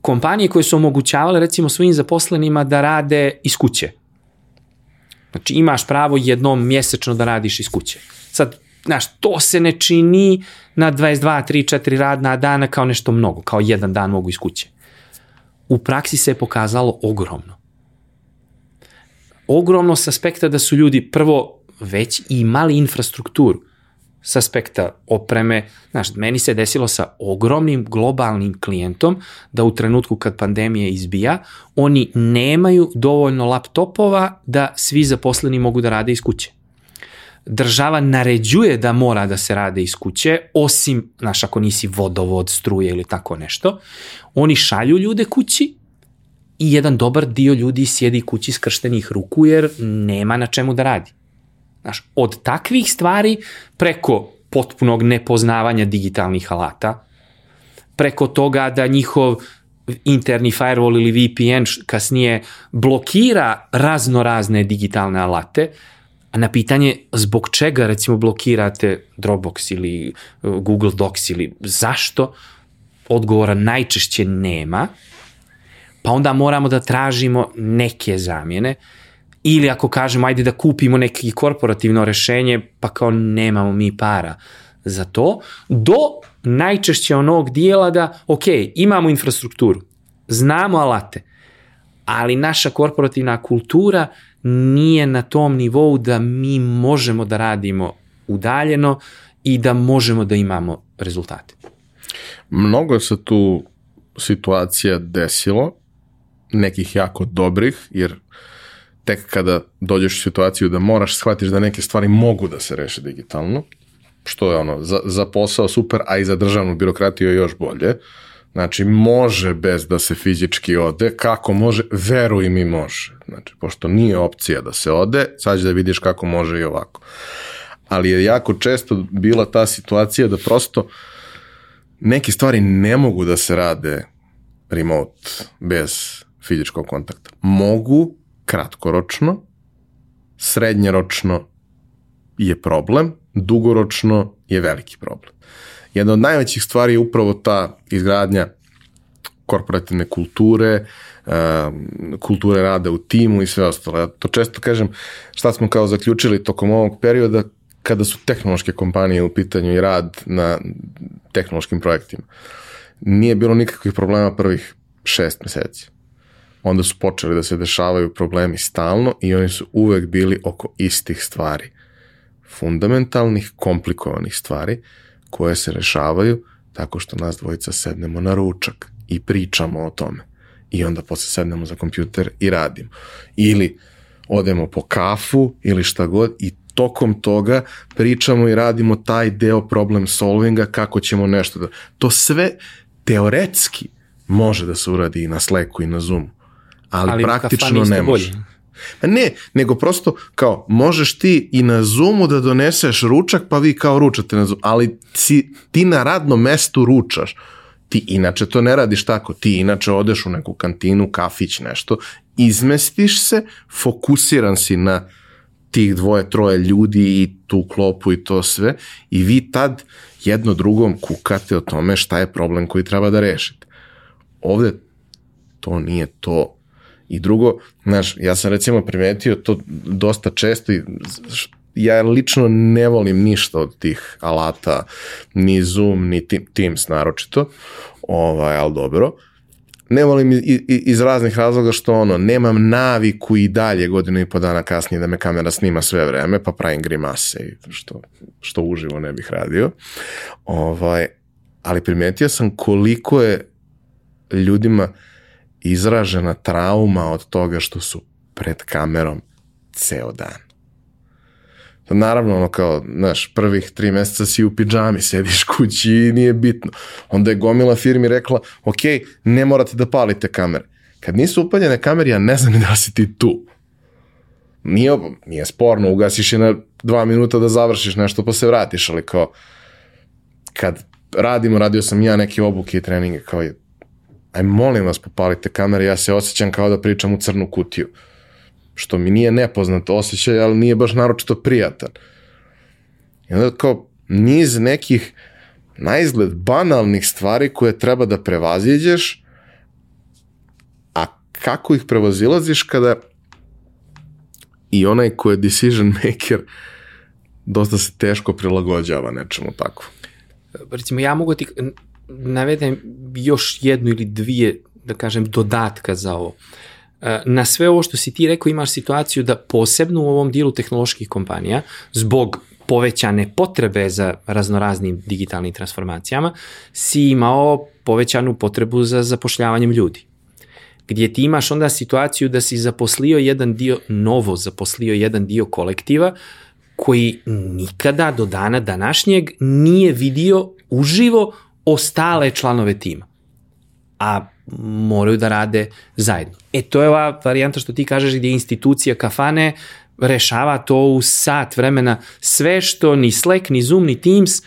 Kompanije koje su omogućavale recimo svojim zaposlenima da rade iz kuće Znači imaš pravo jednom mjesečno da radiš iz kuće. Sad, znaš, to se ne čini na 22, 3, 4 radna dana kao nešto mnogo, kao jedan dan mogu iz kuće. U praksi se je pokazalo ogromno. Ogromno s aspekta da su ljudi prvo već imali infrastrukturu s aspekta opreme. Znaš, meni se desilo sa ogromnim globalnim klijentom da u trenutku kad pandemija izbija, oni nemaju dovoljno laptopova da svi zaposleni mogu da rade iz kuće. Država naređuje da mora da se rade iz kuće, osim, znaš, ako nisi vodovod, struje ili tako nešto. Oni šalju ljude kući i jedan dobar dio ljudi sjedi kući skrštenih ruku jer nema na čemu da radi. Znaš, od takvih stvari preko potpunog nepoznavanja digitalnih alata, preko toga da njihov interni firewall ili VPN kasnije blokira razno razne digitalne alate, a na pitanje zbog čega recimo blokirate Dropbox ili uh, Google Docs ili zašto, odgovora najčešće nema, pa onda moramo da tražimo neke zamjene, ili ako kažemo ajde da kupimo neki korporativno rešenje, pa kao nemamo mi para za to, do najčešće onog dijela da, ok, imamo infrastrukturu, znamo alate, ali naša korporativna kultura nije na tom nivou da mi možemo da radimo udaljeno i da možemo da imamo rezultate. Mnogo se tu situacija desilo, nekih jako dobrih, jer tek kada dođeš u situaciju da moraš shvatiš da neke stvari mogu da se reše digitalno, što je ono, za, za posao super, a i za državnu birokratiju je još bolje. Znači, može bez da se fizički ode. Kako može? Veruj mi može. Znači, pošto nije opcija da se ode, sad da vidiš kako može i ovako. Ali je jako često bila ta situacija da prosto neke stvari ne mogu da se rade remote bez fizičkog kontakta. Mogu, kratkoročno, srednjeročno je problem, dugoročno je veliki problem. Jedna od najvećih stvari je upravo ta izgradnja korporativne kulture, kulture rada u timu i sve ostalo. Ja to često kažem, šta smo kao zaključili tokom ovog perioda kada su tehnološke kompanije u pitanju i rad na tehnološkim projektima. Nije bilo nikakvih problema prvih šest meseci onda su počeli da se dešavaju problemi stalno i oni su uvek bili oko istih stvari. Fundamentalnih, komplikovanih stvari koje se rešavaju tako što nas dvojica sednemo na ručak i pričamo o tome. i onda posle sednemo za kompjuter i radimo. Ili odemo po kafu ili šta god i tokom toga pričamo i radimo taj deo problem solvinga kako ćemo nešto da... To sve teoretski može da se uradi i na Slacku i na Zoomu, ali, ali praktično ne može. Pa ne, nego prosto kao možeš ti i na Zoomu da doneseš ručak pa vi kao ručate na Zoomu, ali si, ti na radnom mestu ručaš. Ti inače to ne radiš tako, ti inače odeš u neku kantinu, kafić, nešto, izmestiš se, fokusiran si na tih dvoje, troje ljudi i tu klopu i to sve i vi tad jedno drugom kukate o tome šta je problem koji treba da rešite. Ovde to nije to. I drugo, znaš, ja sam recimo primetio to dosta često i ja lično ne volim ništa od tih alata, ni Zoom, ni Teams naročito, ovaj, ali dobro. Ne volim iz raznih razloga što ono, nemam naviku i dalje godinu i po dana kasnije da me kamera snima sve vreme, pa pravim grimase, što, što uživo ne bih radio. Ovaj, ali primetio sam koliko je ljudima izražena trauma od toga što su pred kamerom ceo dan. Naravno, ono kao, znaš, prvih tri meseca si u pidžami, sediš kući i nije bitno. Onda je gomila firmi rekla, ok, ne morate da palite kamere. Kad nisu upaljene kamere, ja ne znam da si ti tu. Nije, nije sporno, ugasiš je na dva minuta da završiš nešto pa se vratiš, ali kao, kad radimo, radio sam ja neke obuke i treninge, kao je, aj molim vas popalite kamere, ja se osjećam kao da pričam u crnu kutiju što mi nije nepoznat osjećaj, ali nije baš naročito prijatan. I onda kao niz nekih na izgled banalnih stvari koje treba da prevaziđeš, a kako ih prevazilaziš kada i onaj ko je decision maker dosta se teško prilagođava nečemu tako. Recimo, ja mogu ti navedem još jednu ili dvije, da kažem, dodatka za ovo. Uh, na sve ovo što si ti rekao imaš situaciju da posebno u ovom dijelu tehnoloških kompanija, zbog povećane potrebe za raznoraznim digitalnim transformacijama, si imao povećanu potrebu za zapošljavanjem ljudi. Gdje ti imaš onda situaciju da si zaposlio jedan dio, novo zaposlio jedan dio kolektiva, koji nikada do dana današnjeg nije vidio uživo ostale članove tima. A moraju da rade zajedno. E to je ova varijanta što ti kažeš gdje institucija kafane rešava to u sat vremena. Sve što ni Slack, ni Zoom, ni Teams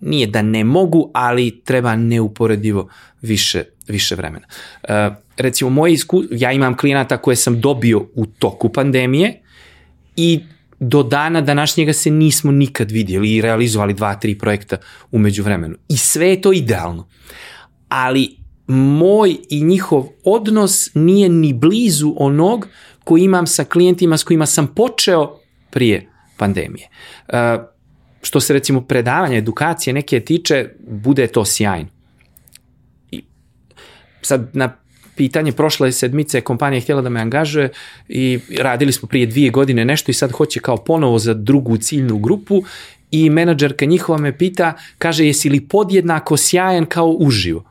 nije da ne mogu, ali treba neuporedivo više, više vremena. Uh, recimo, moje isku... ja imam klijenata koje sam dobio u toku pandemije i do dana današnjega se nismo nikad vidjeli i realizovali dva, tri projekta umeđu vremenu. I sve je to idealno. Ali moj i njihov odnos nije ni blizu onog koji imam sa klijentima s kojima sam počeo prije pandemije. Uh, što se recimo predavanja, edukacije neke tiče, bude to sjajno. I sad na pitanje prošle sedmice kompanija je htjela da me angažuje i radili smo prije dvije godine nešto i sad hoće kao ponovo za drugu ciljnu grupu i menadžerka njihova me pita, kaže jesi li podjednako sjajan kao uživo?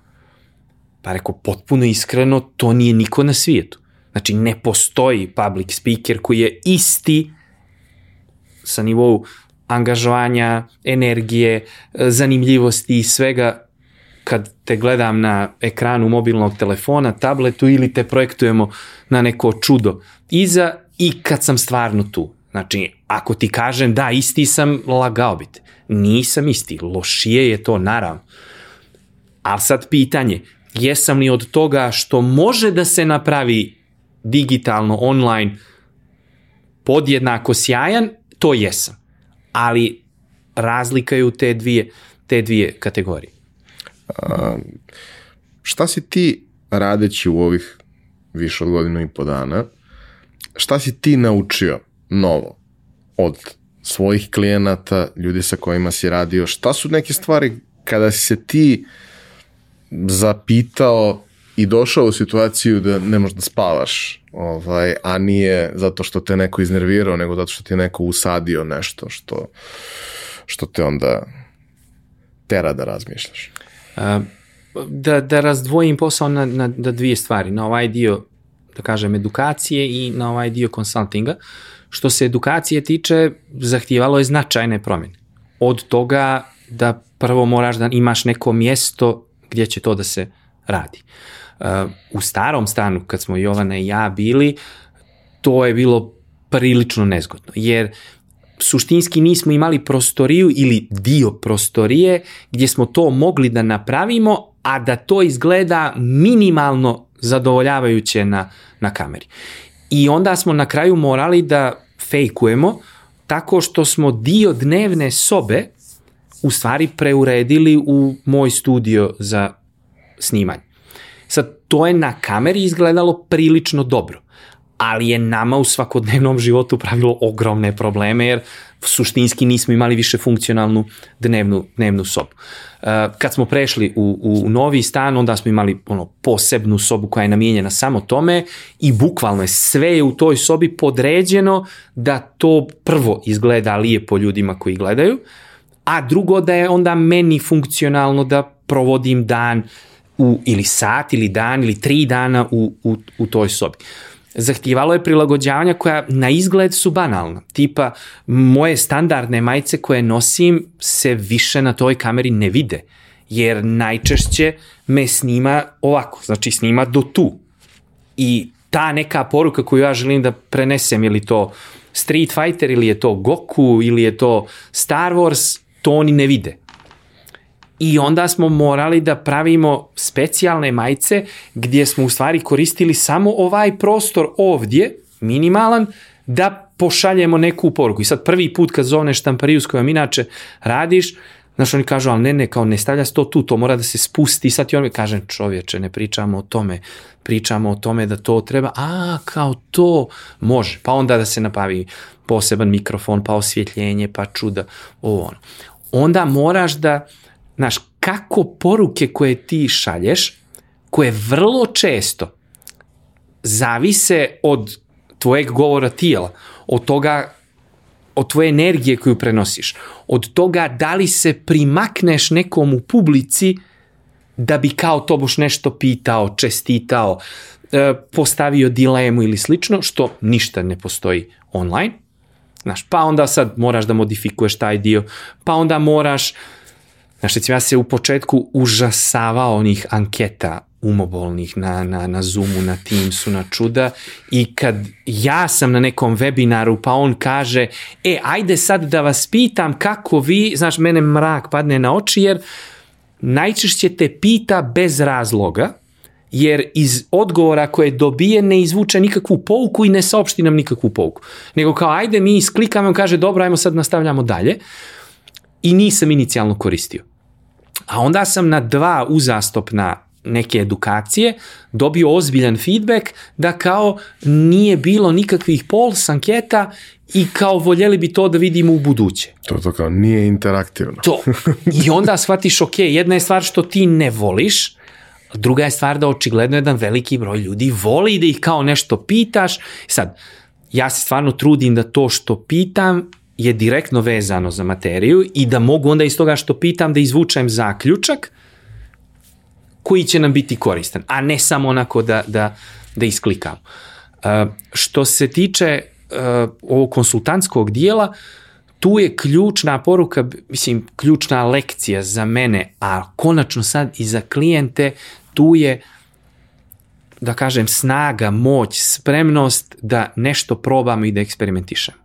Pa rekao, potpuno iskreno, to nije niko na svijetu. Znači, ne postoji public speaker koji je isti sa nivou angažovanja, energije, zanimljivosti i svega kad te gledam na ekranu mobilnog telefona, tabletu ili te projektujemo na neko čudo iza i kad sam stvarno tu. Znači, ako ti kažem da, isti sam, lagao bi te. Nisam isti, lošije je to, naravno. Ali sad pitanje, jesam li od toga što može da se napravi digitalno, online, podjednako sjajan, to jesam. Ali razlika je u te dvije, te dvije kategorije. Šta si ti radeći u ovih više od godinu i po dana, šta si ti naučio novo od svojih klijenata, ljudi sa kojima si radio, šta su neke stvari kada si se ti zapitao i došao u situaciju da ne možeš da spavaš, ovaj, a nije zato što te neko iznervirao, nego zato što ti neko usadio nešto što, što te onda tera da razmišljaš. A, da, da razdvojim posao na, na, na dvije stvari, na ovaj dio, da kažem, edukacije i na ovaj dio konsultinga. Što se edukacije tiče, zahtijevalo je značajne promjene. Od toga da prvo moraš da imaš neko mjesto gdje će to da se radi. Uh, u starom stanu, kad smo Jovana i ja bili, to je bilo prilično nezgodno, jer suštinski nismo imali prostoriju ili dio prostorije gdje smo to mogli da napravimo, a da to izgleda minimalno zadovoljavajuće na, na kameri. I onda smo na kraju morali da fejkujemo tako što smo dio dnevne sobe u stvari preuredili u moj studio za snimanje. Sad, to je na kameri izgledalo prilično dobro ali je nama u svakodnevnom životu pravilo ogromne probleme jer suštinski nismo imali više funkcionalnu dnevnu, dnevnu sobu. Uh, kad smo prešli u, u novi stan, onda smo imali ono posebnu sobu koja je namijenjena samo tome i bukvalno je sve je u toj sobi podređeno da to prvo izgleda lijepo ljudima koji gledaju, a drugo da je onda meni funkcionalno da provodim dan u, ili sat ili dan ili tri dana u, u, u toj sobi. Uh, zahtijevalo je prilagođavanja koja na izgled su banalna. Tipa, moje standardne majice koje nosim se više na toj kameri ne vide, jer najčešće me snima ovako, znači snima do tu. I ta neka poruka koju ja želim da prenesem, ili to Street Fighter, ili je to Goku, ili je to Star Wars, to oni ne vide i onda smo morali da pravimo specijalne majice gdje smo u stvari koristili samo ovaj prostor ovdje, minimalan, da pošaljemo neku poruku. I sad prvi put kad zovneš štampariju s kojom inače radiš, Znaš, oni kažu, ali ne, ne, kao ne stavlja se to tu, to mora da se spusti. I sad ti on mi kaže, čovječe, ne pričamo o tome, pričamo o tome da to treba, a, kao to može. Pa onda da se napavi poseban mikrofon, pa osvjetljenje, pa čuda, ovo ono. Onda moraš da, Znaš, kako poruke koje ti šalješ, koje vrlo često zavise od tvojeg govora tijela, od toga od tvoje energije koju prenosiš, od toga da li se primakneš nekom u publici da bi kao to boš nešto pitao, čestitao, e, postavio dilemu ili slično, što ništa ne postoji online. Znaš, pa onda sad moraš da modifikuješ taj dio, pa onda moraš Znaš, recimo ja se u početku užasavao onih anketa umobolnih na, na, na Zoomu, na Teamsu, na čuda i kad ja sam na nekom webinaru pa on kaže, e, ajde sad da vas pitam kako vi, znaš, mene mrak padne na oči jer najčešće te pita bez razloga, jer iz odgovora koje dobije ne izvuče nikakvu pouku i ne saopšti nam nikakvu pouku. Nego kao ajde mi isklikamo kaže dobro ajmo sad nastavljamo dalje i nisam inicijalno koristio. A onda sam na dva uzastopna neke edukacije dobio ozbiljan feedback da kao nije bilo nikakvih pols anketa i kao voljeli bi to da vidimo u buduće. To to kao nije interaktivno. To. I onda shvatiš, ok, jedna je stvar što ti ne voliš, druga je stvar da očigledno jedan veliki broj ljudi voli da ih kao nešto pitaš. Sad, ja se stvarno trudim da to što pitam je direktno vezano za materiju i da mogu onda iz toga što pitam da izvučem zaključak koji će nam biti koristan, a ne samo onako da, da, da isklikam. Uh, što se tiče uh, ovog konsultantskog dijela, tu je ključna poruka, mislim, ključna lekcija za mene, a konačno sad i za klijente, tu je da kažem snaga, moć, spremnost da nešto probamo i da eksperimentišemo.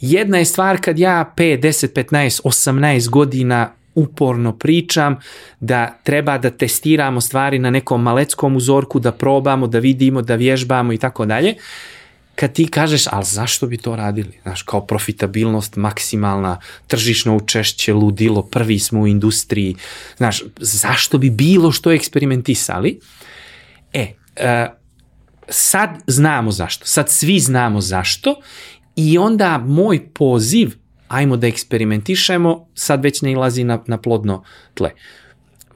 Jedna je stvar kad ja 5, 10, 15, 18 godina uporno pričam da treba da testiramo stvari na nekom maleckom uzorku, da probamo, da vidimo, da vježbamo i tako dalje. Kad ti kažeš, ali zašto bi to radili? Znaš, kao profitabilnost maksimalna, tržišno učešće, ludilo, prvi smo u industriji. Znaš, zašto bi bilo što eksperimentisali? E, uh, sad znamo zašto. Sad svi znamo zašto I onda moj poziv, ajmo da eksperimentišemo, sad već ne ilazi na, na plodno tle.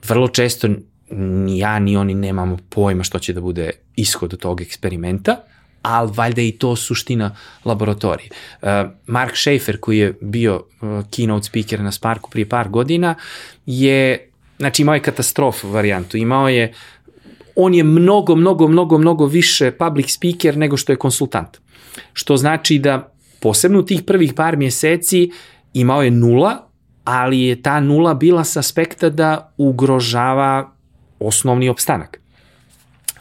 Vrlo često ni ja ni oni nemamo pojma što će da bude ishod tog eksperimenta, ali valjda je i to suština laboratorije. Uh, Mark Schaefer, koji je bio uh, keynote speaker na Sparku prije par godina, je znači imao je katastrofu varijantu, imao je, on je mnogo, mnogo, mnogo, mnogo više public speaker nego što je konsultant. Što znači da posebno u tih prvih par mjeseci imao je nula, ali je ta nula bila sa aspekta da ugrožava osnovni opstanak.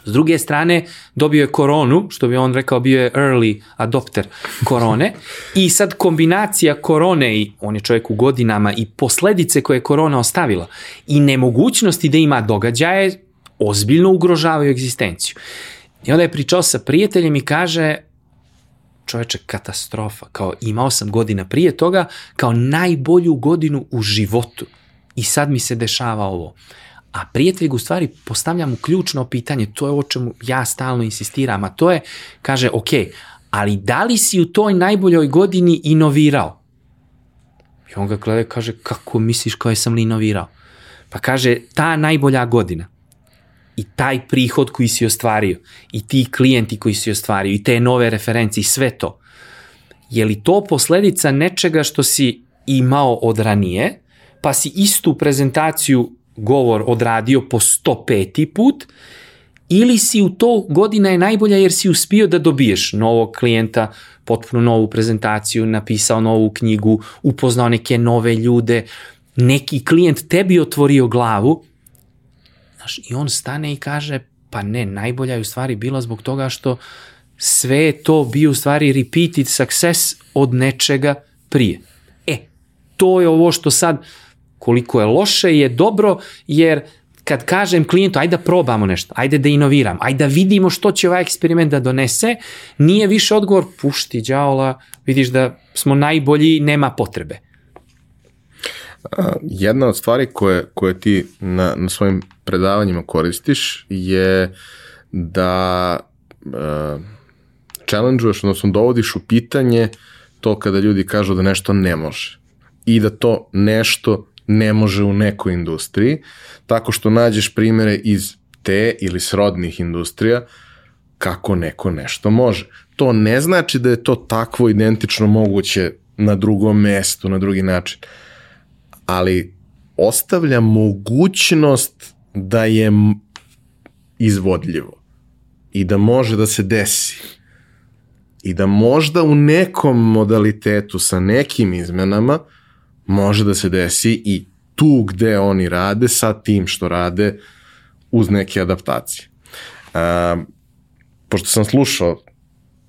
S druge strane, dobio je koronu, što bi on rekao bio je early adopter korone i sad kombinacija korone i on je čovjek u godinama i posledice koje je korona ostavila i nemogućnosti da ima događaje ozbiljno ugrožavaju egzistenciju. I onda je pričao sa prijateljem i kaže čoveče katastrofa, kao imao sam godina prije toga kao najbolju godinu u životu i sad mi se dešava ovo. A prijatelj u stvari postavlja mu ključno pitanje, to je o čemu ja stalno insistiram, a to je, kaže, ok, ali da li si u toj najboljoj godini inovirao? I on ga gleda i kaže, kako misliš koje sam li inovirao? Pa kaže, ta najbolja godina i taj prihod koji si ostvario i ti klijenti koji si ostvario i te nove referencije i sve to, je li to posledica nečega što si imao od ranije, pa si istu prezentaciju govor odradio po 105. put, ili si u to godina je najbolja jer si uspio da dobiješ novog klijenta, potpuno novu prezentaciju, napisao novu knjigu, upoznao neke nove ljude, neki klijent tebi otvorio glavu, znaš, i on stane i kaže, pa ne, najbolja je u stvari bila zbog toga što sve to bio u stvari repeated success od nečega prije. E, to je ovo što sad koliko je loše je dobro, jer kad kažem klijentu, ajde da probamo nešto, ajde da inoviram, ajde da vidimo što će ovaj eksperiment da donese, nije više odgovor, pušti đavola, vidiš da smo najbolji, nema potrebe. Jedna od stvari koje, koje ti na, na svojim predavanjima koristiš je da uh, challenge-uješ, odnosno dovodiš u pitanje to kada ljudi kažu da nešto ne može i da to nešto ne može u nekoj industriji, tako što nađeš primere iz te ili srodnih industrija kako neko nešto može. To ne znači da je to takvo identično moguće na drugom mestu, na drugi način, ali ostavlja mogućnost da je izvodljivo i da može da se desi i da možda u nekom modalitetu sa nekim izmenama može da se desi i tu gde oni rade sa tim što rade uz neke adaptacije. Um, pošto sam slušao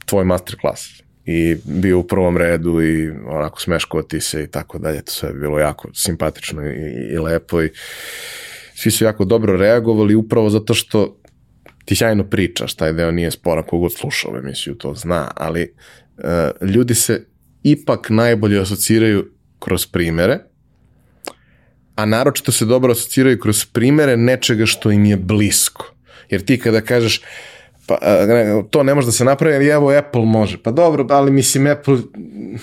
tvoj masterclass i bio u prvom redu i onako smeško ti se i tako dalje, to sve je bilo jako simpatično i, i lepo i svi su jako dobro reagovali upravo zato što ti sjajno pričaš, taj deo nije spora, kogod slušao emisiju to zna, ali uh, ljudi se ipak najbolje asociraju kroz primere, a naročito se dobro asociraju kroz primere nečega što im je blisko. Jer ti kada kažeš, pa, to ne može da se napravi, ali evo Apple može. Pa dobro, ali mislim Apple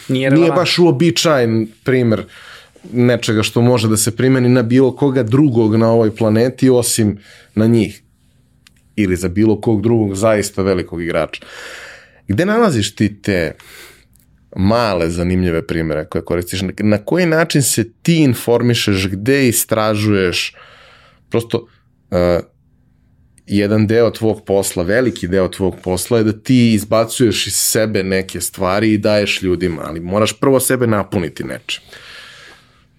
nije, nije baš uobičajen primer nečega što može da se primeni na bilo koga drugog na ovoj planeti osim na njih ili za bilo kog drugog zaista velikog igrača. Gde nalaziš ti te male zanimljive primere koje koristiš, na koji način se ti informišeš, gde istražuješ, prosto uh, jedan deo tvog posla, veliki deo tvog posla je da ti izbacuješ iz sebe neke stvari i daješ ljudima, ali moraš prvo sebe napuniti nečem.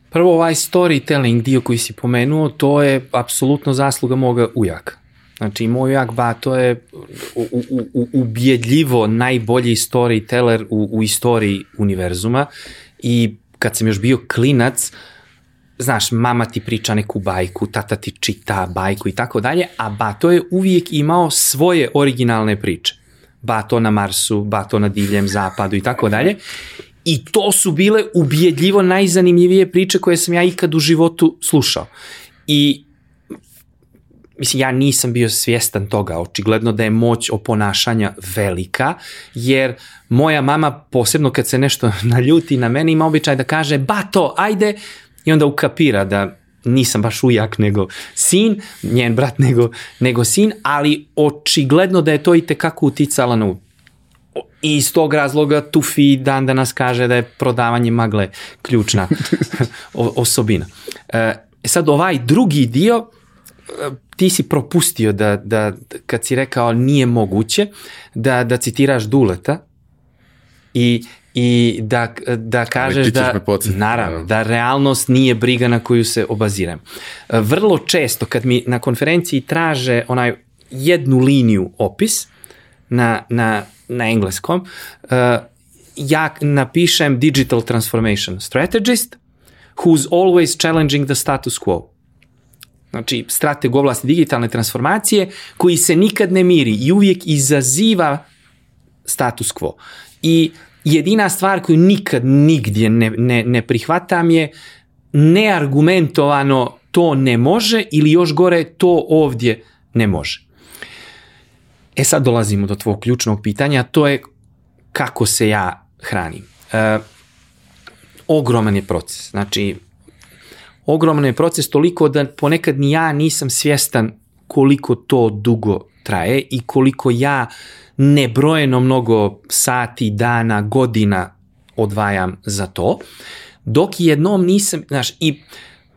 Prvo ovaj storytelling dio koji si pomenuo, to je apsolutno zasluga moga ujaka. Znači, moj jak bato je u, u, u, ubjedljivo najbolji storyteller u, u istoriji univerzuma i kad sam još bio klinac, znaš, mama ti priča neku bajku, tata ti čita bajku i tako dalje, a Bato je uvijek imao svoje originalne priče. Bato na Marsu, Bato na divljem zapadu i tako dalje. I to su bile ubjedljivo najzanimljivije priče koje sam ja ikad u životu slušao. I mislim, ja nisam bio svjestan toga, očigledno da je moć oponašanja velika, jer moja mama, posebno kad se nešto naljuti na mene, ima običaj da kaže, bato, ajde, i onda ukapira da nisam baš ujak nego sin, njen brat nego, nego sin, ali očigledno da je to i tekako uticala na I iz tog razloga Tufi dan danas kaže da je prodavanje magle ključna osobina. E, sad ovaj drugi dio, e, ti si propustio da, da kad si rekao nije moguće, da, da citiraš Duleta i i da, da kažeš da, naravno, da realnost nije briga na koju se obaziram. Vrlo često kad mi na konferenciji traže onaj jednu liniju opis na, na, na engleskom, uh, ja napišem digital transformation strategist who's always challenging the status quo. Znači, strateg oblasti digitalne transformacije koji se nikad ne miri i uvijek izaziva status quo. I jedina stvar koju nikad nigdje ne, ne, ne prihvatam je neargumentovano to ne može ili još gore to ovdje ne može. E sad dolazimo do tvog ključnog pitanja, to je kako se ja hranim. E, ogroman je proces. Znači, ogroman je proces toliko da ponekad ni ja nisam svjestan koliko to dugo traje i koliko ja nebrojeno mnogo sati, dana, godina odvajam za to, dok jednom nisam, znaš, i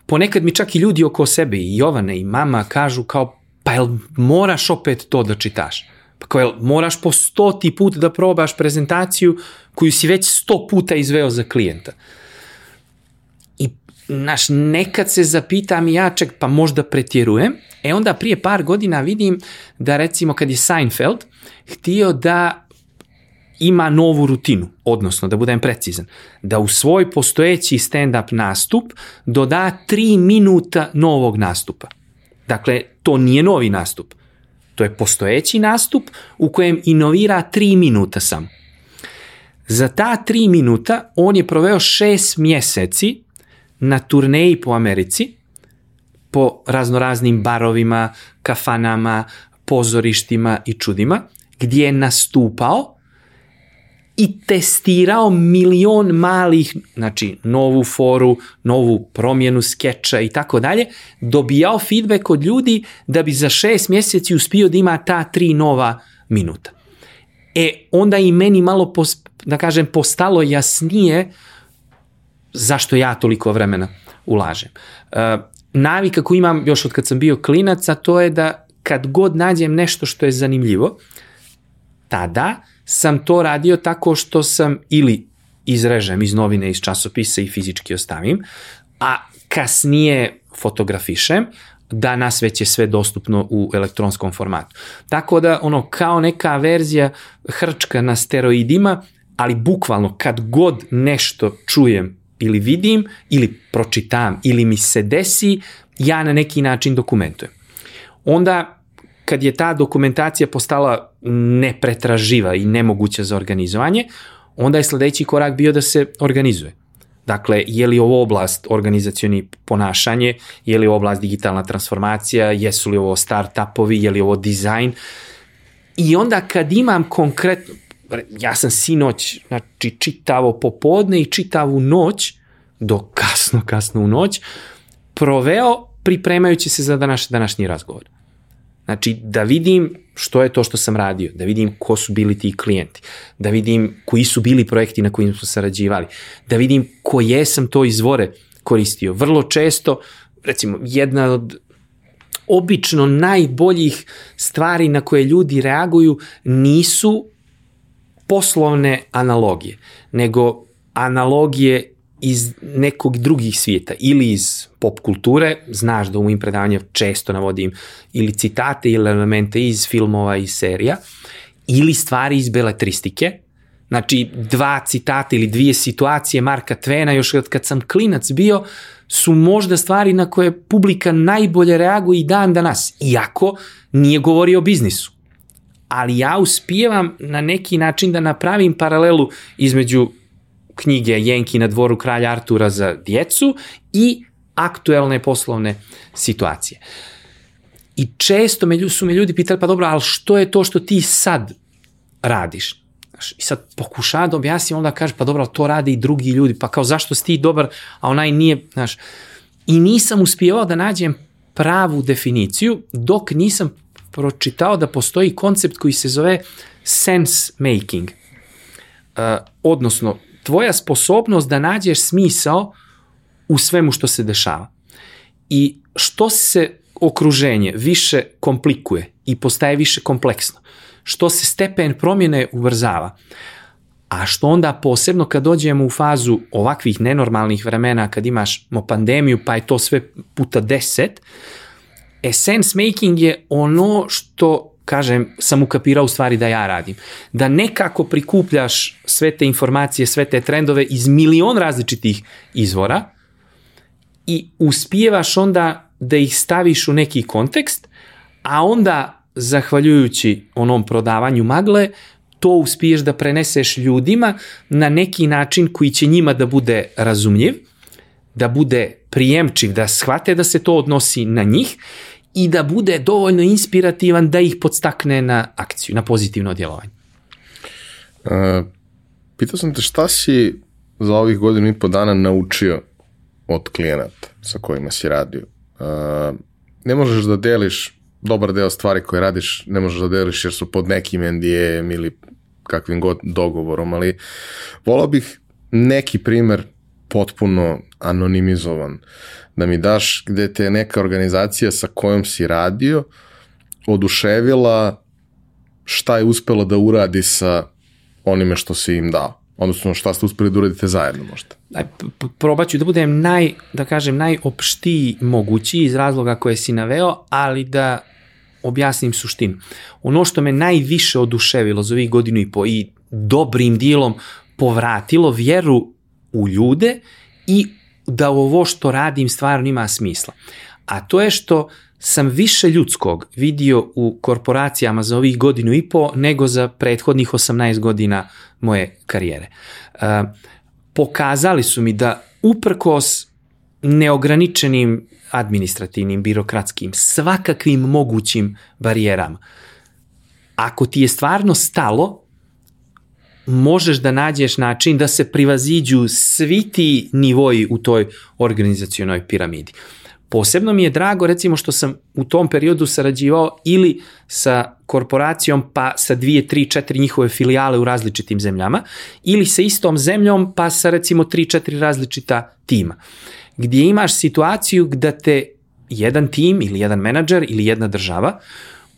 ponekad mi čak i ljudi oko sebe, i Jovane i mama kažu kao, pa jel moraš opet to da čitaš? Pa kao, jel moraš po stoti put da probaš prezentaciju koju si već sto puta izveo za klijenta? I, znaš, nekad se zapitam ja, ček, pa možda pretjerujem, e onda prije par godina vidim da recimo kad je Seinfeld, htio da ima novu rutinu, odnosno da budem precizan, da u svoj postojeći stand-up nastup doda 3 minuta novog nastupa. Dakle, to nije novi nastup. To je postojeći nastup u kojem inovira 3 minuta sam. Za ta 3 minuta on je proveo 6 mjeseci na turneji po Americi, po raznoraznim barovima, kafanama, pozorištima i čudima gdje je nastupao i testirao milion malih, znači novu foru, novu promjenu skeča i tako dalje, dobijao feedback od ljudi da bi za šest mjeseci uspio da ima ta tri nova minuta. E, onda i meni malo, pos, da kažem, postalo jasnije zašto ja toliko vremena ulažem. E, navika koju imam još od kad sam bio klinac, a to je da kad god nađem nešto što je zanimljivo, tada sam to radio tako što sam ili izrežem iz novine, iz časopisa i fizički ostavim, a kasnije fotografišem, danas već je sve dostupno u elektronskom formatu. Tako da ono kao neka verzija hrčka na steroidima, ali bukvalno kad god nešto čujem ili vidim ili pročitam ili mi se desi, ja na neki način dokumentujem. Onda kad je ta dokumentacija postala nepretraživa i nemoguća za organizovanje, onda je sledeći korak bio da se organizuje. Dakle, je li ovo oblast organizacioni ponašanje, je li ovo oblast digitalna transformacija, jesu li ovo start-upovi, je li ovo dizajn. I onda kad imam konkretno, ja sam sinoć, znači čitavo popodne i čitavu noć, do kasno, kasno u noć, proveo pripremajući se za današ, današnji razgovor. Znači, da vidim što je to što sam radio, da vidim ko su bili ti klijenti, da vidim koji su bili projekti na kojim smo sarađivali, da vidim koje sam to izvore koristio. Vrlo često, recimo, jedna od obično najboljih stvari na koje ljudi reaguju nisu poslovne analogije, nego analogije iz nekog drugih svijeta ili iz pop kulture, znaš da u mojim predavanjima često navodim ili citate ili elemente iz filmova i serija, ili stvari iz beletristike, znači dva citata ili dvije situacije Marka Tvena još kad sam klinac bio, su možda stvari na koje publika najbolje reaguje i dan danas, iako nije govorio o biznisu. Ali ja uspijevam na neki način da napravim paralelu između knjige Jenki na dvoru kralja Artura za djecu i aktuelne poslovne situacije. I često me, su me ljudi pitali, pa dobro, ali što je to što ti sad radiš? I sad pokušava da objasnim, onda kaže, pa dobro, to rade i drugi ljudi, pa kao zašto si ti dobar, a onaj nije, znaš. I nisam uspijevao da nađem pravu definiciju, dok nisam pročitao da postoji koncept koji se zove sense making. Uh, odnosno, tvoja sposobnost da nađeš smisao u svemu što se dešava. I što se okruženje više komplikuje i postaje više kompleksno, što se stepen promjene ubrzava, a što onda posebno kad dođemo u fazu ovakvih nenormalnih vremena, kad imaš pandemiju pa je to sve puta deset, e sense making je ono što kažem, sam ukapirao u stvari da ja radim. Da nekako prikupljaš sve te informacije, sve te trendove iz milion različitih izvora i uspijevaš onda da ih staviš u neki kontekst, a onda, zahvaljujući onom prodavanju magle, to uspiješ da preneseš ljudima na neki način koji će njima da bude razumljiv, da bude prijemčiv, da shvate da se to odnosi na njih i da bude dovoljno inspirativan da ih podstakne na akciju, na pozitivno djelovanje. Uh, pitao sam te šta si za ovih godinu i po dana naučio od klijenata sa kojima si radio. Uh, ne možeš da deliš dobar deo stvari koje radiš, ne možeš da deliš jer su pod nekim NDA-em ili kakvim god dogovorom, ali volao bih neki primer potpuno anonimizovan, da mi daš gde te neka organizacija sa kojom si radio oduševila šta je uspela da uradi sa onime što si im dao. Odnosno šta ste uspeli da uradite zajedno možda. Aj, probat ću da budem naj, da kažem, najopštiji mogući iz razloga koje si naveo, ali da objasnim suštinu. Ono što me najviše oduševilo za ovih godinu i po i dobrim dijelom povratilo vjeru u ljude i da ovo što radim stvarno ima smisla. A to je što sam više ljudskog vidio u korporacijama za ovih godinu i po nego za prethodnih 18 godina moje karijere. Uh, pokazali su mi da uprkos neograničenim administrativnim, birokratskim, svakakvim mogućim barijerama, ako ti je stvarno stalo, možeš da nađeš način da se privaziđu svi ti nivoji u toj organizacionoj piramidi. Posebno mi je drago recimo što sam u tom periodu sarađivao ili sa korporacijom pa sa dvije, tri, četiri njihove filijale u različitim zemljama ili sa istom zemljom pa sa recimo tri, četiri različita tima. Gdje imaš situaciju gda te jedan tim ili jedan menadžer ili jedna država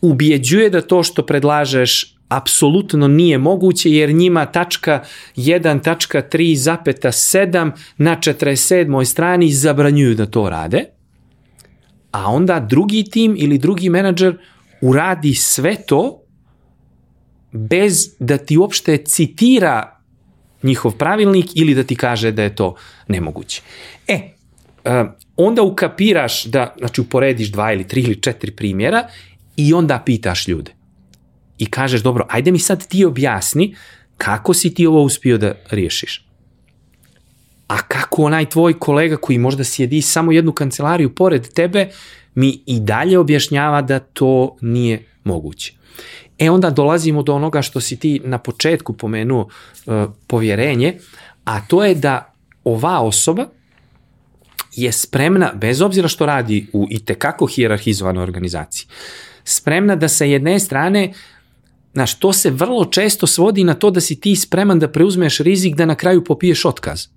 ubjeđuje da to što predlažeš apsolutno nije moguće jer njima tačka 1.3.7 na 47. strani zabranjuju da to rade, a onda drugi tim ili drugi menadžer uradi sve to bez da ti uopšte citira njihov pravilnik ili da ti kaže da je to nemoguće. E, onda ukapiraš da, znači uporediš dva ili tri ili četiri primjera i onda pitaš ljude i kažeš, dobro, ajde mi sad ti objasni kako si ti ovo uspio da riješiš. A kako onaj tvoj kolega koji možda sjedi samo jednu kancelariju pored tebe, mi i dalje objašnjava da to nije moguće. E onda dolazimo do onoga što si ti na početku pomenuo uh, povjerenje, a to je da ova osoba je spremna, bez obzira što radi u i tekako hijerarhizovanoj organizaciji, spremna da sa jedne strane Znaš, to se vrlo često svodi na to da si ti spreman da preuzmeš rizik da na kraju popiješ otkaz.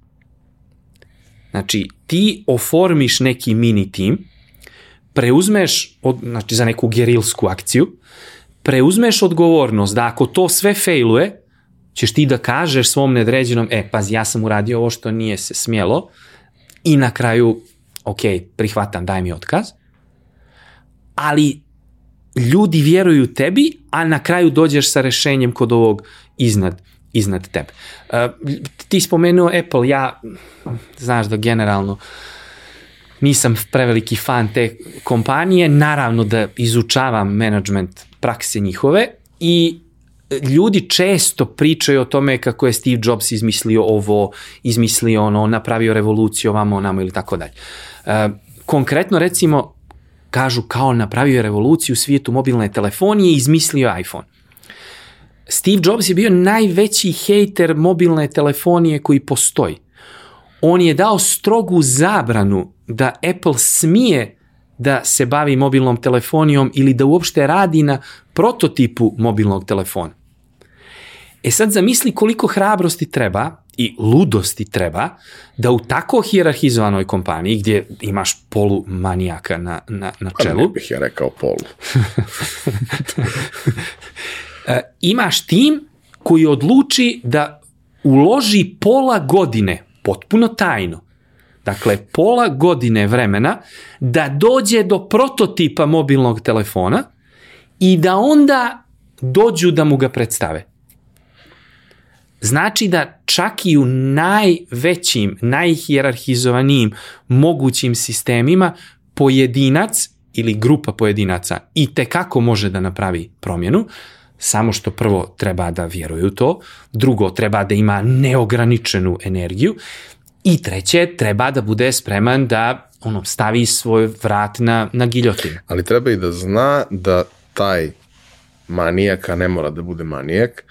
Znači, ti oformiš neki mini tim, preuzmeš, od, znači za neku gerilsku akciju, preuzmeš odgovornost da ako to sve failuje, ćeš ti da kažeš svom nedređenom, e, pazi, ja sam uradio ovo što nije se smjelo i na kraju, ok, prihvatam, daj mi otkaz, ali ljudi vjeruju tebi, a na kraju dođeš sa rešenjem kod ovog iznad, iznad tebe. Uh, ti spomenuo Apple, ja, znaš da generalno nisam preveliki fan te kompanije, naravno da izučavam management prakse njihove i ljudi često pričaju o tome kako je Steve Jobs izmislio ovo, izmislio ono, napravio revoluciju ovamo, onamo ili tako dalje. Uh, konkretno recimo kažu kao napravio je revoluciju u svijetu mobilne telefonije i izmislio iPhone. Steve Jobs je bio najveći hejter mobilne telefonije koji postoji. On je dao strogu zabranu da Apple smije da se bavi mobilnom telefonijom ili da uopšte radi na prototipu mobilnog telefona. E sad zamisli koliko hrabrosti treba i ludosti treba da u tako hijerarhizovanoj kompaniji gdje imaš polu manijaka na, na, na čelu. Pa ne bih ja rekao polu. E, imaš tim koji odluči da uloži pola godine, potpuno tajno, dakle pola godine vremena, da dođe do prototipa mobilnog telefona i da onda dođu da mu ga predstave. Znači da čak i u najvećim, najhijerarhizovanijim mogućim sistemima pojedinac ili grupa pojedinaca i te kako može da napravi promjenu, samo što prvo treba da vjeruje u to, drugo treba da ima neograničenu energiju i treće treba da bude spreman da ono, stavi svoj vrat na, na giljotinu. Ali treba i da zna da taj manijak, a ne mora da bude manijak,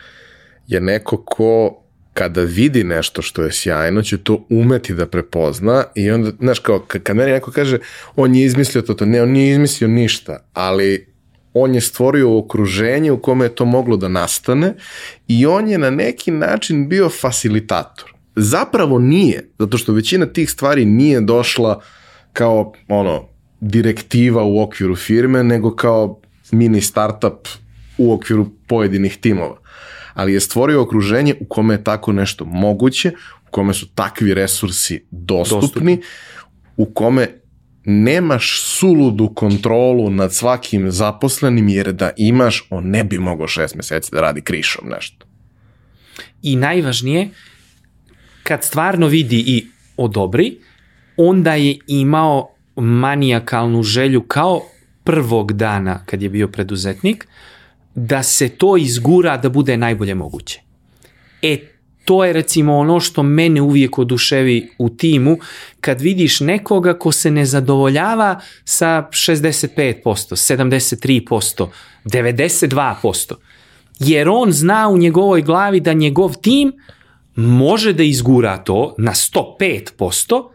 je neko ko kada vidi nešto što je sjajno, će to umeti da prepozna i onda, znaš, kao, kad meni neko kaže, on je izmislio to, to, ne, on nije izmislio ništa, ali on je stvorio okruženje u kome je to moglo da nastane i on je na neki način bio facilitator. Zapravo nije, zato što većina tih stvari nije došla kao ono direktiva u okviru firme, nego kao mini startup u okviru pojedinih timova. Ali je stvorio okruženje u kome je tako nešto moguće, u kome su takvi resursi dostupni, dostupni. u kome nemaš suludu kontrolu nad svakim zaposlenim, jer da imaš, on ne bi mogao šest meseci da radi krišom nešto. I najvažnije, kad stvarno vidi i odobri, onda je imao manijakalnu želju kao prvog dana kad je bio preduzetnik, da se to izgura da bude najbolje moguće. E, to je recimo ono što mene uvijek oduševi u timu kad vidiš nekoga ko se ne zadovoljava sa 65%, 73%, 92%. Jer on zna u njegovoj glavi da njegov tim može da izgura to na 105%,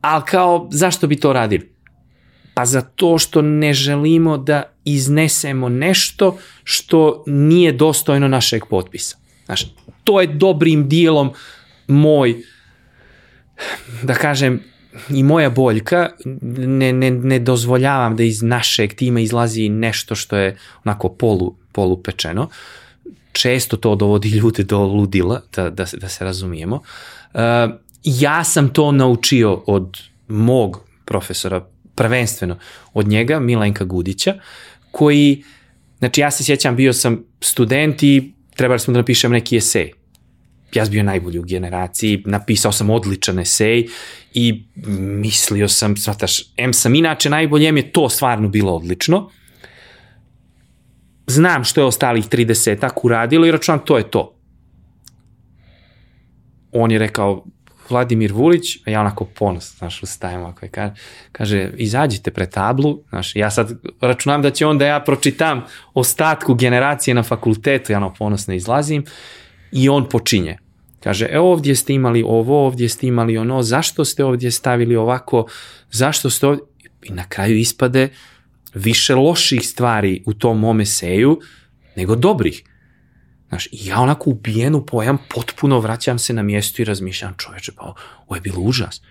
ali kao zašto bi to radili? Pa zato što ne želimo da iznesemo nešto što nije dostojno našeg potpisa. Znaš, to je dobrim dijelom moj, da kažem, i moja boljka, ne, ne, ne dozvoljavam da iz našeg tima izlazi nešto što je onako polu, polupečeno. Često to dovodi ljude do ludila, da, da, da se razumijemo. Uh, ja sam to naučio od mog profesora, prvenstveno od njega, Milenka Gudića, koji, znači ja se sjećam, bio sam student i trebali smo da napišem neki esej. Ja sam bio najbolji u generaciji, napisao sam odličan esej i mislio sam, svataš, M sam inače najbolji, M je to stvarno bilo odlično. Znam što je ostalih 30 tak uradilo i računam to je to. On je rekao, Vladimir Vulić, a ja onako ponos, znaš, ustajem ovako i kaže, kaže, izađite pre tablu, znaš, ja sad računam da će on da ja pročitam ostatku generacije na fakultetu, ja ono ponosno izlazim i on počinje. Kaže, e ovdje ste imali ovo, ovdje ste imali ono, zašto ste ovdje stavili ovako, zašto ste ovdje... I na kraju ispade više loših stvari u tom mome seju nego dobrih. Znaš, ja onako ubijen u pojam, potpuno vraćam se na mjesto i razmišljam, čoveče, pa ovo je bilo užas.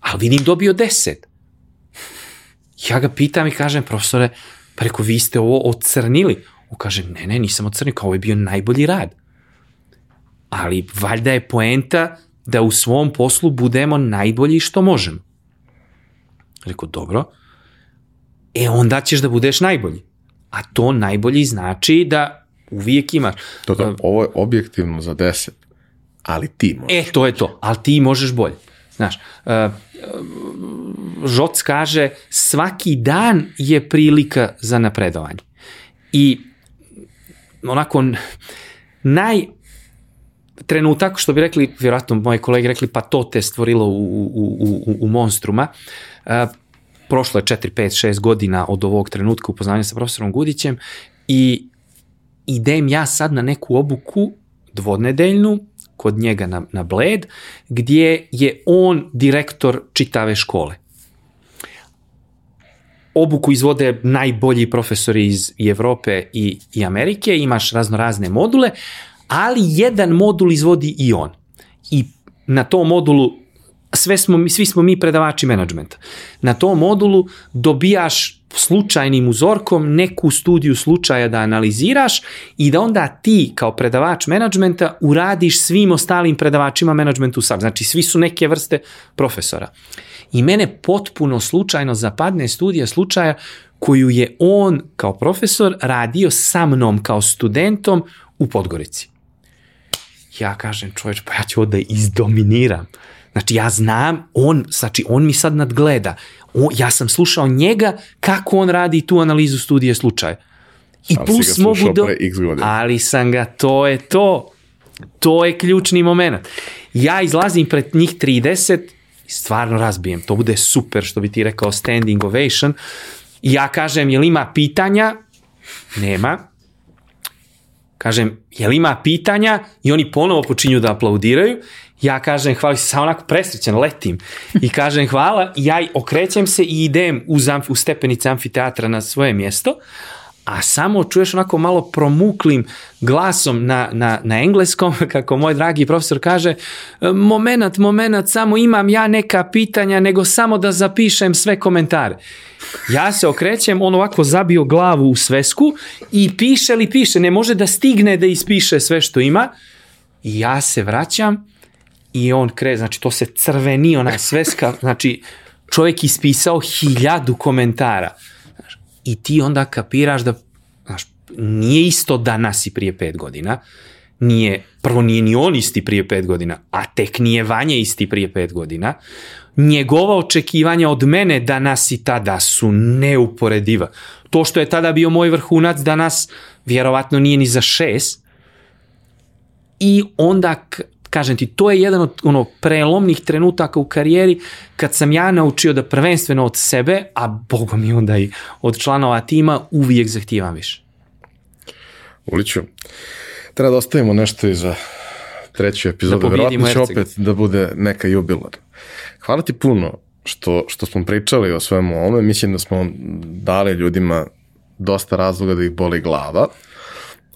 Ali vidim dobio deset. Ja ga pitam i kažem, profesore, preko vi ste ovo ocrnili. On kaže, ne, ne, nisam ocrnio, kao ovo je bio najbolji rad. Ali valjda je poenta da u svom poslu budemo najbolji što možemo. Rekao, dobro. E onda ćeš da budeš najbolji. A to najbolji znači da uvijek imaš. To, to, ovo je objektivno za 10, ali ti možeš. E, to je to, ali ti možeš bolje. Znaš, uh, Žoc kaže svaki dan je prilika za napredovanje. I onako naj trenutak, što bi rekli, vjerojatno moji kolege rekli, pa to te stvorilo u, u, u, u Monstruma, uh, prošlo je 4, 5, 6 godina od ovog trenutka upoznanja sa profesorom Gudićem i idem ja sad na neku obuku dvodnedeljnu kod njega na, na Bled, gdje je on direktor čitave škole. obuku izvode najbolji profesori iz Evrope i, i Amerike, imaš razno razne module, ali jedan modul izvodi i on. I na tom modulu sve smo, svi smo mi predavači menadžmenta. Na tom modulu dobijaš slučajnim uzorkom neku studiju slučaja da analiziraš i da onda ti kao predavač menadžmenta uradiš svim ostalim predavačima menadžmentu sam. Znači svi su neke vrste profesora. I mene potpuno slučajno zapadne studija slučaja koju je on kao profesor radio sa mnom kao studentom u Podgorici. Ja kažem, čovječ, pa ja ću ovo da izdominiram. Znači ja znam, on, znači on mi sad nadgleda. O, ja sam slušao njega kako on radi tu analizu studije slučaja. I Sam plus mogu do... X Ali sam ga, to je to. To je ključni moment. Ja izlazim pred njih 30 i stvarno razbijem. To bude super, što bi ti rekao, standing ovation. I ja kažem, jel ima pitanja? Nema. Kažem, jel ima pitanja? I oni ponovo počinju da aplaudiraju ja kažem hvala, sam onako presrećan, letim i kažem hvala, ja okrećem se i idem u, u stepenice amfiteatra na svoje mjesto, a samo čuješ onako malo promuklim glasom na, na, na engleskom, kako moj dragi profesor kaže, moment, moment, samo imam ja neka pitanja, nego samo da zapišem sve komentare. Ja se okrećem, on ovako zabio glavu u svesku i piše li piše, ne može da stigne da ispiše sve što ima. I ja se vraćam i on kre, znači to se crveni, ona sveska, znači čovjek ispisao hiljadu komentara. I ti onda kapiraš da, znaš, nije isto danas i prije pet godina, nije, prvo nije ni on isti prije pet godina, a tek nije Vanje isti prije pet godina, njegova očekivanja od mene danas i tada su neuporediva. To što je tada bio moj vrhunac, danas vjerovatno nije ni za šest, i onda kažem ti, to je jedan od ono, prelomnih trenutaka u karijeri kad sam ja naučio da prvenstveno od sebe, a bogom i onda i od članova tima, uvijek zahtijevam više. Uliću, treba da ostavimo nešto i za treću epizodu. Da Vjerojatno će opet da bude neka jubilar. Hvala ti puno što, što smo pričali o svemu ovome. Mislim da smo dali ljudima dosta razloga da ih boli glava.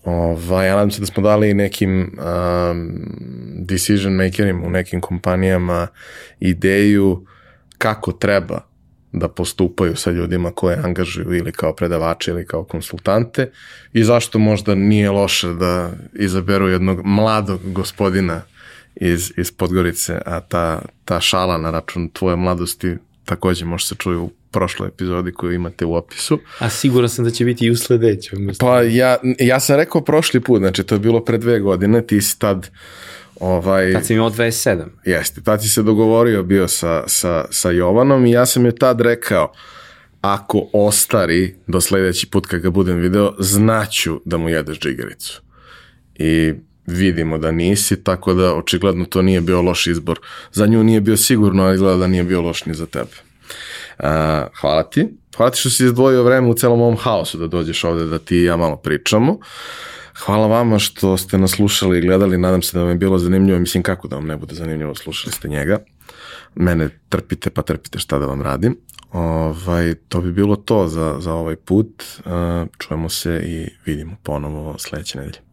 Ovaj, ja nadam se da smo dali nekim um, decision makerima u nekim kompanijama ideju kako treba da postupaju sa ljudima koje angažuju ili kao predavače ili kao konsultante i zašto možda nije loše da izaberu jednog mladog gospodina iz, iz Podgorice, a ta, ta šala na račun tvoje mladosti takođe može se čuju u prošloj epizodi koju imate u opisu. A siguran sam da će biti i u sledećem. Pa ja, ja sam rekao prošli put, znači to je bilo pre dve godine, ti si tad Ovaj, tad si imao 27. Jeste, tad si se dogovorio bio sa, sa, sa Jovanom i ja sam je tad rekao, ako ostari do sledeći put kad ga budem video, znaću da mu jedeš džigericu. I vidimo da nisi, tako da očigledno to nije bio loš izbor. Za nju nije bio sigurno, ali gleda da nije bio loš ni za tebe. Uh, hvala ti. Hvala ti što si izdvojio vreme u celom ovom haosu da dođeš ovde da ti i ja malo pričamo. Hvala vama što ste nas slušali i gledali, nadam se da vam je bilo zanimljivo, mislim kako da vam ne bude zanimljivo, slušali ste njega. Mene trpite pa trpite šta da vam radim. Ovaj, to bi bilo to za, za ovaj put. Uh, čujemo se i vidimo ponovo sledeće nedelje.